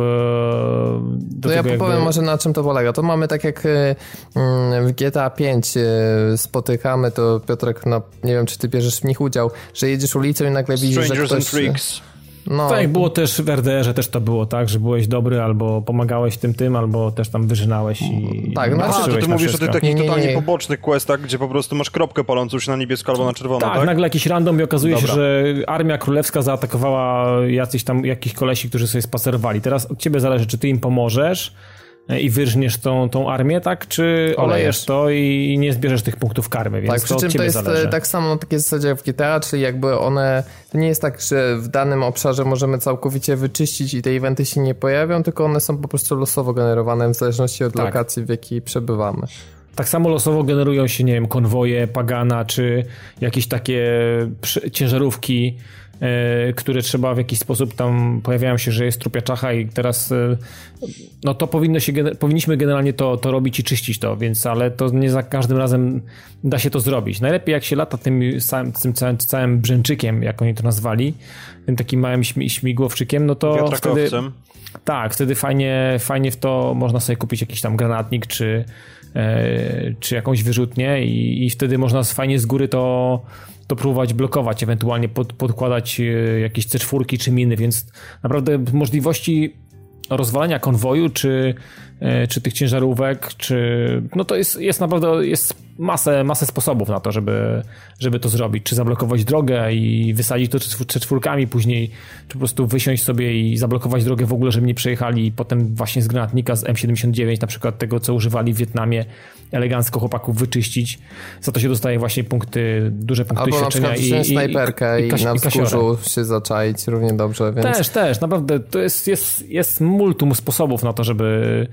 do To ja tego jakby... powiem może na czym to polega. To mamy tak jak mm, w GTA 5 y, spotykamy, to Piotrek, no, nie wiem czy ty bierzesz w nich udział, że jedziesz ulicą i nagle widzisz, że Strangers and ktoś... Freaks. No, Tak, było też w RDR-ze też to było tak, że byłeś dobry albo pomagałeś tym tym, albo też tam wyżynałeś i Tak, no A, to patrzyłeś ty mówisz o wszystko. tych takich Nie, nie, totalnie nie. pobocznych questach, gdzie po prostu masz kropkę palącą się na niebiesko albo na czerwono, Tak, tak? nagle jakiś random i okazuje się, Dobra. że armia królewska zaatakowała jacyś tam, jakichś kolesi, którzy sobie spacerowali. Teraz od ciebie zależy, czy ty im pomożesz i wyrżniesz tą, tą armię, tak? Czy olejesz Olejesz. to i nie zbierzesz tych punktów karmy, więc Tak, to przy od czym ciebie to jest zależy. e, tak samo na takiej zasadzie jak w GTA, czyli jakby one, to nie jest tak, że w danym obszarze możemy całkowicie wyczyścić i te eventy się nie pojawią, tylko one są po prostu losowo generowane w zależności od Tak. lokacji, w jakiej przebywamy. Tak samo losowo generują się, nie wiem, konwoje, pagana, czy jakieś takie ciężarówki, e, które trzeba w jakiś sposób tam pojawiają się, że jest trupia czacha i teraz e, no to powinno się, powinniśmy generalnie to, to robić i czyścić to, więc ale to nie za każdym razem da się to zrobić. Najlepiej jak się lata tym, tym całym, całym brzęczykiem, jak oni to nazwali, tym takim małym śmi- śmigłowczykiem, no to wtedy... Tak, wtedy fajnie, fajnie w to można sobie kupić jakiś tam granatnik czy, e, czy jakąś wyrzutnię i, i wtedy można fajnie z góry to, to próbować blokować, ewentualnie pod, podkładać e, jakieś C4 czy miny, więc naprawdę możliwości rozwalania konwoju czy, e, czy tych ciężarówek, czy no to jest, jest naprawdę jest masę, masę sposobów na to, żeby, żeby to zrobić, czy zablokować drogę i wysadzić to czwórkami później, czy po prostu wysiąść sobie i zablokować drogę w ogóle, żeby nie przejechali i potem właśnie z granatnika z M79, na przykład tego, co używali w Wietnamie, elegancko chłopaków wyczyścić. Za to się dostaje właśnie punkty, duże punkty Albo na przykład i, wziąć i, i, snajperkę i, kas- na wzgórzu się zaczaić równie dobrze, więc... Też, też, naprawdę to jest, jest, jest multum sposobów na to, żeby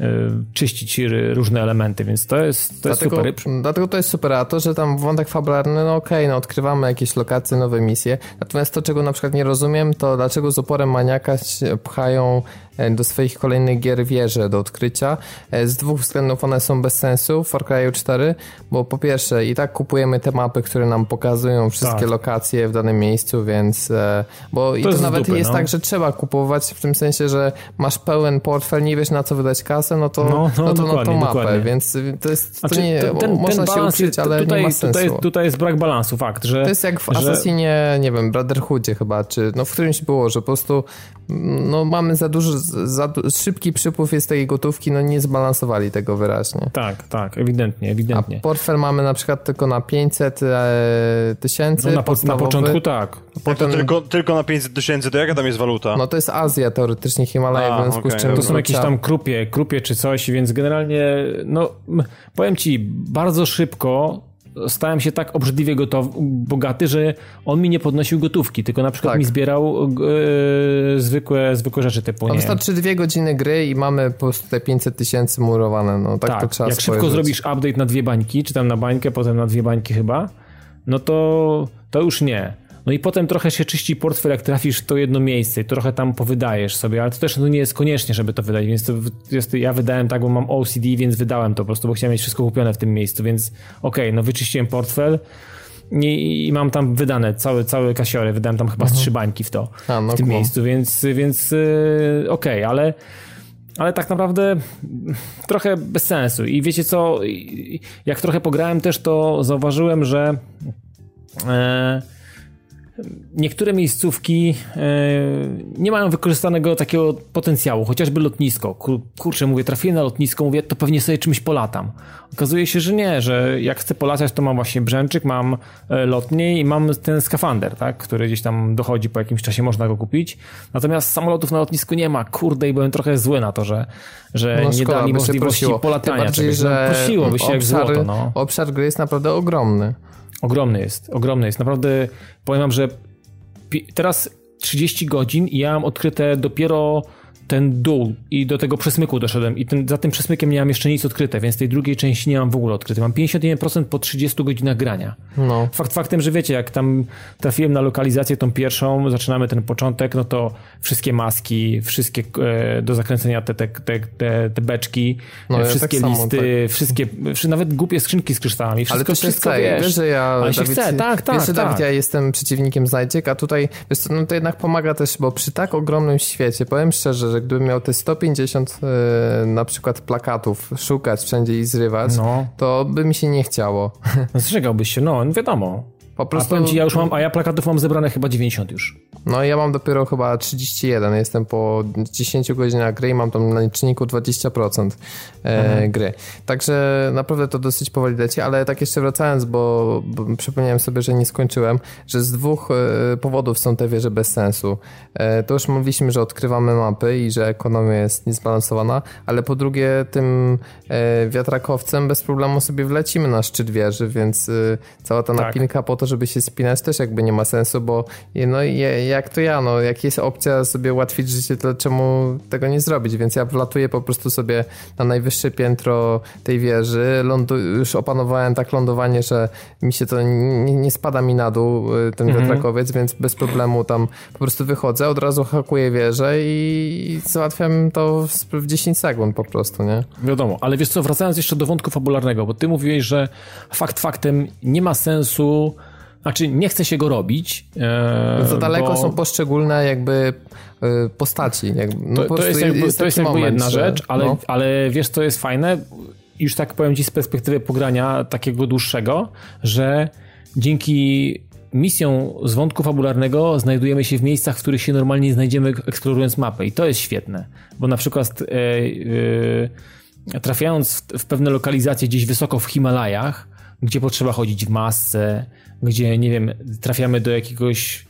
y, czyścić różne elementy, więc to jest, to jest Dlatego, super. dlatego to jest super, a to, że tam wątek fabularny, no okej, no odkrywamy jakieś lokacje, nowe misje, natomiast to, czego na przykład nie rozumiem, to dlaczego z uporem maniaka się pchają e, do swoich kolejnych gier wieże do odkrycia. E, Z dwóch względów one są bez sensu w Far Cry 4, bo po pierwsze i tak kupujemy te mapy, które nam pokazują wszystkie Tak. lokacje w danym miejscu, więc e, bo i to, jest nawet dupy, jest no. tak, że trzeba kupować w tym sensie, że masz pełen portfel, nie wiesz na co wydać kasę, no to, no, No, no, to na tą dokładnie, mapę, dokładnie. więc to jest to Znaczy, nie, ten- ten- można ten się jest- ale tutaj, nie ma sensu. Tutaj, tutaj jest brak balansu, fakt, że... To jest jak w że- Assassinie, nie wiem, Brotherhoodzie chyba, czy no w którymś było, że po prostu no mamy za duży, za, szybki przypływ jest tej gotówki, no nie zbalansowali tego wyraźnie. Tak, tak, ewidentnie, ewidentnie. A portfel mamy na przykład tylko na 500 e, tysięcy. No na, na początku tak. Potem... tylko, tylko na 500 tysięcy, to jaka tam jest waluta? No to jest Azja teoretycznie, Himalaja, w związku okay, z czym... To są jakieś tam krupie, krupie czy coś, więc generalnie, no powiem ci, bardzo szybko stałem się tak obrzydliwie gotow, bogaty, że on mi nie podnosił gotówki, tylko na przykład tak. mi zbierał e, zwykłe, zwykłe rzeczy typu, nie Wystarczy dwie godziny gry i mamy po prostu te 500 tysięcy murowane, no tak, tak. to trzeba Jak spojrzeć. szybko zrobisz update na dwie bańki, czy tam na bańkę, potem na dwie bańki chyba, no to, to już nie. No i potem trochę się czyści portfel, jak trafisz w to jedno miejsce i trochę tam powydajesz sobie, ale to też no, nie jest koniecznie, żeby to wydać, więc to jest, ja wydałem tak, bo mam OCD, więc wydałem to po prostu, bo chciałem mieć wszystko kupione w tym miejscu, więc okej, okay, no wyczyściłem portfel, i, mam tam wydane całe, całe kasiory, wydałem tam chyba mhm. z trzy bańki w to, A, no w tym miejscu, więc, więc yy, okej, okay, ale ale tak naprawdę trochę bez sensu. I wiecie co, jak trochę pograłem też, to zauważyłem, że e, niektóre miejscówki e, nie mają wykorzystanego takiego potencjału, chociażby lotnisko. kurczę, mówię, trafiłem na lotnisko, mówię, to pewnie sobie czymś polatam. Okazuje się, że nie, że jak chcę polatać, to mam właśnie brzęczyk, mam e, lotnie i mam ten skafander, tak, który gdzieś tam dochodzi po jakimś czasie, można go kupić. Natomiast samolotów na lotnisku nie ma. Kurde, i byłem trochę zły na to, że, że no, nie dali możliwości polatania. Tym bardziej, że no, prosiłoby się obszar, jak złoto, no. Obszar gry jest naprawdę ogromny. Ogromny jest, ogromny jest. Naprawdę powiem wam, że teraz 30 godzin i ja mam odkryte dopiero ten dół i do tego przesmyku doszedłem i ten, za tym przesmykiem nie mam jeszcze nic odkryte, więc tej drugiej części nie mam w ogóle odkryte. Mam 51% po 30 godzinach grania. No. Fakt faktem, że wiecie, jak tam trafiłem na lokalizację tą pierwszą, zaczynamy ten początek, no to wszystkie maski, wszystkie e, do zakręcenia te, te, te, te, te beczki, no, wszystkie tak listy, samo, tak. wszystkie, nawet głupie skrzynki z kryształami, wszystko, Ale to się wszystko, chce, wiesz, wiesz, że ja, Ale się chce, tak, tak, wiesz, że tak. Dawid, ja jestem przeciwnikiem znajdziek, a tutaj, wiesz no to jednak pomaga też, bo przy tak ogromnym świecie, powiem szczerze, że gdybym miał te 150 e, na przykład plakatów szukać wszędzie i zrywać, no. to by mi się nie chciało. Zrzegałbyś się, no wiadomo. Po prostu... A ci, ja już mam, a ja plakatów mam zebrane chyba 90 już. No ja mam dopiero chyba 31, jestem po 10 godzinach gry i mam tam na liczniku 20% e, mhm. gry. Także naprawdę to dosyć powoli leci, ale tak jeszcze wracając, bo, bo przypomniałem sobie, że nie skończyłem, że z dwóch e, powodów są te wieże bez sensu. E, to już mówiliśmy, że odkrywamy mapy i że ekonomia jest niezbalansowana, ale po drugie tym wiatrakowcem bez problemu sobie wlecimy na szczyt wieży, więc cała ta tak. napinka po to, żeby się spinać też jakby nie ma sensu, bo no jak to ja, no jak jest opcja sobie ułatwić życie, to czemu tego nie zrobić? Więc ja wlatuję po prostu sobie na najwyższe piętro tej wieży, lądu, już opanowałem tak lądowanie, że mi się to nie, nie spada mi na dół y, ten mhm. wiatrakowiec, więc bez problemu tam po prostu wychodzę, od razu hakuję wieżę i załatwiam to w 10 sekund po prostu, nie? Wiadomo, ale wiesz co, wracając jeszcze do wątku fabularnego, bo ty mówiłeś, że fakt faktem nie ma sensu znaczy, nie chce się go robić. E, Za daleko bo... są poszczególne jakby e, postaci. Jakby, no to, to, jest jakby, jest to jest jakby moment, jedna rzecz, ale, no. ale wiesz, co jest fajne? Już tak powiem ci z perspektywy pogrania takiego dłuższego, że dzięki misją z wątku fabularnego znajdujemy się w miejscach, w których się normalnie znajdziemy eksplorując mapę i to jest świetne, bo na przykład e, e, trafiając w, w pewne lokalizacje gdzieś wysoko w Himalajach, gdzie potrzeba chodzić w masce, gdzie, nie wiem, trafiamy do jakiegoś,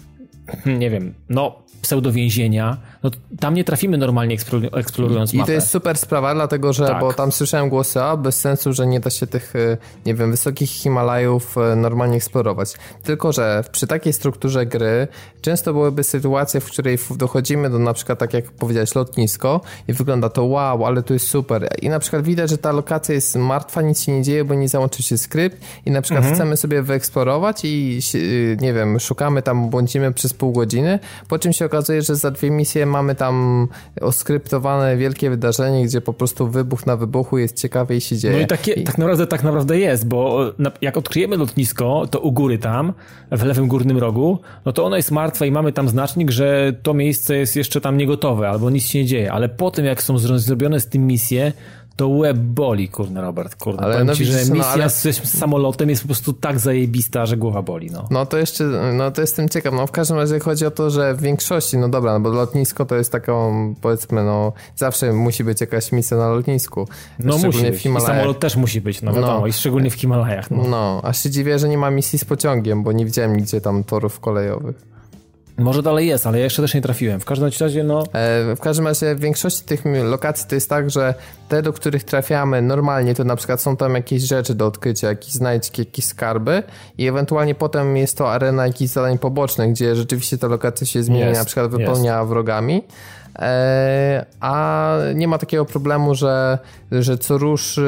nie wiem, no, pseudowięzienia, no tam nie trafimy normalnie eksplorując I, mapę. I to jest super sprawa, dlatego że, tak. bo tam słyszałem głosy, a bez sensu, że nie da się tych, e, nie wiem, wysokich Himalajów e, normalnie eksplorować. Tylko, że przy takiej strukturze gry często byłyby sytuacje, w której dochodzimy do na przykład, tak jak powiedziałeś, lotnisko i wygląda to wow, ale to jest super. I na przykład widać, że ta lokacja jest martwa, nic się nie dzieje, bo nie załączył się skrypt i na przykład mhm. chcemy sobie wyeksplorować i e, nie wiem, szukamy tam, błądzimy przez pół godziny, po czym się okazuje, że za dwie misje mamy tam oskryptowane wielkie wydarzenie, gdzie po prostu wybuch na wybuchu jest ciekawie i się dzieje. No i, takie, I... tak naprawdę tak naprawdę jest, bo jak odkryjemy lotnisko, to u góry tam, w lewym górnym rogu, no to ono jest martwe i mamy tam znacznik, że to miejsce jest jeszcze tam niegotowe albo nic się nie dzieje, ale po tym jak są zrobione z tym misje, to łeb boli, kurde, Robert, kurde. Ale Powiem no ci, że no, misja no, ale... z samolotem jest po prostu tak zajebista, że głowa boli, no. No to jeszcze, no to jestem ciekaw, no w każdym razie chodzi o to, że w większości, no dobra, no bo lotnisko to jest taką, powiedzmy, no zawsze musi być jakaś misja na lotnisku. No musi być. I samolot też musi być, no wiadomo, no. i szczególnie w Himalajach. No. no, a się dziwię, że nie ma misji z pociągiem, bo nie widziałem nigdzie tam torów kolejowych. Może dalej jest, ale ja jeszcze też nie trafiłem. W każdym razie, no. E, w każdym razie, w większości tych lokacji to jest tak, że te, do których trafiamy normalnie, to na przykład są tam jakieś rzeczy do odkrycia, jakieś znajdźki, jakieś skarby, i ewentualnie potem jest to arena jakichś zadań pobocznych, gdzie rzeczywiście ta lokacja się zmienia, jest, na przykład wypełnia wrogami. E, a nie ma takiego problemu, że, że co rusz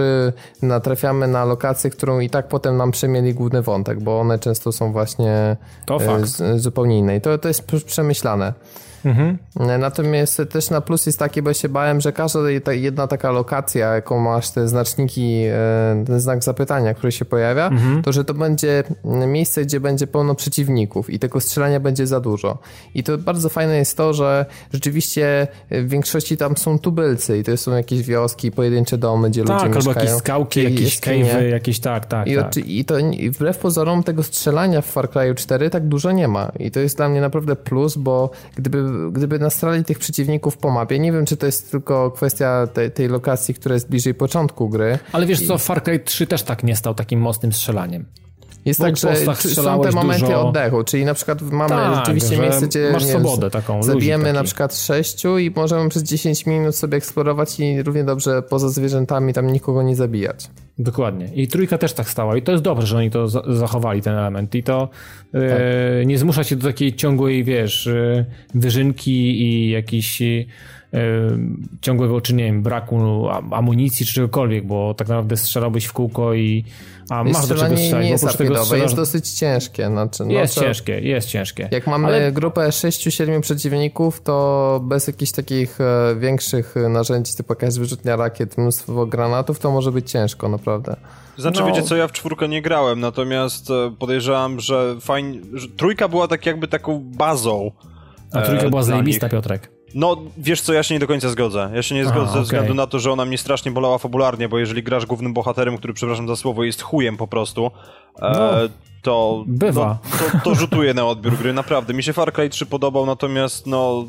natrafiamy na lokację, którą i tak potem nam przemieli główny wątek, bo one często są właśnie e, zupełnie inne i to, to jest przemyślane. Mhm. Natomiast też na plus jest taki, bo się bałem, że każda jedna taka lokacja, jaką masz te znaczniki, e, ten znak zapytania, który się pojawia, mhm. to że to będzie miejsce, gdzie będzie pełno przeciwników i tego strzelania będzie za dużo. I to bardzo fajne jest to, że rzeczywiście w większości tam są tubylcy i to są jakieś wioski, pojedyncze domy, gdzie tak, ludzie mieszkają. Tak, albo jakieś skałki, jakieś cave'y, jakieś tak, tak. I, tak. I to wbrew pozorom tego strzelania w Far Cry 4 tak dużo nie ma. I to jest dla mnie naprawdę plus, bo gdyby gdyby nastrali tych przeciwników po mapie, nie wiem, czy to jest tylko kwestia tej, tej lokacji, która jest bliżej początku gry. Ale wiesz co, Far Cry 3 też tak nie stał takim mocnym strzelaniem. Jest tak, że są te momenty dużo... oddechu, czyli na przykład mamy tak, rzeczywiście miejsce, gdzie masz swobodę taką, zabijemy na przykład sześciu i możemy przez 10 minut sobie eksplorować i równie dobrze poza zwierzętami tam nikogo nie zabijać. Dokładnie. I trójka też tak stała. I to jest dobrze, że oni to zachowali, ten element. I to e, tak. e, nie zmusza się do takiej ciągłej, wiesz, e, wyżynki i jakiś e, ciągłego, czy nie wiem, braku amunicji czy czegokolwiek, bo tak naprawdę strzelałbyś w kółko i a masz do czego strzelać. Nie jest strzelasz... jest dosyć ciężkie. Znaczy, no jest to... ciężkie, jest ciężkie. Jak mamy Ale... grupę 6-7 przeciwników, to bez jakichś takich e, większych narzędzi, typu jakaś wyrzutnia rakiet, mnóstwo granatów, to może być ciężko, naprawdę. Znaczy, no. wiecie co, ja w czwórkę nie grałem, natomiast e, podejrzewam, że fajnie, że trójka była tak jakby taką bazą. A trójka e, była zajebista, Piotrek. No, wiesz co, ja się nie do końca zgodzę. Ja się nie zgodzę Aha, ze względu na to, że ona mnie strasznie bolała fabularnie, bo jeżeli grasz głównym bohaterem, który, przepraszam za słowo, jest chujem po prostu, no, to, bywa. No, to, to rzutuje na odbiór gry, naprawdę. Mi się Far Cry 3 podobał, natomiast no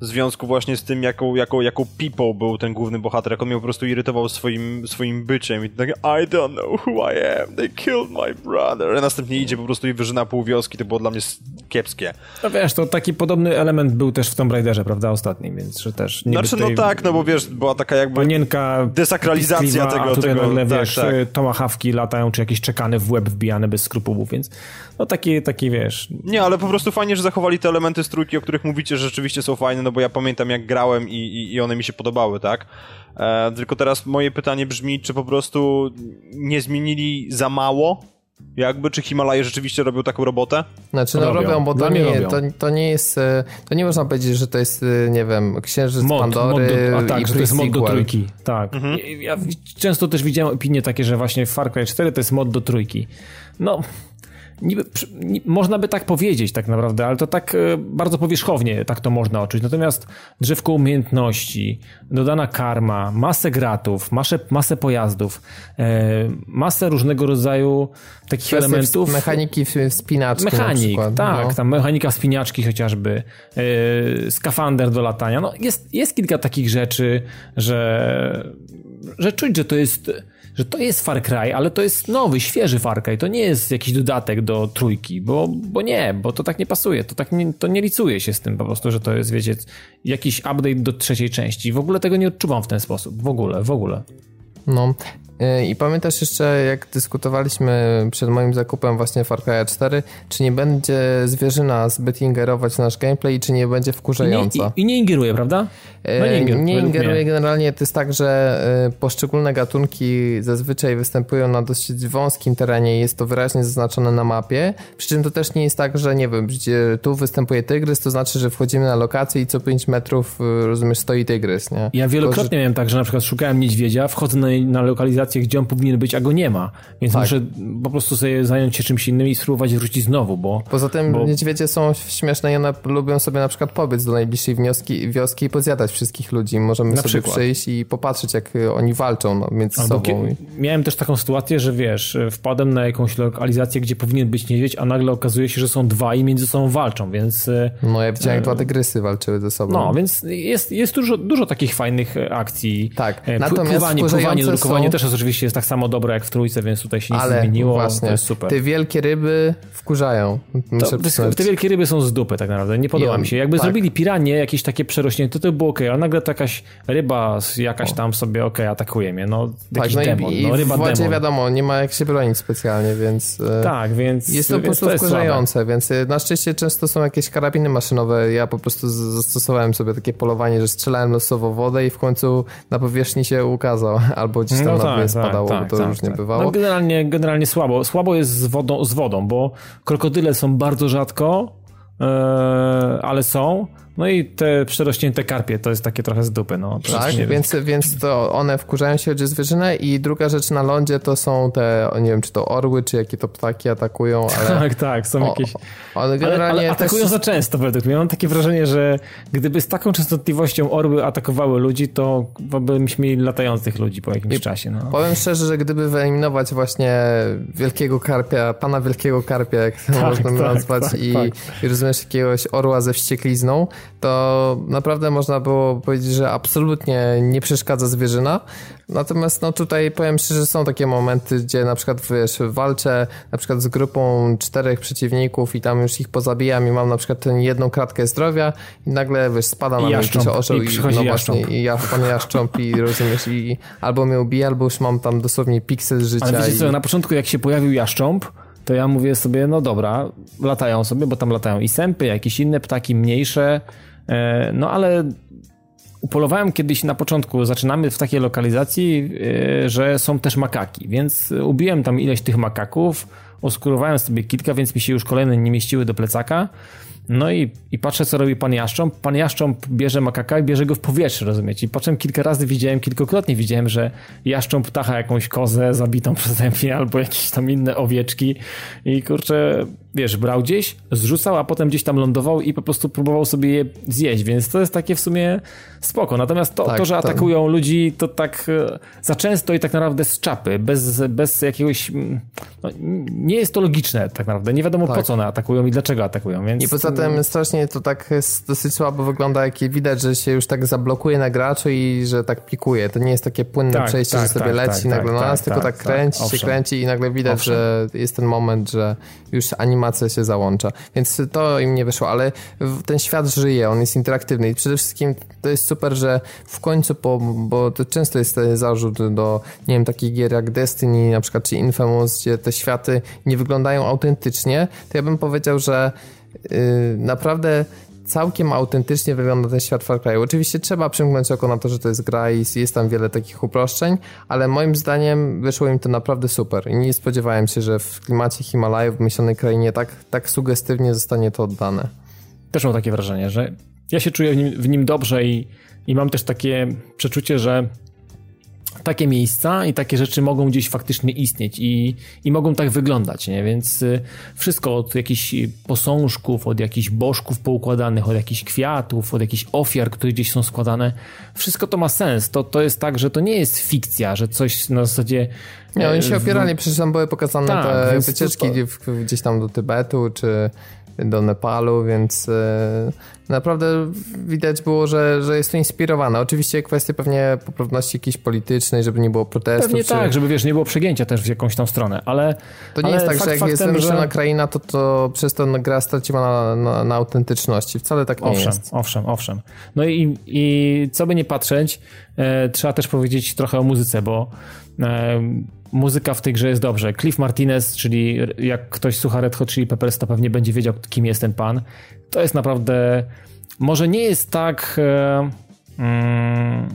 w związku właśnie z tym, jaką, jaką, jaką pipą był ten główny bohater, jak on mnie po prostu irytował swoim, swoim byciem i tak I don't know who I am, they killed my brother. A następnie idzie po prostu i wyżyna pół wioski, to było dla mnie kiepskie. No wiesz, to taki podobny element był też w Tomb Raiderze, prawda, ostatnim, więc że też... Znaczy, no tak, no bo wiesz, była taka jakby... Panienka... Desakralizacja tego, tutaj tego... nagle, tak, wiesz, tak. tomahawki latają, czy jakieś czekany w łeb wbijane bez skrupułów, więc no taki, taki wiesz... Nie, ale po prostu fajnie, że zachowali te elementy z trójki, o których mówicie, że rzeczywiście są fajne, no bo ja pamiętam jak grałem i, i, i one mi się podobały, tak? E, tylko teraz moje pytanie brzmi, czy po prostu nie zmienili za mało jakby, czy Himalaje rzeczywiście robią taką robotę? Znaczy, no robią, robią bo to nie, to, to nie jest, e, to nie można powiedzieć, że to jest, e, nie wiem, Księżyc mod, Pandory mod do, a tak, że to jest mod do trójki. Tak. Mhm. Ja często też widziałem opinie takie, że właśnie Far Cry 4 to jest mod do trójki. No, niby, można by tak powiedzieć tak naprawdę, ale to tak e, bardzo powierzchownie tak to można odczuć. Natomiast drzewko umiejętności, dodana karma, masę gratów, masę, masę pojazdów, e, masę różnego rodzaju takich Kwestie elementów. Mechaniki wspinaczki Mechanik, tak, no. tam mechanika wspinaczki chociażby, e, skafander do latania. No jest, jest kilka takich rzeczy, że, że czuć, że to jest że to jest Far Cry, ale to jest nowy, świeży Far Cry. To nie jest jakiś dodatek do trójki, bo, bo nie, bo to tak nie pasuje. To tak nie, to nie licuje się z tym po prostu, że to jest, wiecie, jakiś update do trzeciej części. W ogóle tego nie odczuwam w ten sposób. W ogóle, w ogóle. No, I pamiętasz jeszcze, jak dyskutowaliśmy przed moim zakupem właśnie Far Cry 4, czy nie będzie zwierzyna zbyt ingerować w nasz gameplay i czy nie będzie wkurzająca? I nie, i, i nie ingeruje, prawda? E, no nie, ingeruje, nie ingeruje generalnie. To jest tak, że e, poszczególne gatunki zazwyczaj występują na dosyć wąskim terenie i jest to wyraźnie zaznaczone na mapie. Przy czym to też nie jest tak, że nie wiem, gdzie tu występuje tygrys, to znaczy, że wchodzimy na lokację i co 5 metrów, rozumiesz, stoi tygrys, nie? Ja wielokrotnie to, że... miałem tak, że na przykład szukałem niedźwiedzia, wchodzę na, na lokalizację lokalizację, gdzie on powinien być, a go nie ma. Więc tak. muszę po prostu sobie zająć się czymś innym i spróbować wrócić znowu, bo... Poza tym bo... niedźwiedzie są śmieszne i one lubią sobie na przykład pobiec do najbliższej wioski, wioski i pozjadać wszystkich ludzi. Możemy na sobie przykład. przyjść i popatrzeć, jak oni walczą no, między Albo sobą. Miałem też taką sytuację, że wiesz, wpadłem na jakąś lokalizację, gdzie powinien być niedźwiedź, a nagle okazuje się, że są dwa i między sobą walczą, więc... No ja widziałem, jak dwa tygrysy walczyły ze sobą. No, więc jest, jest dużo, dużo takich fajnych akcji. Tak, natomiast pływanie, pływanie, drukowanie są... też oczywiście jest tak samo dobre jak w trójce, więc tutaj się nic Ale nie zmieniło, właśnie, to jest super. te wielkie ryby wkurzają. To, te wielkie ryby są z dupy tak naprawdę, nie podoba mi się. Jakby tak. zrobili piranie jakieś takie przerośnięte, to by było ok, ale nagle to jakaś ryba jakaś tam sobie ok, atakuje mnie, no jakiś tak, no demon, i, no ryba w wodzie demon. wiadomo, nie ma jak się bronić specjalnie, więc... E, tak, więc... Jest to po prostu wkurzające, więc e, na szczęście często są jakieś karabiny maszynowe, ja po prostu zastosowałem sobie takie polowanie, że strzelałem losowo wodę i w końcu na powierzchni się ukazał, albo gdzieś tam no tak, tak, spadało, tak, bo to tak, różnie tak. bywało. No generalnie, generalnie słabo. Słabo jest z wodą, z wodą, bo krokodyle są bardzo rzadko, yy, ale są. No i te przerośnięte karpie to jest takie trochę z dupy. No, tak, więc, więc to one wkurzają się o zwierzynę i druga rzecz na lądzie to są te, nie wiem czy to orły, czy jakie to ptaki atakują, ale... tak, tak, są o, jakieś... One generalnie ale, ale atakują też... za często według mnie. Mam takie wrażenie, że gdyby z taką częstotliwością orły atakowały ludzi, to byśmy mieli latających ludzi po jakimś I czasie. No. Powiem szczerze, że gdyby wyeliminować właśnie wielkiego karpia, pana wielkiego karpia, jak to tak, można tak, nazwać, tak, i, tak. i rozumiesz jakiegoś orła ze wścieklizną, to naprawdę można było powiedzieć, że absolutnie nie przeszkadza zwierzyna. Natomiast no tutaj powiem szczerze, są takie momenty, gdzie na przykład wiesz, walczę na przykład z grupą czterech przeciwników i tam już ich pozabijam i mam na przykład tę jedną kratkę zdrowia i nagle wiesz, spada na mnie jakiś orzeł i, i no właśnie i ja pan jaszcząb i rozumiesz i albo mnie ubije, albo już mam tam dosłownie piksel życia. Ale wiecie i... co, na początku jak się pojawił jaszcząb, to ja mówię sobie, no dobra, latają sobie, bo tam latają i sępy, jakieś inne ptaki mniejsze, e, no ale upolowałem kiedyś na początku, zaczynamy w takiej lokalizacji, e, że są też makaki, więc ubiłem tam ileś tych makaków, oskurowałem sobie kilka, więc mi się już kolejne nie mieściły do plecaka. No i, i patrzę, co robi pan Jaszcząb. Pan Jaszcząb bierze makaka i bierze go w powietrze, rozumiecie? I po czym kilka razy widziałem, kilkukrotnie widziałem, że Jaszcząb ptacha jakąś kozę zabitą przeze mnie albo jakieś tam inne owieczki i kurczę, wiesz, brał gdzieś, zrzucał, a potem gdzieś tam lądował i po prostu próbował sobie je zjeść, więc to jest takie w sumie spoko. Natomiast to, tak, to że tak. atakują ludzi, to tak e, za często i tak naprawdę z czapy, bez, bez jakiegoś... Mm, no, nie jest to logiczne tak naprawdę. Nie wiadomo tak. po co one atakują i dlaczego atakują, więc... I poza tym strasznie to tak dosyć słabo wygląda, jak widać, że się już tak zablokuje na graczu i że tak pikuje. To nie jest takie płynne tak, przejście, tak, że sobie tak, leci tak, nagle na nas, tylko tak, kręci się, kręci i nagle widać, Owszem. że jest ten moment, że już animacja się załącza. Więc to im nie wyszło, ale ten świat żyje, on jest interaktywny i przede wszystkim to jest super, że w końcu, po, bo to często jest zarzut do, nie wiem, takich gier jak Destiny na przykład, czy Infamous, gdzie te światy nie wyglądają autentycznie, to ja bym powiedział, że naprawdę całkiem autentycznie wygląda ten świat Far Cry. Oczywiście trzeba przymknąć oko na to, że to jest gra i jest tam wiele takich uproszczeń, ale moim zdaniem wyszło im to naprawdę super i nie spodziewałem się, że w klimacie Himalajów w myślonej krainie tak, tak sugestywnie zostanie to oddane. Też mam takie wrażenie, że ja się czuję w nim, w nim dobrze i, i mam też takie przeczucie, że takie miejsca i takie rzeczy mogą gdzieś faktycznie istnieć i, i mogą tak wyglądać, nie? Więc y, wszystko od jakichś posążków, od jakichś bożków poukładanych, od jakichś kwiatów, od jakichś ofiar, które gdzieś są składane, wszystko to ma sens. To, to jest tak, że to nie jest fikcja, że coś na zasadzie... Nie, oni się e, opierali, przecież tam były pokazane tak, te wycieczki to... gdzieś tam do Tybetu, czy do Nepalu, więc e, naprawdę widać było, że, że jest to inspirowane. Oczywiście kwestie pewnie poprawności jakiejś politycznej, żeby nie było protestów. Pewnie czy... tak, żeby wiesz, nie było przegięcia też w jakąś tam stronę, ale... To nie ale jest tak, że jak jest wymyślona że... kraina, to, to przez to gra straciła na, na, na autentyczności. Wcale tak nie owszem, jest. Owszem, owszem. No i, i co by nie patrzeć, e, trzeba też powiedzieć trochę o muzyce, bo e, muzyka w tej grze jest dobrze. Cliff Martinez, czyli jak ktoś słucha Red Hot Chili Peppers, to pewnie będzie wiedział, kim jest ten pan. To jest naprawdę... Może nie jest tak... E, mm,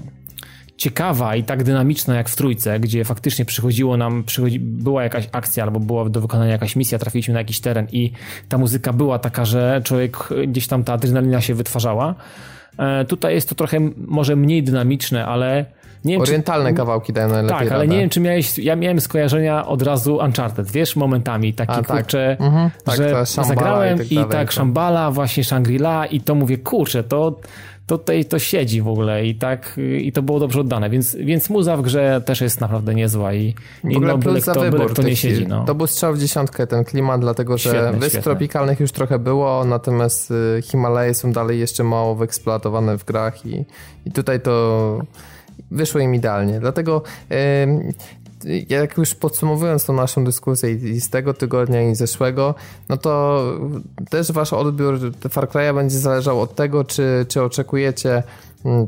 ciekawa i tak dynamiczna jak w trójce, gdzie faktycznie przychodziło nam, przychodzi, była jakaś akcja albo była do wykonania jakaś misja, trafiliśmy na jakiś teren i ta muzyka była taka, że człowiek gdzieś tam ta adrenalina się wytwarzała. E, tutaj jest to trochę może mniej dynamiczne, ale Nie wiem, Orientalne czy... kawałki dają najlepiej Tak, ale nie wiem, czy miałeś, ja miałem skojarzenia od razu Uncharted, wiesz, momentami takie, A, tak. kurcze, mhm. tak, że zagrałem i tak, i tak Shambhala, właśnie Shangri-La i to mówię, kurczę, to to tutaj to siedzi w ogóle i tak i to było dobrze oddane, więc, więc muza w grze też jest naprawdę niezła i, i no, byle kto, byle kto nie siedzi. No. To był strzał w dziesiątkę ten klimat, dlatego że świetne, wysp świetne. tropikalnych już trochę było, natomiast y, Himalaje są dalej jeszcze mało wyeksploatowane w grach i, i tutaj to wyszło im idealnie. Dlatego jak już podsumowując tą naszą dyskusję i z tego tygodnia i zeszłego, no to też wasz odbiór Far Cry'a będzie zależał od tego, czy, czy oczekujecie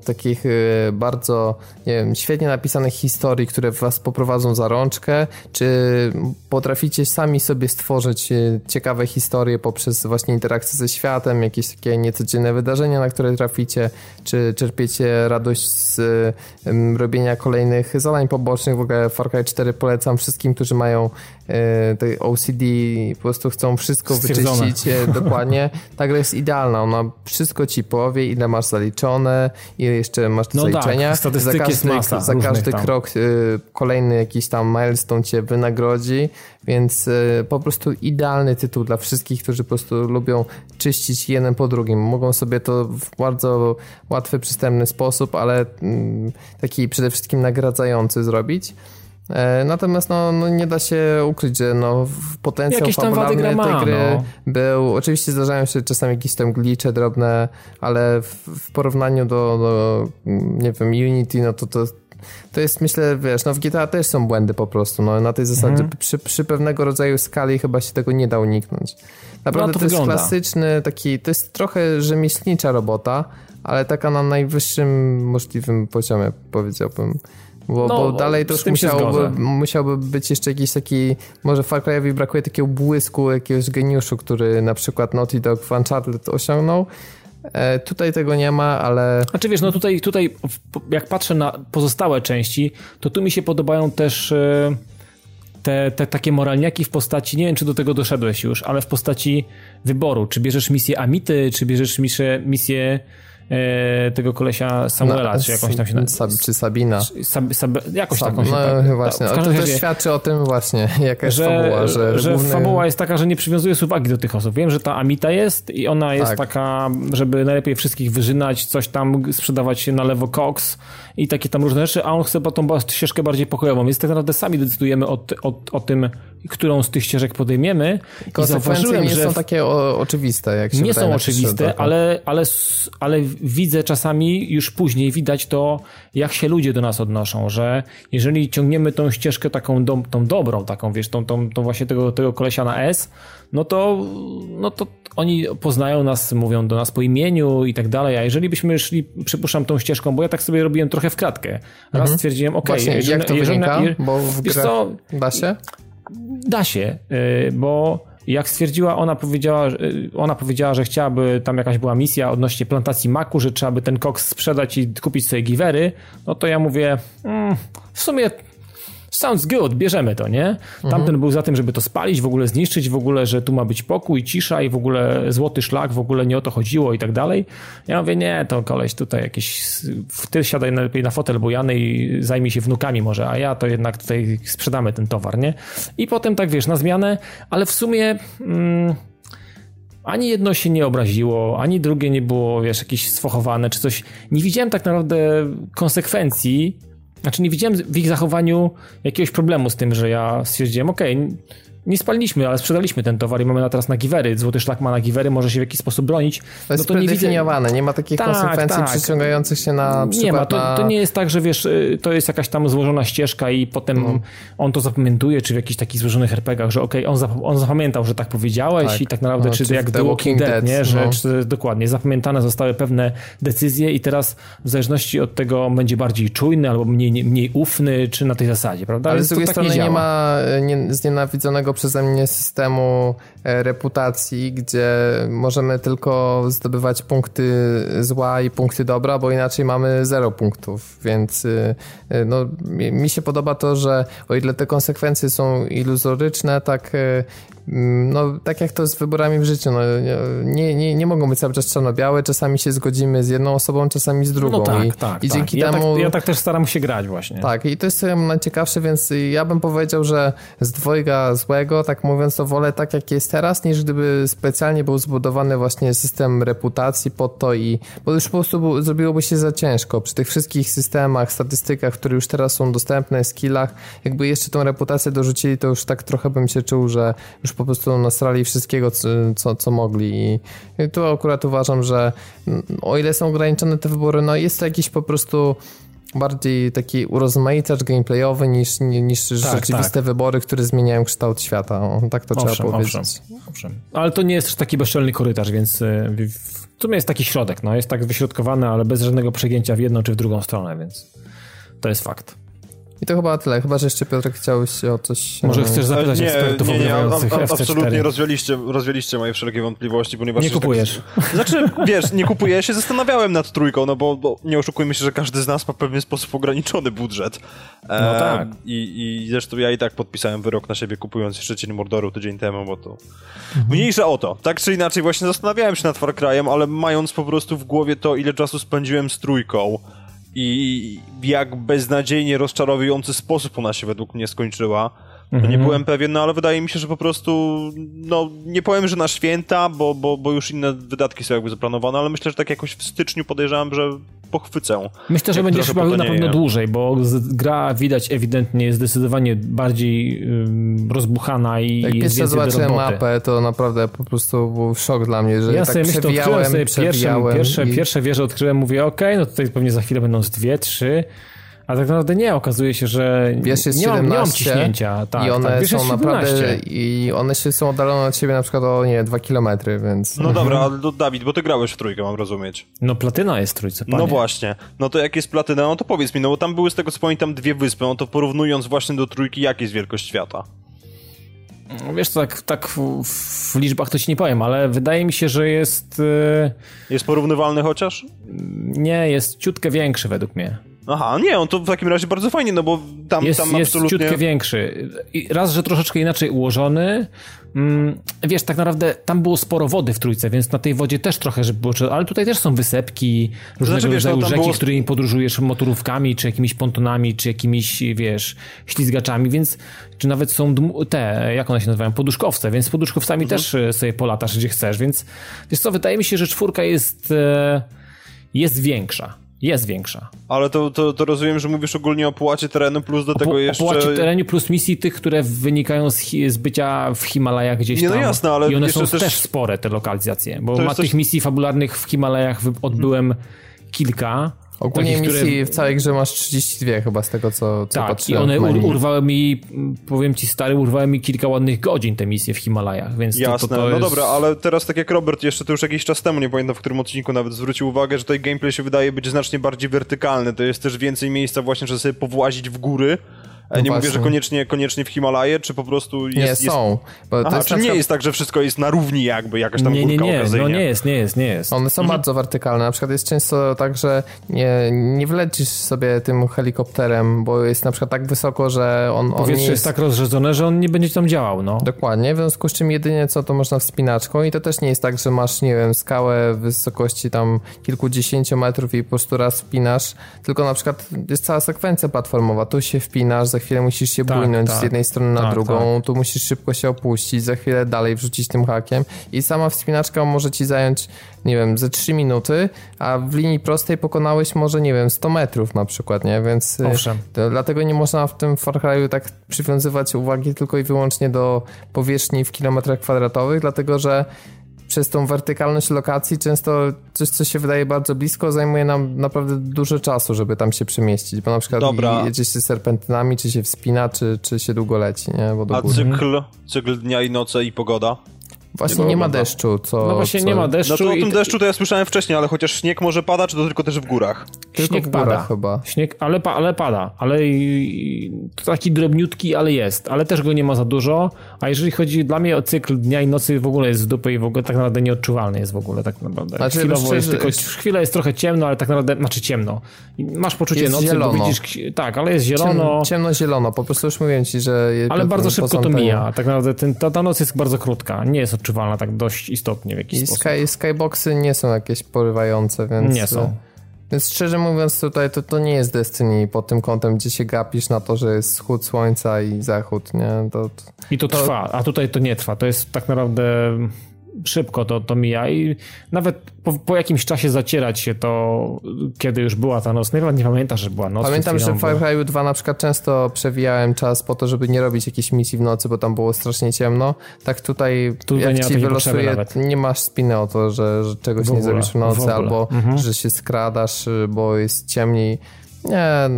takich y, bardzo wiem, świetnie napisanych historii, które was poprowadzą za rączkę, czy potraficie sami sobie stworzyć y, ciekawe historie poprzez właśnie interakcję ze światem, jakieś takie niecodzienne wydarzenia, na które traficie, czy czerpiecie radość z um, robienia kolejnych zadań pobocznych. W ogóle Far Cry 4 polecam wszystkim, którzy mają te OCD, po prostu chcą wszystko wyczyścić e, dokładnie. Ta gra jest idealna, ona wszystko ci powie, ile masz zaliczone, ile jeszcze masz do no zaliczenia. Tak, za każdy, masa za każdy krok y, kolejny jakiś tam milestone cię wynagrodzi, więc po prostu idealny tytuł dla wszystkich, którzy po prostu lubią czyścić jeden po drugim. Mogą sobie to w bardzo łatwy, przystępny sposób, ale y, taki przede wszystkim nagradzający zrobić. E, natomiast no, no, nie da się ukryć, że no, potencjał Jakieś tam fabularny tej gry no. był. Oczywiście zdarzają się czasami jakieś tam glicze drobne, ale w, w porównaniu do, do, nie wiem, Unity, no to to to jest, myślę, wiesz, no w GTA też są błędy po prostu, no na tej zasadzie mhm. przy, przy, pewnego rodzaju skali chyba się tego nie da uniknąć. Naprawdę no, to, to jest klasyczny taki, to jest trochę rzemieślnicza robota, ale taka na najwyższym możliwym poziomie, powiedziałbym. Bo, no, bo dalej to już musiałby, musiałby być jeszcze jakiś taki, może Far Cry'owi brakuje takiego błysku, jakiegoś geniuszu, który na przykład Naughty Dog w Uncharted osiągnął. E, tutaj tego nie ma, ale... Znaczy wiesz, no tutaj, tutaj jak patrzę na pozostałe części, to tu mi się podobają też e, te, te takie moralniaki w postaci, nie wiem czy do tego doszedłeś już, ale w postaci wyboru, czy bierzesz misję Amity, czy bierzesz misję, misję tego kolesia Samuela, no, czy jakąś tam się nazywa. Czy Sabina. Sab, sab, jakoś Sab, taką się No tak, właśnie, to, to też świadczy o tym właśnie, jaka jest że, fabuła. Że, że główny... fabuła jest taka, że nie przywiązuje uwagi do tych osób. Wiem, że ta Amita jest i ona jest tak. taka, żeby najlepiej wszystkich wyżynać, coś tam sprzedawać się na lewo koks i takie tam różne rzeczy, a on chce tą ścieżkę bardziej pokojową, więc tak naprawdę sami decydujemy o, o, o tym, którą z tych ścieżek podejmiemy. Zauważyłem, nie są takie o, oczywiste, jak się Nie są oczywiste, ale, ale, ale widzę czasami, już później widać to, jak się ludzie do nas odnoszą, że jeżeli ciągniemy tą ścieżkę taką do, tą dobrą, taką, wiesz, tą, tą, tą właśnie tego, tego kolesia na S, no to, no to oni poznają nas, mówią do nas po imieniu i tak dalej, a jeżeli byśmy szli, przypuszczam, tą ścieżką, bo ja tak sobie robiłem trochę w kratkę. Raz mhm. stwierdziłem, okej, okay, jeżeli, jak to jeżeli, wynika? bo w grze co, da się? Da się, y, bo jak stwierdziła, ona powiedziała, y, ona powiedziała, że chciałaby, tam jakaś była misja odnośnie plantacji maku, że trzeba by ten koks sprzedać i kupić sobie giwery, no to ja mówię, mm, w sumie sounds good, bierzemy to, nie? Tamten mhm. był za tym, żeby to spalić, w ogóle zniszczyć, w ogóle, że tu ma być pokój, cisza i w ogóle złoty szlak, w ogóle nie o to chodziło i tak dalej. Ja mówię, nie, to koleś tutaj jakiś, ty siadaj najlepiej na fotel bujany i zajmij się wnukami może, a ja to jednak tutaj sprzedamy ten towar, nie? I potem tak, wiesz, na zmianę, ale w sumie... Mm, ani jedno się nie obraziło, ani drugie nie było, wiesz, jakieś sfochowane czy coś. Nie widziałem tak naprawdę konsekwencji znaczy nie widziałem w ich zachowaniu jakiegoś problemu z tym, że ja stwierdziłem, okej, okay, nie spaliliśmy, ale sprzedaliśmy ten towar i mamy na teraz na givery. Złoty szlak ma na givery, może się w jakiś sposób bronić. To jest no to nie, widzę... nie ma takich tak, konsekwencji tak. przyciągających się na przykład Nie ma, to, na... to, nie jest tak, że wiesz, y, to jest jakaś tam złożona ścieżka i potem no. on to zapamiętuje, czy w jakichś takich złożonych herpegach, że okej, okay, on, zap on zapamiętał, że tak powiedziałeś tak. i tak naprawdę, no, czy, czy jak The Walking Dead, Dead nie? Że, no. czy, dokładnie, zapamiętane zostały pewne decyzje i teraz w zależności od tego będzie bardziej czujny albo mniej, mniej ufny, czy na tej zasadzie, prawda? Ale Więc z drugiej tak strony nie, nie ma e, nie, znienawidzonego przeze mnie systemu e, reputacji, gdzie możemy tylko zdobywać punkty zła i punkty dobra, bo inaczej mamy zero punktów, więc y, y, no, mi się podoba to, że o ile te konsekwencje są iluzoryczne, tak y, no tak jak to z wyborami w życiu, no, nie, nie, nie mogą być cały czas czarno-białe, czasami się zgodzimy z jedną osobą, czasami z drugą. No tak, I, tak, i tak. dzięki ja temu... Tak, ja tak też staram się grać właśnie. Tak, i to jest najciekawsze, więc ja bym powiedział, że z dwojga złego, tak mówiąc, to wolę tak jak jest teraz, niż gdyby specjalnie był zbudowany właśnie system reputacji pod to i, bo już po prostu zrobiłoby się za ciężko przy tych wszystkich systemach, statystykach, które już teraz są dostępne, skillach, jakby jeszcze tą reputację dorzucili, to już tak trochę bym się czuł, że już po prostu nasrali wszystkiego, co, co, mogli i tu akurat uważam, że o ile są ograniczone te wybory, no jest to jakiś po prostu bardziej taki urozmaicacz gameplayowy niż, niż tak, rzeczywiste tak. wybory, które zmieniają kształt świata. O, tak to owszem, trzeba powiedzieć. Owszem, owszem. Ale to nie jest też taki bezczelny korytarz, więc e, w sumie jest taki środek. No, jest tak wyśrodkowany, ale bez żadnego przegięcia w jedną czy w drugą stronę, więc to jest fakt. I to chyba tyle. Chyba, że jeszcze Piotr chciałeś o coś... Może chcesz zapytać nie, ekspertów nie, nie, nie, Absolutnie rozwieliście, rozwieliście moje wszelkie wątpliwości, ponieważ... Nie kupujesz. Tak, znaczy, wiesz, nie kupuję, ja się zastanawiałem nad trójką, no bo, bo, nie oszukujmy się, że każdy z nas ma w pewien sposób ograniczony budżet. E, no tak. I, I zresztą ja i tak podpisałem wyrok na siebie, kupując Szczecin Mordoru tydzień temu, bo to... Mhm. Mniejsze o to. Tak czy inaczej, właśnie zastanawiałem się nad Far Cry'em, ale mając po prostu w głowie to, ile czasu spędziłem z trójką, i jak beznadziejnie rozczarowujący sposób ona się według mnie skończyła. Mhm. Nie byłem pewien, no ale wydaje mi się, że po prostu, no nie powiem, że na święta, bo, bo, bo już inne wydatki są jakby zaplanowane, ale myślę, że tak jakoś w styczniu podejrzewam, że pochwycę. Myślę, że będziesz chyba na pewno dłużej, bo gra widać ewidentnie jest zdecydowanie bardziej um, rozbuchana i Jak jest pierwsze zobaczyłem mapę, to naprawdę po prostu był szok dla mnie, że ja tak sobie myślę, odkryłem sobie pierwsze, pierwsze, i... pierwsze wieże odkryłem, mówię, okej, okay, no tutaj pewnie za chwilę będą z dwie, trzy, a tak naprawdę nie, okazuje się, że wiesz, jest nie, 17, mam, nie mam ciśnięcia. Tak, I one tak, są naprawdę, i one się są oddalone od siebie na przykład o nie, dwa kilometry, więc... No dobra, ale Dawid, bo ty grałeś w trójkę, mam rozumieć. No platyna jest w trójce, panie. No właśnie, no to jak jest platyna, no to powiedz mi, no bo tam były z tego co pamiętam dwie wyspy, no to porównując właśnie do trójki, jak jest wielkość świata? No wiesz, tak, tak w, w, liczbach to ci nie powiem, ale wydaje mi się, że jest... Yy... Jest porównywalny chociaż? Nie, jest ciutkę większy według mnie. Aha, nie, on to w takim razie bardzo fajnie, no bo tam, jest, tam jest absolutnie... ciutkę większy. Raz, że troszeczkę inaczej ułożony. Mm, wiesz, tak naprawdę tam było sporo wody w trójce, więc na tej wodzie też trochę, żeby było... Ale tutaj też są wysepki, różnego znaczy, rodzaju no, rzeki, było... którymi podróżujesz motorówkami, czy jakimiś pontonami, czy jakimiś, wiesz, ślizgaczami, więc czy nawet są te, jak one się nazywają, poduszkowce, więc z poduszkowcami mhm. też e, sobie polatasz, gdzie chcesz, więc wiesz co, wydaje mi się, że czwórka jest, e, jest większa jest większa. Ale to, to, to rozumiem, że mówisz ogólnie o płacie terenu plus do tego jeszcze... O płacie terenu plus misji tych, które wynikają z, z bycia w Himalajach gdzieś Nie, no tam. jasne, ale... I one są też... też spore, te lokalizacje, bo ma coś... tych misji fabularnych w Himalajach odbyłem kilka Ogólnie Takich, misji które... w całej grze masz 32 chyba z tego, co, co Tak, patrzyłem. i one ur urwały mi, powiem ci stary, urwały mi kilka ładnych godzin te misje w Himalajach, więc Jasne, to, to, to no jest... dobra, ale teraz tak jak Robert jeszcze to już jakiś czas temu, nie pamiętam w którym odcinku nawet zwrócił uwagę, że tutaj gameplay się wydaje być znacznie bardziej wertykalny, to jest też więcej miejsca właśnie, żeby sobie powłazić w góry, no nie właśnie. mówię, że koniecznie, koniecznie w Himalaje, czy po prostu jest... Nie, są. Bo Aha, czy nie jest tak, że wszystko jest na równi jakby, jakaś tam nie, nie, nie, okazyjnie. No nie jest, nie jest, nie jest. One są mhm. bardzo wertykalne. Na przykład jest często tak, że nie, nie wlecisz sobie tym helikopterem, bo jest na przykład tak wysoko, że on, Powietrze on jest... jest tak rozrzedzone, że on nie będzie tam działał, no. Dokładnie, w związku z czym jedynie co to można wspinaczką i to też nie jest tak, że masz, nie wiem, skałę w wysokości tam kilkudziesięciu metrów i po prostu raz wpinasz, tylko na przykład jest cała sekwencja platformowa. Tu się wpinasz, za chwilę musisz się tak, płynąć tak, z jednej strony na tak, drugą, tak. tu musisz szybko się opuścić, za chwilę dalej wrzucić tym hakiem i sama wspinaczka może ci zająć, nie wiem, ze 3 minuty, a w linii prostej pokonałeś może, nie wiem, 100 metrów na przykład, nie? Więc y, Owszem. To, dlatego nie można w tym Far Cry'u tak przywiązywać uwagi tylko i wyłącznie do powierzchni w kilometrach kwadratowych, dlatego że przez tą wertykalność lokacji często coś, co się wydaje bardzo blisko, zajmuje nam naprawdę dużo czasu, żeby tam się przemieścić, bo na przykład Dobra. jedzie się serpentynami, czy się wspina, czy, czy się długo leci, nie? Bo do A cykl, cykl dnia i nocy i pogoda? Właśnie nie, ma deszczu, co... No właśnie co... nie ma deszczu. No to o i- tym deszczu to ja słyszałem wcześniej, ale chociaż śnieg może pada, czy to tylko też w górach? Tylko śnieg w górach pada. chyba. Śnieg, ale, pa, ale pada, ale to taki drobniutki, ale jest, ale też go nie ma za dużo, a jeżeli chodzi dla mnie o cykl dnia i nocy w ogóle jest z dupy i w ogóle tak naprawdę nieodczuwalny jest w ogóle tak naprawdę. Znaczy, Chwilowo jest tylko, chwilę jest trochę ciemno, ale tak naprawdę, znaczy ciemno. Masz poczucie Jest nocy, zielono. bo widzisz, tak, ale jest zielono, Ciem, ciemno-zielono, po prostu już mówiłem ci, że... ale bardzo szybko to mija. Tak naprawdę ten, ta, ta noc jest bardzo krótka, nie jest odczuwalna tak dość istotnie w jakiś I sposób. sky, skyboxy nie są jakieś porywające, więc... Nie są. Więc szczerze mówiąc tutaj to, to nie jest Destiny pod tym kątem, gdzie się gapisz na to, że jest wschód słońca i zachód, nie? To, to... I to, trwa, a tutaj to nie trwa. To jest tak naprawdę szybko to, to mija i nawet po, po jakimś czasie zacierać się to, kiedy już była ta noc. Nawet nie pamiętasz, że była noc. Pamiętam, że w Far Cry 2 na przykład często przewijałem czas po to, żeby nie robić jakiejś misji w nocy, bo tam było strasznie ciemno. Tak tutaj, Tutaj jak nie ci wylosuje, nawet. nie masz spiny o to, że, że czegoś W nie ogóle, zrobisz w w nocy, ogóle. albo Mhm. że się skradasz, bo jest ciemniej. Nie,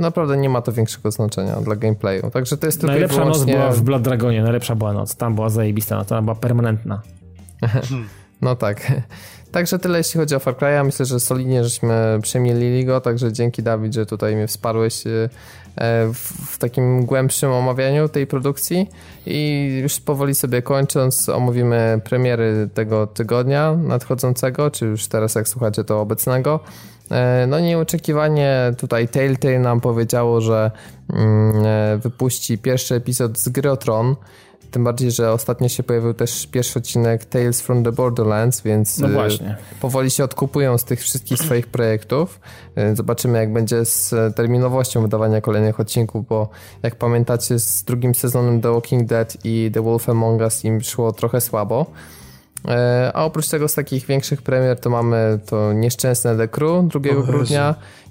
naprawdę nie ma to większego znaczenia dla gameplayu. Także to jest tylko Najlepsza wyłącznie... noc była w Blood Dragonie, najlepsza była noc. Tam była zajebista noc, ona była permanentna. No tak. Także tyle jeśli chodzi o Far Cry'a. Myślę, że solidnie żeśmy przemielili go, także dzięki Dawid, że tutaj mnie wsparłeś e, w, takim głębszym omawianiu tej produkcji i już powoli sobie kończąc omówimy premiery tego tygodnia nadchodzącego, czy już teraz jak słuchacie to obecnego. E, No nieoczekiwanie tutaj Telltale nam powiedziało, że mm, e, wypuści pierwszy epizod z gry o Tron. Tym bardziej, że ostatnio się pojawił też pierwszy odcinek Tales from the Borderlands, więc No y, właśnie. powoli się odkupują z tych wszystkich swoich projektów. Y, Zobaczymy, jak będzie z e, terminowością wydawania kolejnych odcinków, bo jak pamiętacie, z drugim sezonem The Walking Dead i The Wolf Among Us im szło trochę słabo. E, A oprócz tego z takich większych premier to mamy to nieszczęsne The Crew 2 Jezu.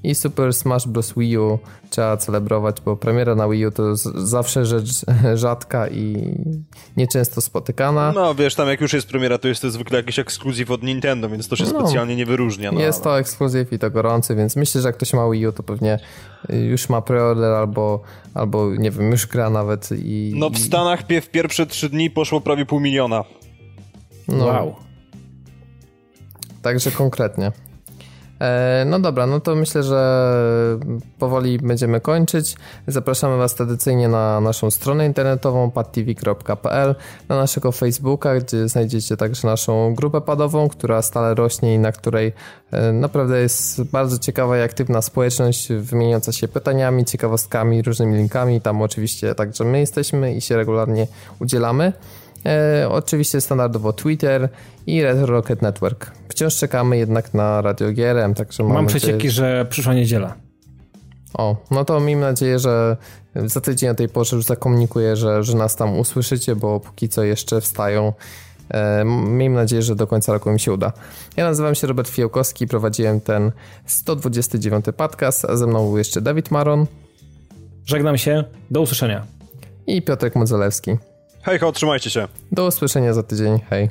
I Super Smash Bros. Wii U trzeba celebrować, bo premiera na Wii U to zawsze rzecz rzadka i nieczęsto spotykana. No wiesz, tam jak już jest premiera, to jest to zwykle jakiś ekskluzyw od Nintendo, więc to się No. specjalnie nie wyróżnia. No, jest ale- to ekskluzyw i to gorący, więc myślę, że jak ktoś ma Wii U, to pewnie y, już ma preorder albo, albo nie wiem, już gra nawet i... No w Stanach pie- w pierwsze trzy dni poszło prawie pół miliona. no, Wow. Także konkretnie. E, No dobra, no to myślę, że powoli będziemy kończyć. Zapraszamy Was tradycyjnie na naszą stronę internetową padtv.pl, na naszego Facebooka, gdzie znajdziecie także naszą grupę padową, która stale rośnie i na której e, naprawdę jest bardzo ciekawa i aktywna społeczność wymieniająca się pytaniami, ciekawostkami, różnymi linkami. Tam oczywiście także my jesteśmy i się regularnie udzielamy. E, oczywiście standardowo Twitter i Red Rocket Network. Wciąż czekamy jednak na Radio GRM, także mam, Mam nadzieję, przecieki, że przyszła niedziela. O, no to miejmy nadzieję, że za tydzień o tej porze już zakomunikuję, że, że nas tam usłyszycie, bo póki co jeszcze wstają. E, miejmy nadzieję, że do końca roku mi się uda. Ja nazywam się Robert Fiołkowski, prowadziłem ten 129 podcast, a ze mną był jeszcze Dawid Maron Żegnam się, do usłyszenia. i Piotrek Modzelewski. Hej, ho, trzymajcie się. Do usłyszenia za tydzień, hej.